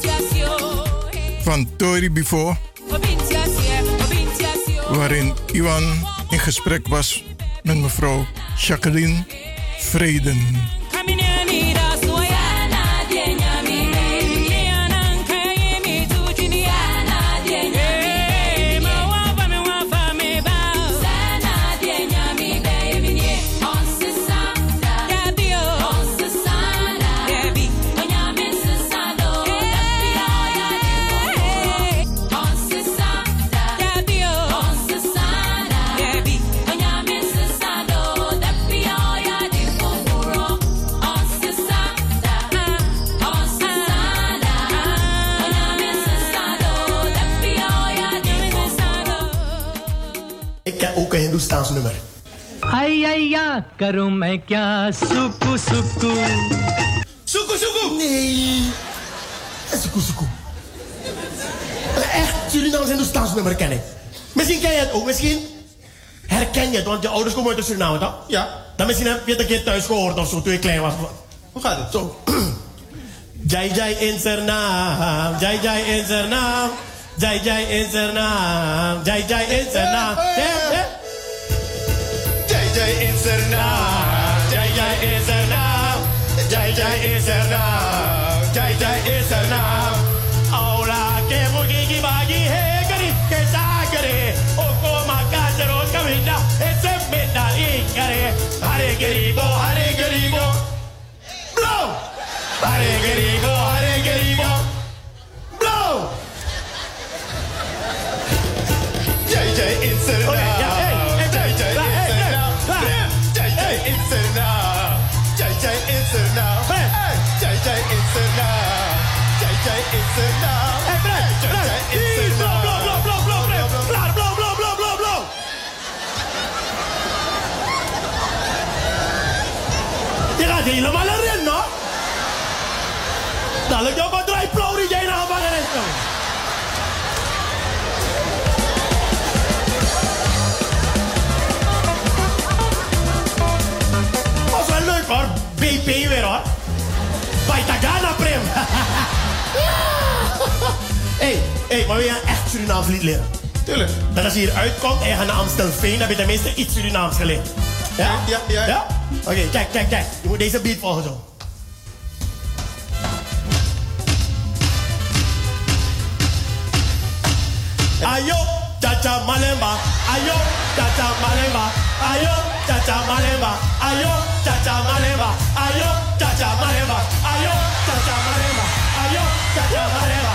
van Tori Bifo. Waarin Iwan in gesprek was met mevrouw Jacqueline Vreden. ja, karo मैं क्या सुकु सुकु Suku suku! Nee. Suku suku. Echt Surinaams Hindoestaans nummer ken ik. Misschien ken je het ook, misschien herken je het, want je ouders komen uit Suriname, toch? Ja. Dan misschien heb je het een keer thuis gehoord of zo, toen je klein was. Hoe gaat het? Zo. Jai Jai in zijn naam, Jai Jai in zijn naam. Jai Jai is er naam. Jai Jai is er naam. Israel, Jai Jai Israel, Jai Jai की जय जय इंसर Bij Tagana Prim. Hé, hey, hey, maar wil je een echt Surinaams lied leren? Tuurlijk. Dat als je hier uitkomt en je gaat naar Amstelveen, dan heb je tenminste iets Surinaams geleerd. Ja? Ja, ja. ja? Oké, kijk, kijk, kijk. Je moet deze beat volgen zo. Ayo, chacha malemba. Ayo, chacha malemba. Ayo, chacha malemba. Ayo, たちゃあよっちゃまればあよったちゃまればあよったちゃまれば。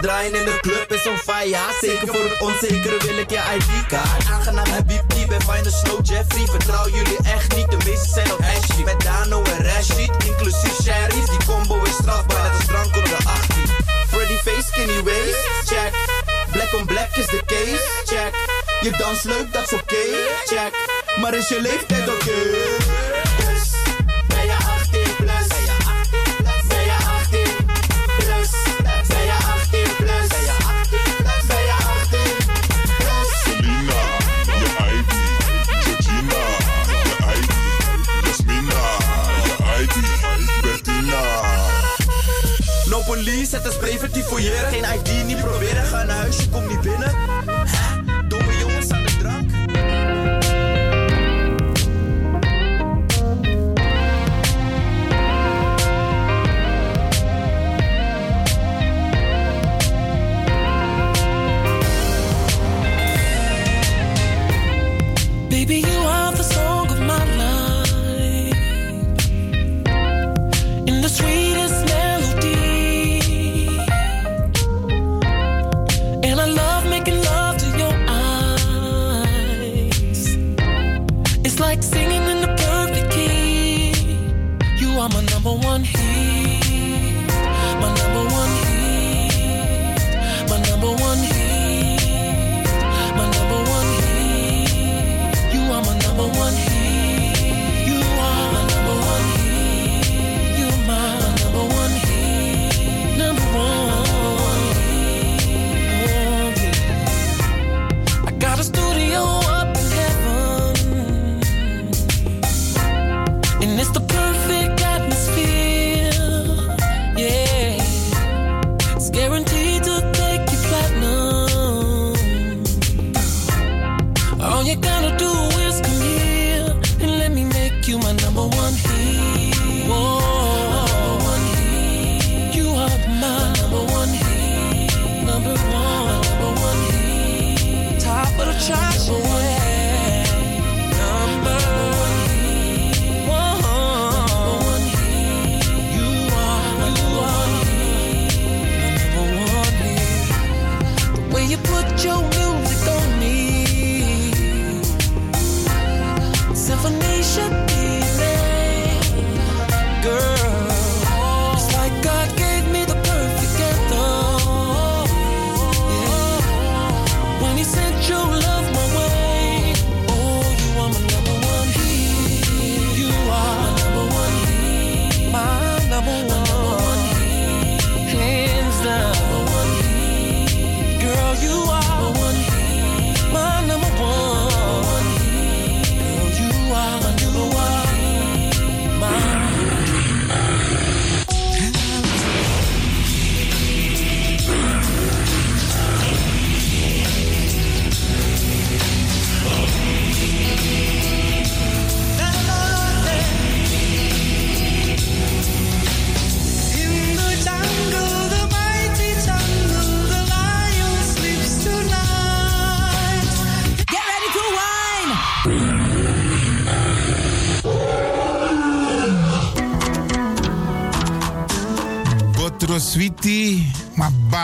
Draaien in de club is on. Ja, zeker voor het onzekere wil ik je ID-kaart. Aangenaam Habibti, ben fijn de Snow Jeffrey. Vertrouw jullie echt niet, de meeste zijn op Ashley. Met Dano en Rashid, inclusief Sherry's. Die combo is strafbaar, net als drank onder de 18. Freddy face, skinny waist, check. Black on black is de case, check. Je dans leuk, dat is oké, check. Maar is je leeftijd oké? Dus, No police, het is preventief fouilleren. Geen ID, niet proberen. Ga naar huis, je komt niet binnen.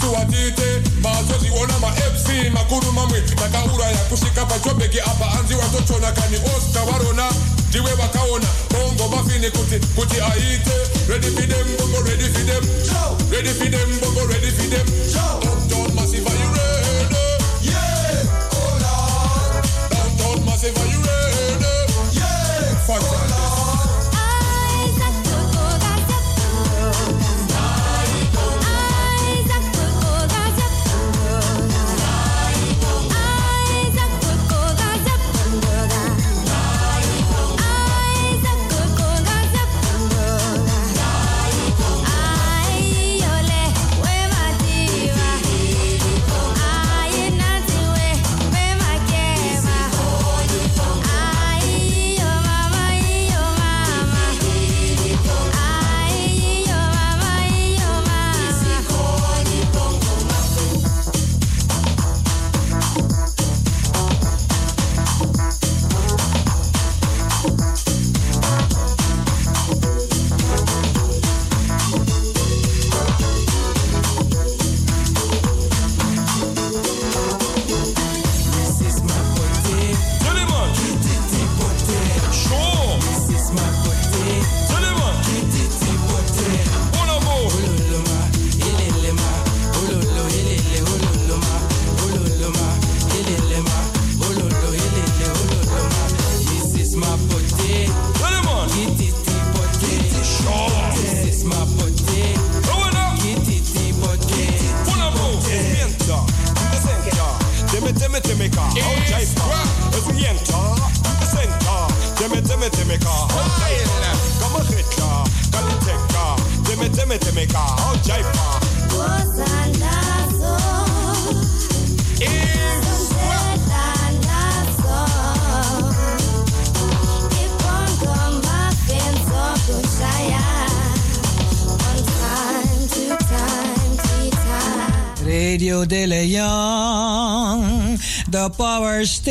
Mazoziona isuwatite mazoziona ma-fc makuru mamwe takauraya kusvika pachobheki apa anzi watotona kani oscar varona ndiwe vakaona bongo mafini kuti kuti aite. Ready for bongo ready for them. Ready bongo ready for downtown massive are you ready? Yeah oh lord downtown massive are you ready? Yeah. Fantastic. The power